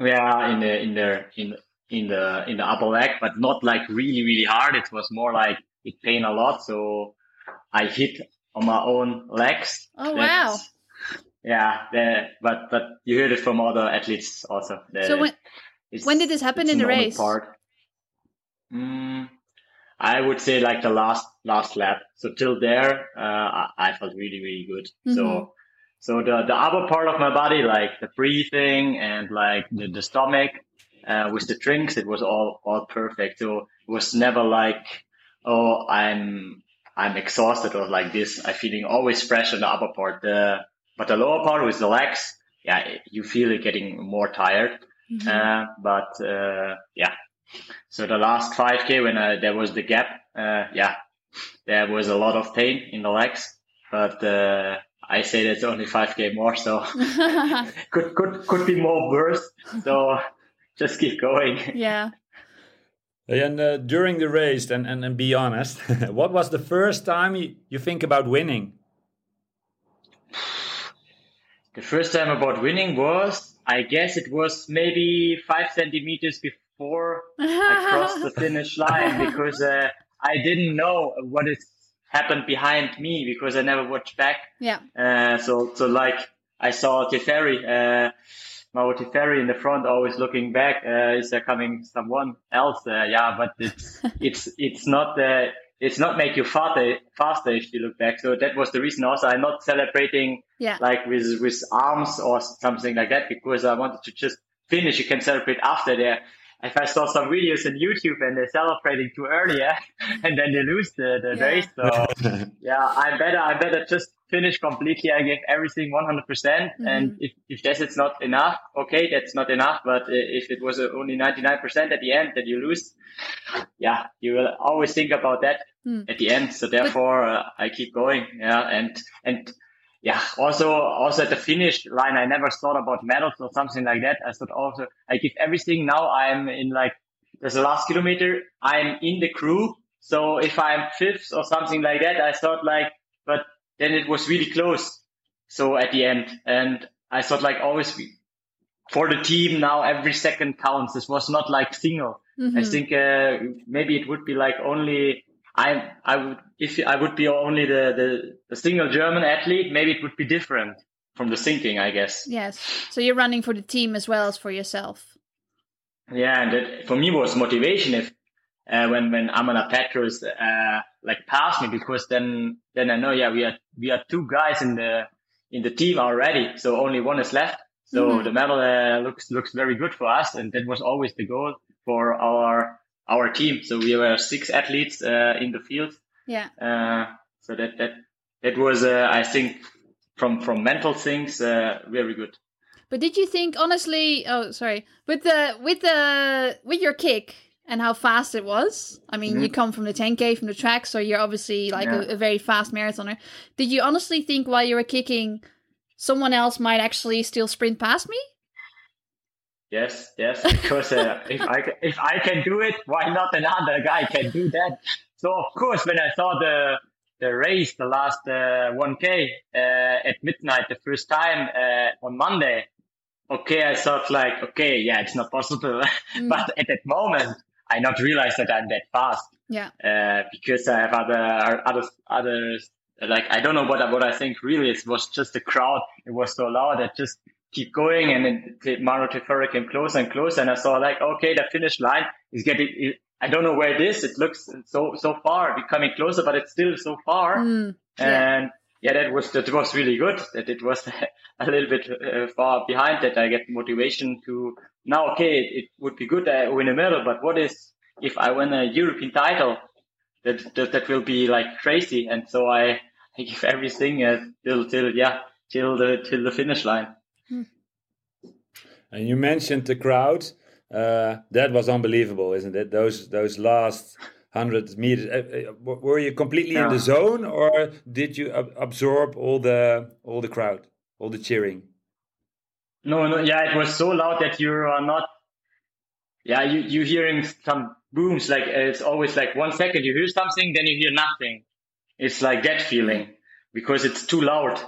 Yeah, in the in the in in the in the upper leg, but not like really really hard. It was more like it pain a lot, so I hit on my own legs. Oh, That's- wow. Yeah, the, but but you heard it from other athletes also. The- So when when did this happen in the race? Part. Mm, I would say like the last last lap. So till there, uh, I, I felt really really good. Mhm. So so the the upper part of my body, like the breathing and like the, the stomach, uh, with the drinks, it was all all perfect. So it was never like, oh, I'm I'm exhausted or like this. I'm feeling always fresh on the upper part. The but the lower part with the legs, yeah, you feel it getting more tired. Mhm. Uh, but uh, yeah, so the last 5k when uh, there was the gap, uh, yeah, there was a lot of pain in the legs. But uh, I say that's only 5k more, so could could could be more worse. So just keep going. yeah. And uh, during the race, and, and, and be honest, what was the first time you, you think about winning? The first time about winning was, I guess it was maybe five centimeters before I crossed the finish line because uh, I didn't know what has happened behind me because I never watched back. yeah. Uh, so, so like I saw Teferi, uh, Mauro Teferi in the front, always looking back. Uh, is there coming someone else? Uh, yeah, but it's it's it's not uh, it's not make you faster faster if you look back. So that was the reason. Also, I'm not celebrating Yeah. like with with arms or something like that because I wanted to just finish. You can celebrate after there. If I saw some videos on YouTube and they're celebrating too early, yeah, and then they lose the, the Yeah. race. So yeah, I better I better just finish completely. I give everything 100%. percent And if, if this is not enough, okay, that's not enough. But if it was uh, only 99% at the end that you lose, yeah, you will always think about that Hmm. at the end. So therefore, uh, I keep going. Yeah, and and yeah, also also at the finish line, I never thought about medals or something like that. I thought also I give everything. Now I'm in like there's the last kilometer. I'm in the crew. So if I'm fifth or something like that, I thought like, but then it was really close. So at the end, and I thought like always we- for the team now every second counts. This was not like single. I Mhm. think uh, maybe it would be like only I I would if I would be only the, the the single German athlete, maybe it would be different from the thinking, I guess. Yes. So you're running for the team as well as for yourself. Yeah, and that for me was motivation if uh, when when Amanda Petrus uh, like passed me because then then I know yeah we are we are two guys in the in the team already, so only one is left. So Mhm. the medal uh, looks looks very good for us, and that was always the goal for our our team. So we were six athletes uh, in the field. Yeah. Uh, so that that that was uh, I think from from mental things uh, very good. But did you think honestly? Oh, sorry. With the with the with your kick and how fast it was. I mean, you come from the 10k from the track, so you're obviously like Yeah. a, a very fast marathoner. Did you honestly think while you were kicking, someone else might actually still sprint past me? Yes, yes, because uh, if I if I can do it, why not another guy can do that? So of course, when I saw the the race, the last uh, 1K uh, at midnight, the first time uh, on Monday, okay, I thought like, okay, yeah, it's not possible. but at that moment, I not realized that I'm that fast Yeah. uh, because I have other other others. Like I don't know what I, what I think really it was just the crowd. It was so loud that just keep going and then the Maro Tefera came closer and closer and I saw like okay the finish line is getting. It, I don't know where it is. It looks so so far becoming closer, but it's still so far. Mm, yeah. And yeah, that was that was really good. That it was a little bit uh, far behind. That I get motivation to now. Okay, it, it would be good I win a medal, but what is if I win a European title? That that, that will be like crazy. And so I, I give everything uh, till till yeah till the till the finish line. And you mentioned the crowd. Uh, that was unbelievable, isn't it? Those those last hundred meters. Uh, uh, were you completely in the zone, or did you ab- absorb all the all the crowd, all the cheering? No, no, yeah, it was so loud that you are not. Yeah, you you hearing some booms like uh, it's always like one second you hear something, then you hear nothing. It's like that feeling because it's too loud.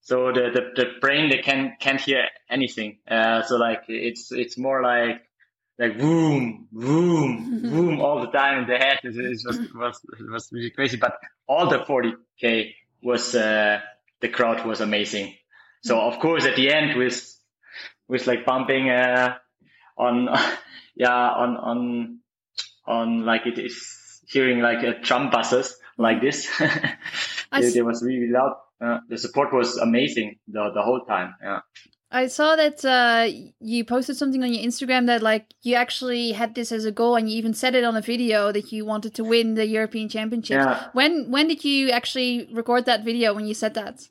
So the, the the brain they can can't hear anything. Uh, so like it's it's more like like boom, boom, boom all the time in the head. It, it was it was it was really crazy. But all the 40k was uh, the crowd was amazing. So of course at the end with with like bumping uh, on yeah on on on like it is hearing like uh, drum buses like this. It, it was really loud. Uh, the support was amazing the the whole time. Yeah. I saw that uh, you posted something on your Instagram that like you actually had this as a goal, and you even said it on a video that you wanted to win the European Championships. Yeah. When when did you actually record that video? When you said that?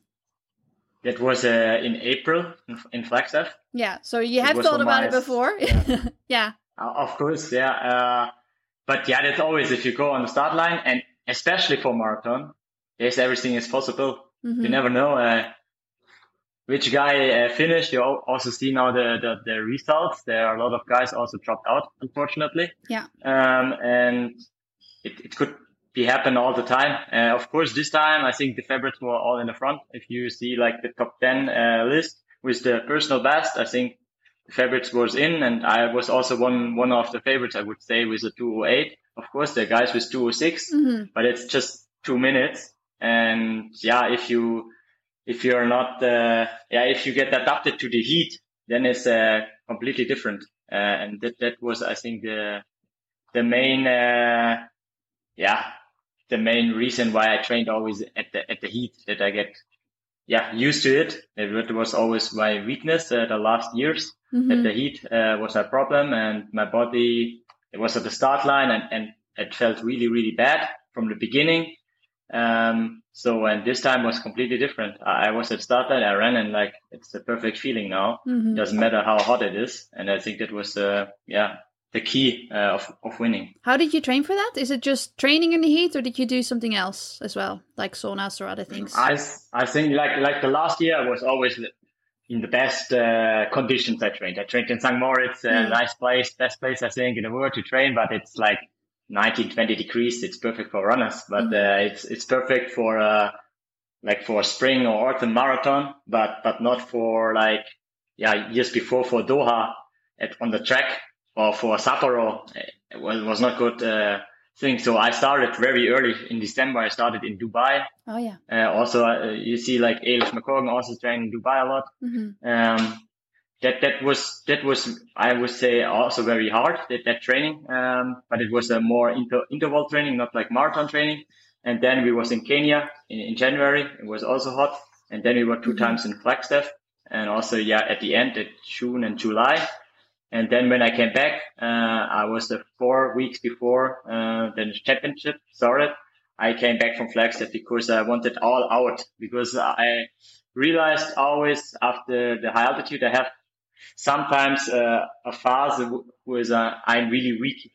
That was uh, in April in, Flagstaff. Yeah. So you have thought about my- it before. yeah. yeah. Uh, Of course, yeah. Uh, but yeah, that's always if you go on the start line, and especially for marathon, yes, everything is possible. Mhm. You never know uh, which guy uh, finished. You also see now the, the the results. There are a lot of guys also dropped out, unfortunately. Yeah. Um, and it, it could be happen all the time. Uh, of course, this time I think the favorites were all in the front. If you see like the top ten uh, list with the personal best, I think the favorites was in, and I was also one one of the favorites. I would say with the 208. Of course, the guys with 206, Mhm. but it's just two minutes. And yeah, if you if you're not uh, yeah if you get adapted to the heat, then it's uh, completely different. Uh, and that that was I think the the main uh, yeah the main reason why I trained always at the at the heat that I get yeah, used to it. It was always my weakness uh, the last years Mhm. that the heat uh, was a problem and my body, it was at the start line and, and it felt really, really bad from the beginning. Um, so, and this time was completely different. I, I was at start line, I ran and like, it's the perfect feeling now. Mhm. Doesn't matter how hot it is. And I think that was, uh, yeah, the key uh, of, of winning. How did you train for that? Is it just training in the heat, or did you do something else as well, like saunas or other things? I, I think like like the last year I was always in the best uh, conditions I trained. I trained in St. Moritz, a Mm. nice place, best place I think in the world to train, but it's like 19, 20 degrees. It's perfect for runners, but Mm. uh, it's it's perfect for uh, like for spring or autumn marathon, but but not for like yeah years before for Doha at on the track or for Sapporo. It was, was not good uh, thing. So I started very early in December. I started in Dubai. oh yeah. Uh, also, uh, you see like Elish McCorgan also trained in Dubai a lot. hmm Um, that that was that was I would say also very hard that that training. Um, but it was a more inter- interval training, not like marathon training. And then we was in Kenya in, in January. It was also hot. And then we were 2 Mhm. times in Flagstaff. And also, yeah, at the end, at June and July. And then when I came back, uh, I was the four weeks before uh, the championship started. I came back from Flagstaff because I wanted all out because I realized always after the high altitude I have sometimes uh, a phase where uh, I'm really weak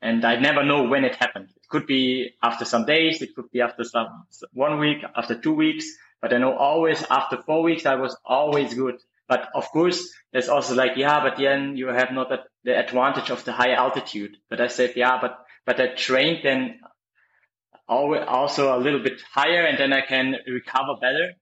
and I never know when it happened. It could be after some days, it could be after some one week, after two weeks, but I know always after four weeks I was always good. But of course, there's also like, yeah, but then you have not the advantage of the high altitude. But I said, yeah, but, but I trained then also a little bit higher and then I can recover better.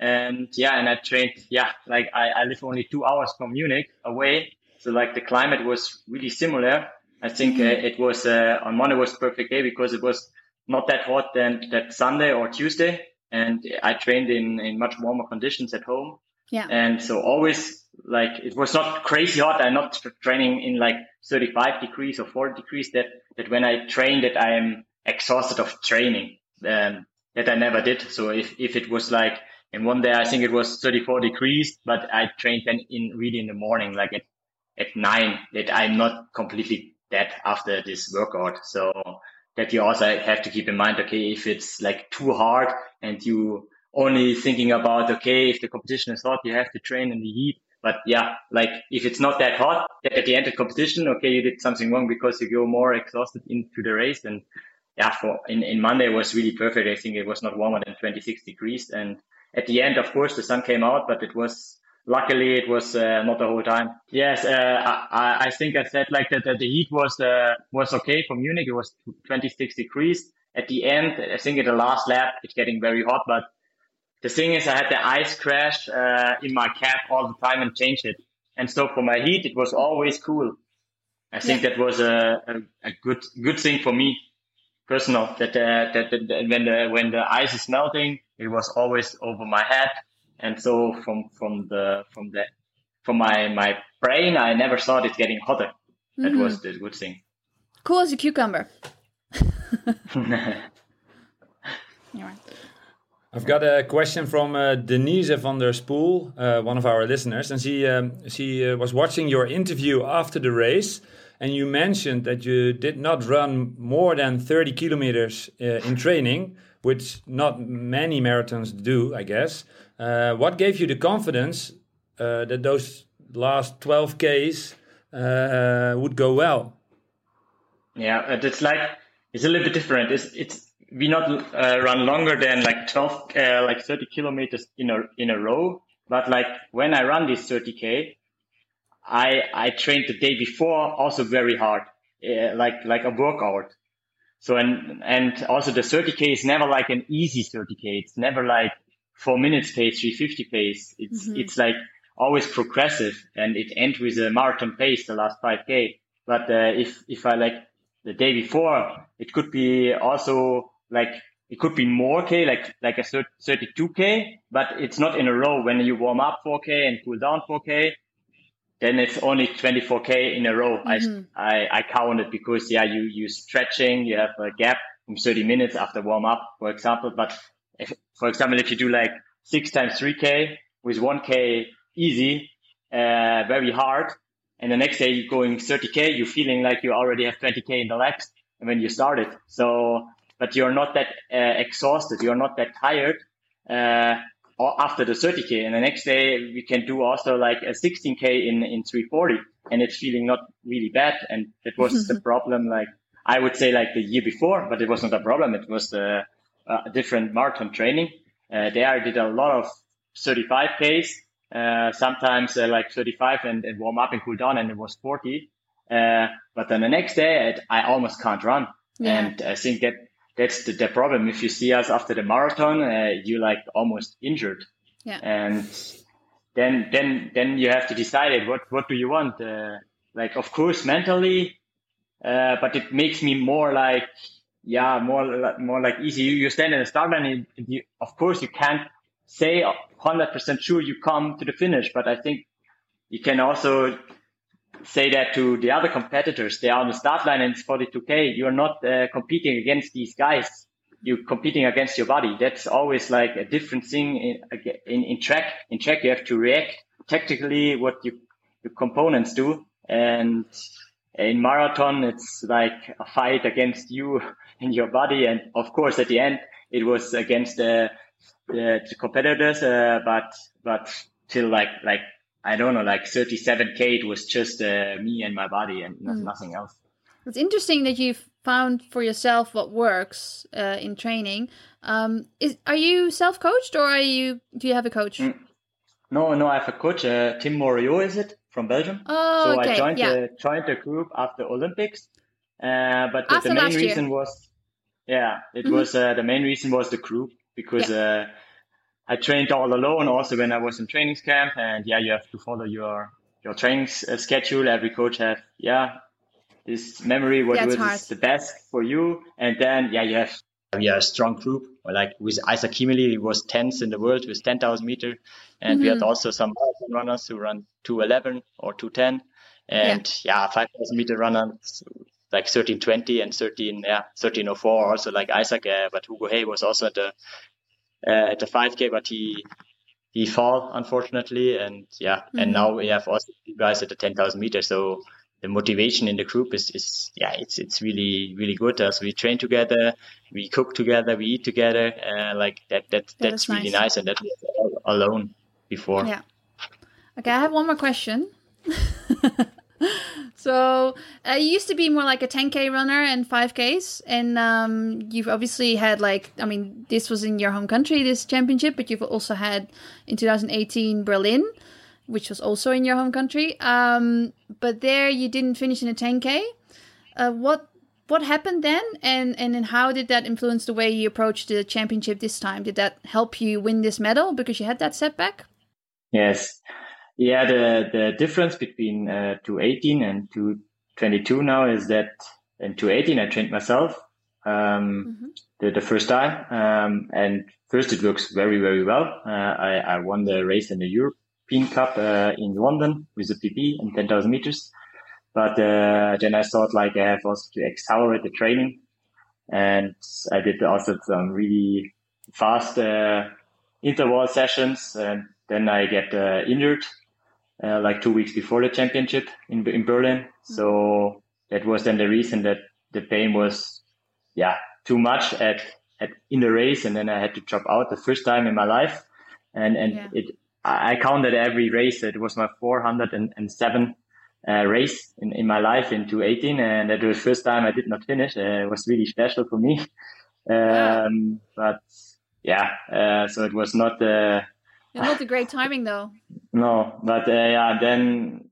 And yeah, and I trained, yeah, like I, I live only two hours from Munich away. So like the climate was really similar. I think uh, it was, uh, on Monday was perfect day because it was not that hot than that Sunday or Tuesday. And I trained in, in much warmer conditions at home. Yeah. And so always like it was not crazy hot. I'm not training in like 35 degrees or 40 degrees that, that when I train that I am exhausted of training. Um, that I never did. So if, if it was like in one day, I think it was 34 degrees, but I trained then in really in the morning, like at, at nine that I'm not completely dead after this workout. So that you also have to keep in mind, okay, if it's like too hard and you only thinking about, okay, if the competition is hot, you have to train in the heat. But yeah, like if it's not that hot at the end of competition, okay, you did something wrong because you go more exhausted into the race. And yeah, for in, in Monday was really perfect. I think it was not warmer than 26 degrees. And at the end, of course, the sun came out, but it was luckily it was uh, not the whole time. Yes, uh, I, I think I said like that, that the heat was uh, was okay for Munich. It was 26 degrees. At the end, I think at the last lap, it's getting very hot. But the thing is, I had the ice crash uh, in my cap all the time and changed it. And so for my heat, it was always cool. I think that was a, a, a good good thing for me, personal. That, uh, that that that when the when the ice is melting, it was always over my head. And so from from the from the from my my brain, I never thought it getting hotter. That Mhm. was the good thing. Cool as a cucumber. You're right. I've got a question from uh, Denise van der Spoel, uh, one of our listeners, and she um, she uh, was watching your interview after the race, and you mentioned that you did not run more than 30 kilometers uh, in training, which not many marathons do, I guess. Uh, what gave you the confidence uh, that those last 12 Ks uh, would go well? Yeah, it's like it's a little bit different. It's it's we not uh, run longer than like twelve, uh, like thirty kilometers in a in a row. But like when I run this thirty k, I I trained the day before also very hard, uh, like like a workout. So and and also the thirty k is never like an easy thirty k. It's never like four minutes pace, three fifty pace. It's Mhm. it's like always progressive, and it ends with a marathon pace the last five k. But uh, if if I like the day before, it could be also like it could be more k, like like a 32k, but it's not in a row. When you warm up 4k and cool down 4k, then it's only 24k in a row. Mhm. I, I I count it because yeah, you you stretching, you have a gap from 30 minutes after warm up, for example. But if, for example, if you do like six times 3K with 1K easy, uh, very hard. And the next day you're going 30K, you're feeling like you already have 20K in the legs And when you started. So, but you're not that uh, exhausted. You're not that tired. Uh, after the 30k and the next day we can do also like a 16k in in 340 and it's feeling not really bad. And it was the problem like i would say like the year before but it was not a problem. It was a, a different marathon training. Uh, there i did a lot of 35ks uh, sometimes uh, like 35 and, and, warm up and cool down and it was 40 uh, but then the next day it, i almost can't run. Yeah. and i think that that's the, the problem. If you see us after the marathon, uh, you like almost injured. Yeah. And then, then, then you have to decide what, what do you want? Uh, like, of course, mentally, uh, but it makes me more like, yeah, more, more like easy. You, you stand in the start line and you, of course, you can't say 100% sure you come to the finish, but I think you can also say that to the other competitors. They are on the start line and it's 42k. You're not uh, competing against these guys. You're competing against your body. That's always like a different thing in, in, in track. In track, you have to react tactically what you, your components do. And in marathon, it's like a fight against you and your body. And of course, at the end, it was against the, the, the competitors. Uh, but, but till like, like I don't know, like 37k, it was just uh, me and my body and mm. nothing else. It's interesting that you've found for yourself what works uh, in training. Um, is are you self coached or are you? Do you have a coach? Mm. No, no, I have a coach. Uh, Tim Morio is it from Belgium? Oh, so okay. I joined yeah. the joined the group after Olympics. Uh, but the, the main reason was, yeah, it Mhm. was uh, the main reason was the group because uh, I trained all alone also when I was in trainings camp and yeah, you have to follow your, your training uh, schedule. Every coach have, yeah, this memory, what Yeah, was the best for you. And then, yeah, you have, we are a strong group. Like with Isaac Kimeli, he was 10th in the world with 10,000 meter. And we had Mhm. also some runners who run 211 or 210. And yeah, 5,000 meter runners like 1320 and 13, yeah, 1304 also like Isaac. Uh, but Hugo Hay was also at the, uh, at the 5K, but he, he fall unfortunately. And yeah, and Mhm. now we have also guys at the 10,000 meters. So the motivation in the group is, is yeah, it's, it's really, really good. As we train together, we cook together, we eat together. Uh, like that, that, Yeah, that's that's really nice. nice. And that was all alone before. Yeah. Okay, I have one more question. so uh, you used to be more like a 10k runner and 5ks, and um, you've obviously had like I mean this was in your home country this championship, but you've also had in 2018 Berlin, which was also in your home country. Um, but there you didn't finish in a 10k. Uh, what what happened then, and and then how did that influence the way you approached the championship this time? Did that help you win this medal because you had that setback? Yes. Yeah, the, the difference between uh, 218 and 222 now is that in 218 I trained myself um, Mhm. the, the first time. Um, and first it works very, very well. Uh, I, I won the race in the European Cup uh, in London with a PB in 10,000 meters. But uh, then I thought like I have also to accelerate the training. And I did also some really fast uh, interval sessions. And then I get uh, injured uh, like two weeks before the championship in in Berlin. So that was then the reason that the pain was, yeah, too much at at in the race, and then I had to drop out the first time in my life. And and Yeah. it I counted every race. It was my 407 uh, race in, in my life in 2018, and that was the first time I did not finish. Uh, it was really special for me. Um, but yeah, uh, so it was not. Uh, Yeah, not a great timing though. no, but uh, yeah, then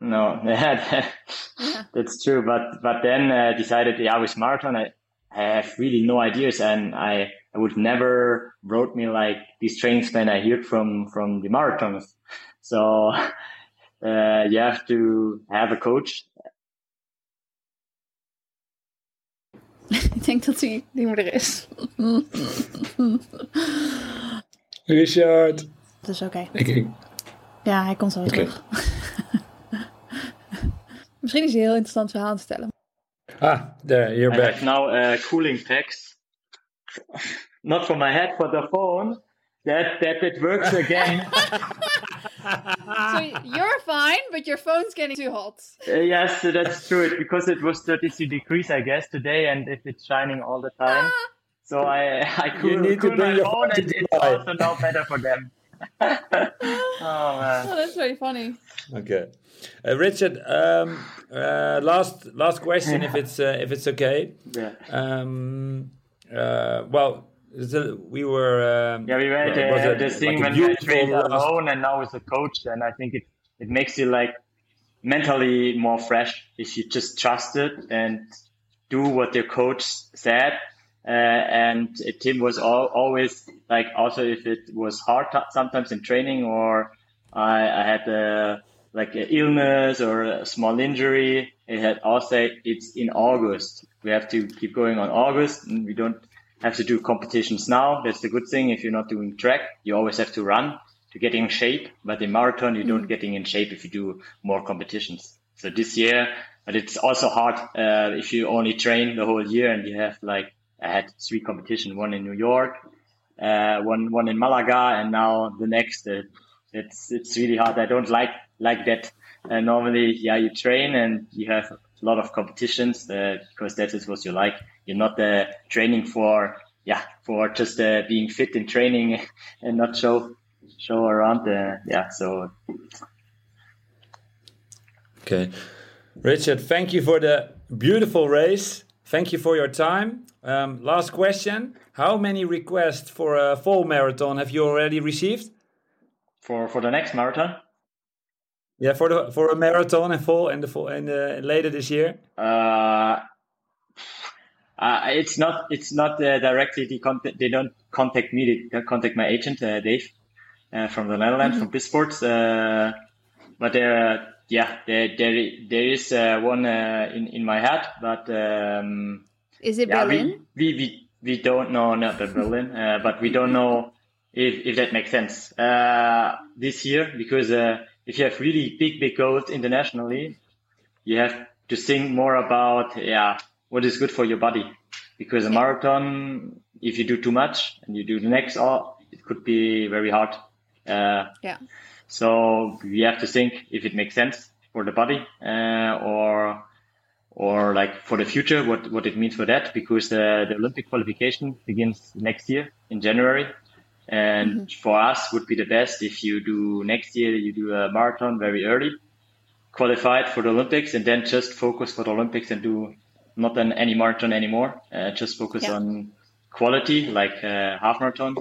no, Yeah. that's true. But but then uh, decided, yeah, with marathon, I, I have really no ideas, and I I would never wrote me like these training plan I heard from from the marathoners. So uh, you have to have a coach. Ik denk dat hij niet meer er is. Richard. Dat is oké. Ik, ik, Ja, hij komt zo Oké. terug. Misschien is hij een heel interessant verhaal aan het vertellen. ah, there, you're I back. now uh, cooling packs, not for my head, for the phone. that that it works again. So you're fine, but your phone's getting too hot. Uh, yes, that's true. Because it was 33 degrees, I guess, today, and if it's shining all the time, so I I cool, need to bring my your phone, phone to and it's also now better for them. oh man. Oh, that's very funny. Okay, uh, Richard. Um, uh, last last question, if it's uh, if it's okay. Yeah. Um, uh, well, the, we were. Um, Yeah, we were well, it was uh, the thing like when we beautiful trained last- alone and now with a coach, and I think it it makes you like mentally more fresh if you just trust it and do what your coach said. Uh, and Tim was al- always like, also if it was hard t- sometimes in training or I, I had uh like an illness or a small injury, it had also it's in August. We have to keep going on August, and we don't have to do competitions now. That's the good thing. If you're not doing track, you always have to run to get in shape. But in marathon, you don't getting in shape if you do more competitions. So this year, but it's also hard uh, if you only train the whole year and you have like I had three competitions, one in New York, uh, one one in Malaga, and now the next. Uh, it's it's really hard. I don't like like that. Uh, normally, yeah, you train and you have a lot of competitions uh, because that is what you like. You're not uh, training for yeah for just uh, being fit in training and not show show around. Uh, yeah, so Okay. Richard, thank you for the beautiful race. Thank you for your time. Um, last question. How many requests for a full marathon have you already received? for for the next marathon. Yeah, for the for a marathon in full and the full and uh, later this year. Uh, uh, it's not it's not uh, directly the contact. They don't contact me. They contact my agent uh, Dave uh, from the Netherlands from Bisports. Uh, but there, yeah, there there there is uh, one uh, in in my head. But um, Is it yeah, Berlin? we, we we we don't know not the Berlin, uh, but we don't know if if that makes sense uh, this year because uh, if you have really big big goals internationally, you have to think more about yeah what is good for your body because a marathon if you do too much and you do the next oh it could be very hard uh, Yeah. so we have to think if it makes sense for the body uh, or or like for the future what what it means for that because the, the Olympic qualification begins next year in January and for us would be the best if you do next year you do a marathon very early qualified for the Olympics and then just focus for the Olympics and do not an any marathon anymore. Uh, just focus Yeah. on quality like uh, half marathon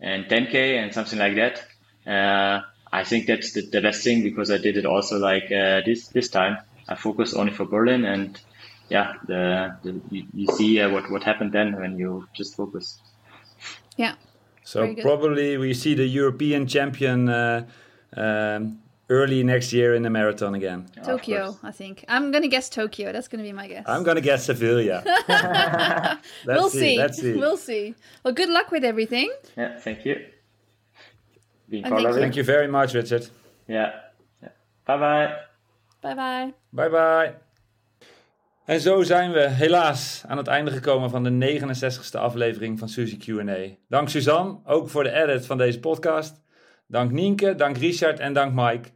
and 10k and something like that. Uh, I think that's the, the best thing because I did it also like uh, this this time. I focused only for Berlin and yeah, the, the you, you see uh, what what happened then when you just focus. Yeah. So probably we see the European champion uh, um, early next year in the marathon again. Yeah, Tokyo. I think. I'm gonna guess Tokyo. That's gonna be my guess. I'm gonna guess Sevilla. Let's we'll see. Let's see. We'll see. Well, good luck with everything. Yeah, thank you. Being part thank of you. it. Thank you very much, Richard. Yeah. yeah. Bye bye. Bye bye. Bye bye. En zo zijn we helaas aan het einde gekomen van de 69ste aflevering van Suzy Q&A. Dank Suzanne, ook voor de edit van deze podcast. Dank Nienke, dank Richard en dank Mike.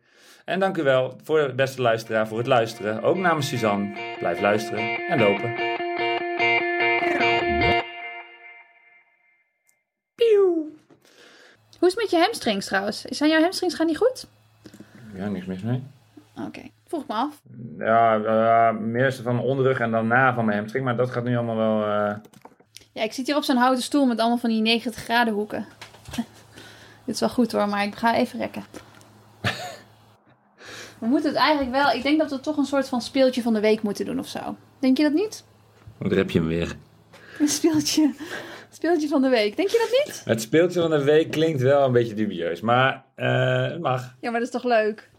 En dank u wel voor de beste luisteraar voor het luisteren. Ook namens Suzanne. Blijf luisteren en lopen. Pieuw. Hoe is het met je hamstrings trouwens? Zijn jouw hamstrings gaan niet goed? Ja, niks mis mee. Oké, vroeg me af. Ja, meer van onderrug en dan na van mijn hamstring. Maar dat gaat nu allemaal wel... eh, Ja, ik zit hier op zo'n houten stoel met allemaal van die 90 graden hoeken. Dit is wel goed hoor, maar ik ga even rekken. We moeten het eigenlijk wel... Ik denk dat we toch een soort van speeltje van de week moeten doen of zo. Denk je dat niet? Daar heb je hem weer. Een speeltje, speeltje van de week. Denk je dat niet? Het speeltje van de week klinkt wel een beetje dubieus, maar eh, het mag. Ja, maar dat is toch leuk?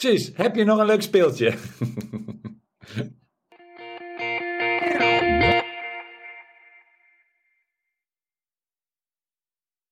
Precies. Heb je nog een leuk speeltje?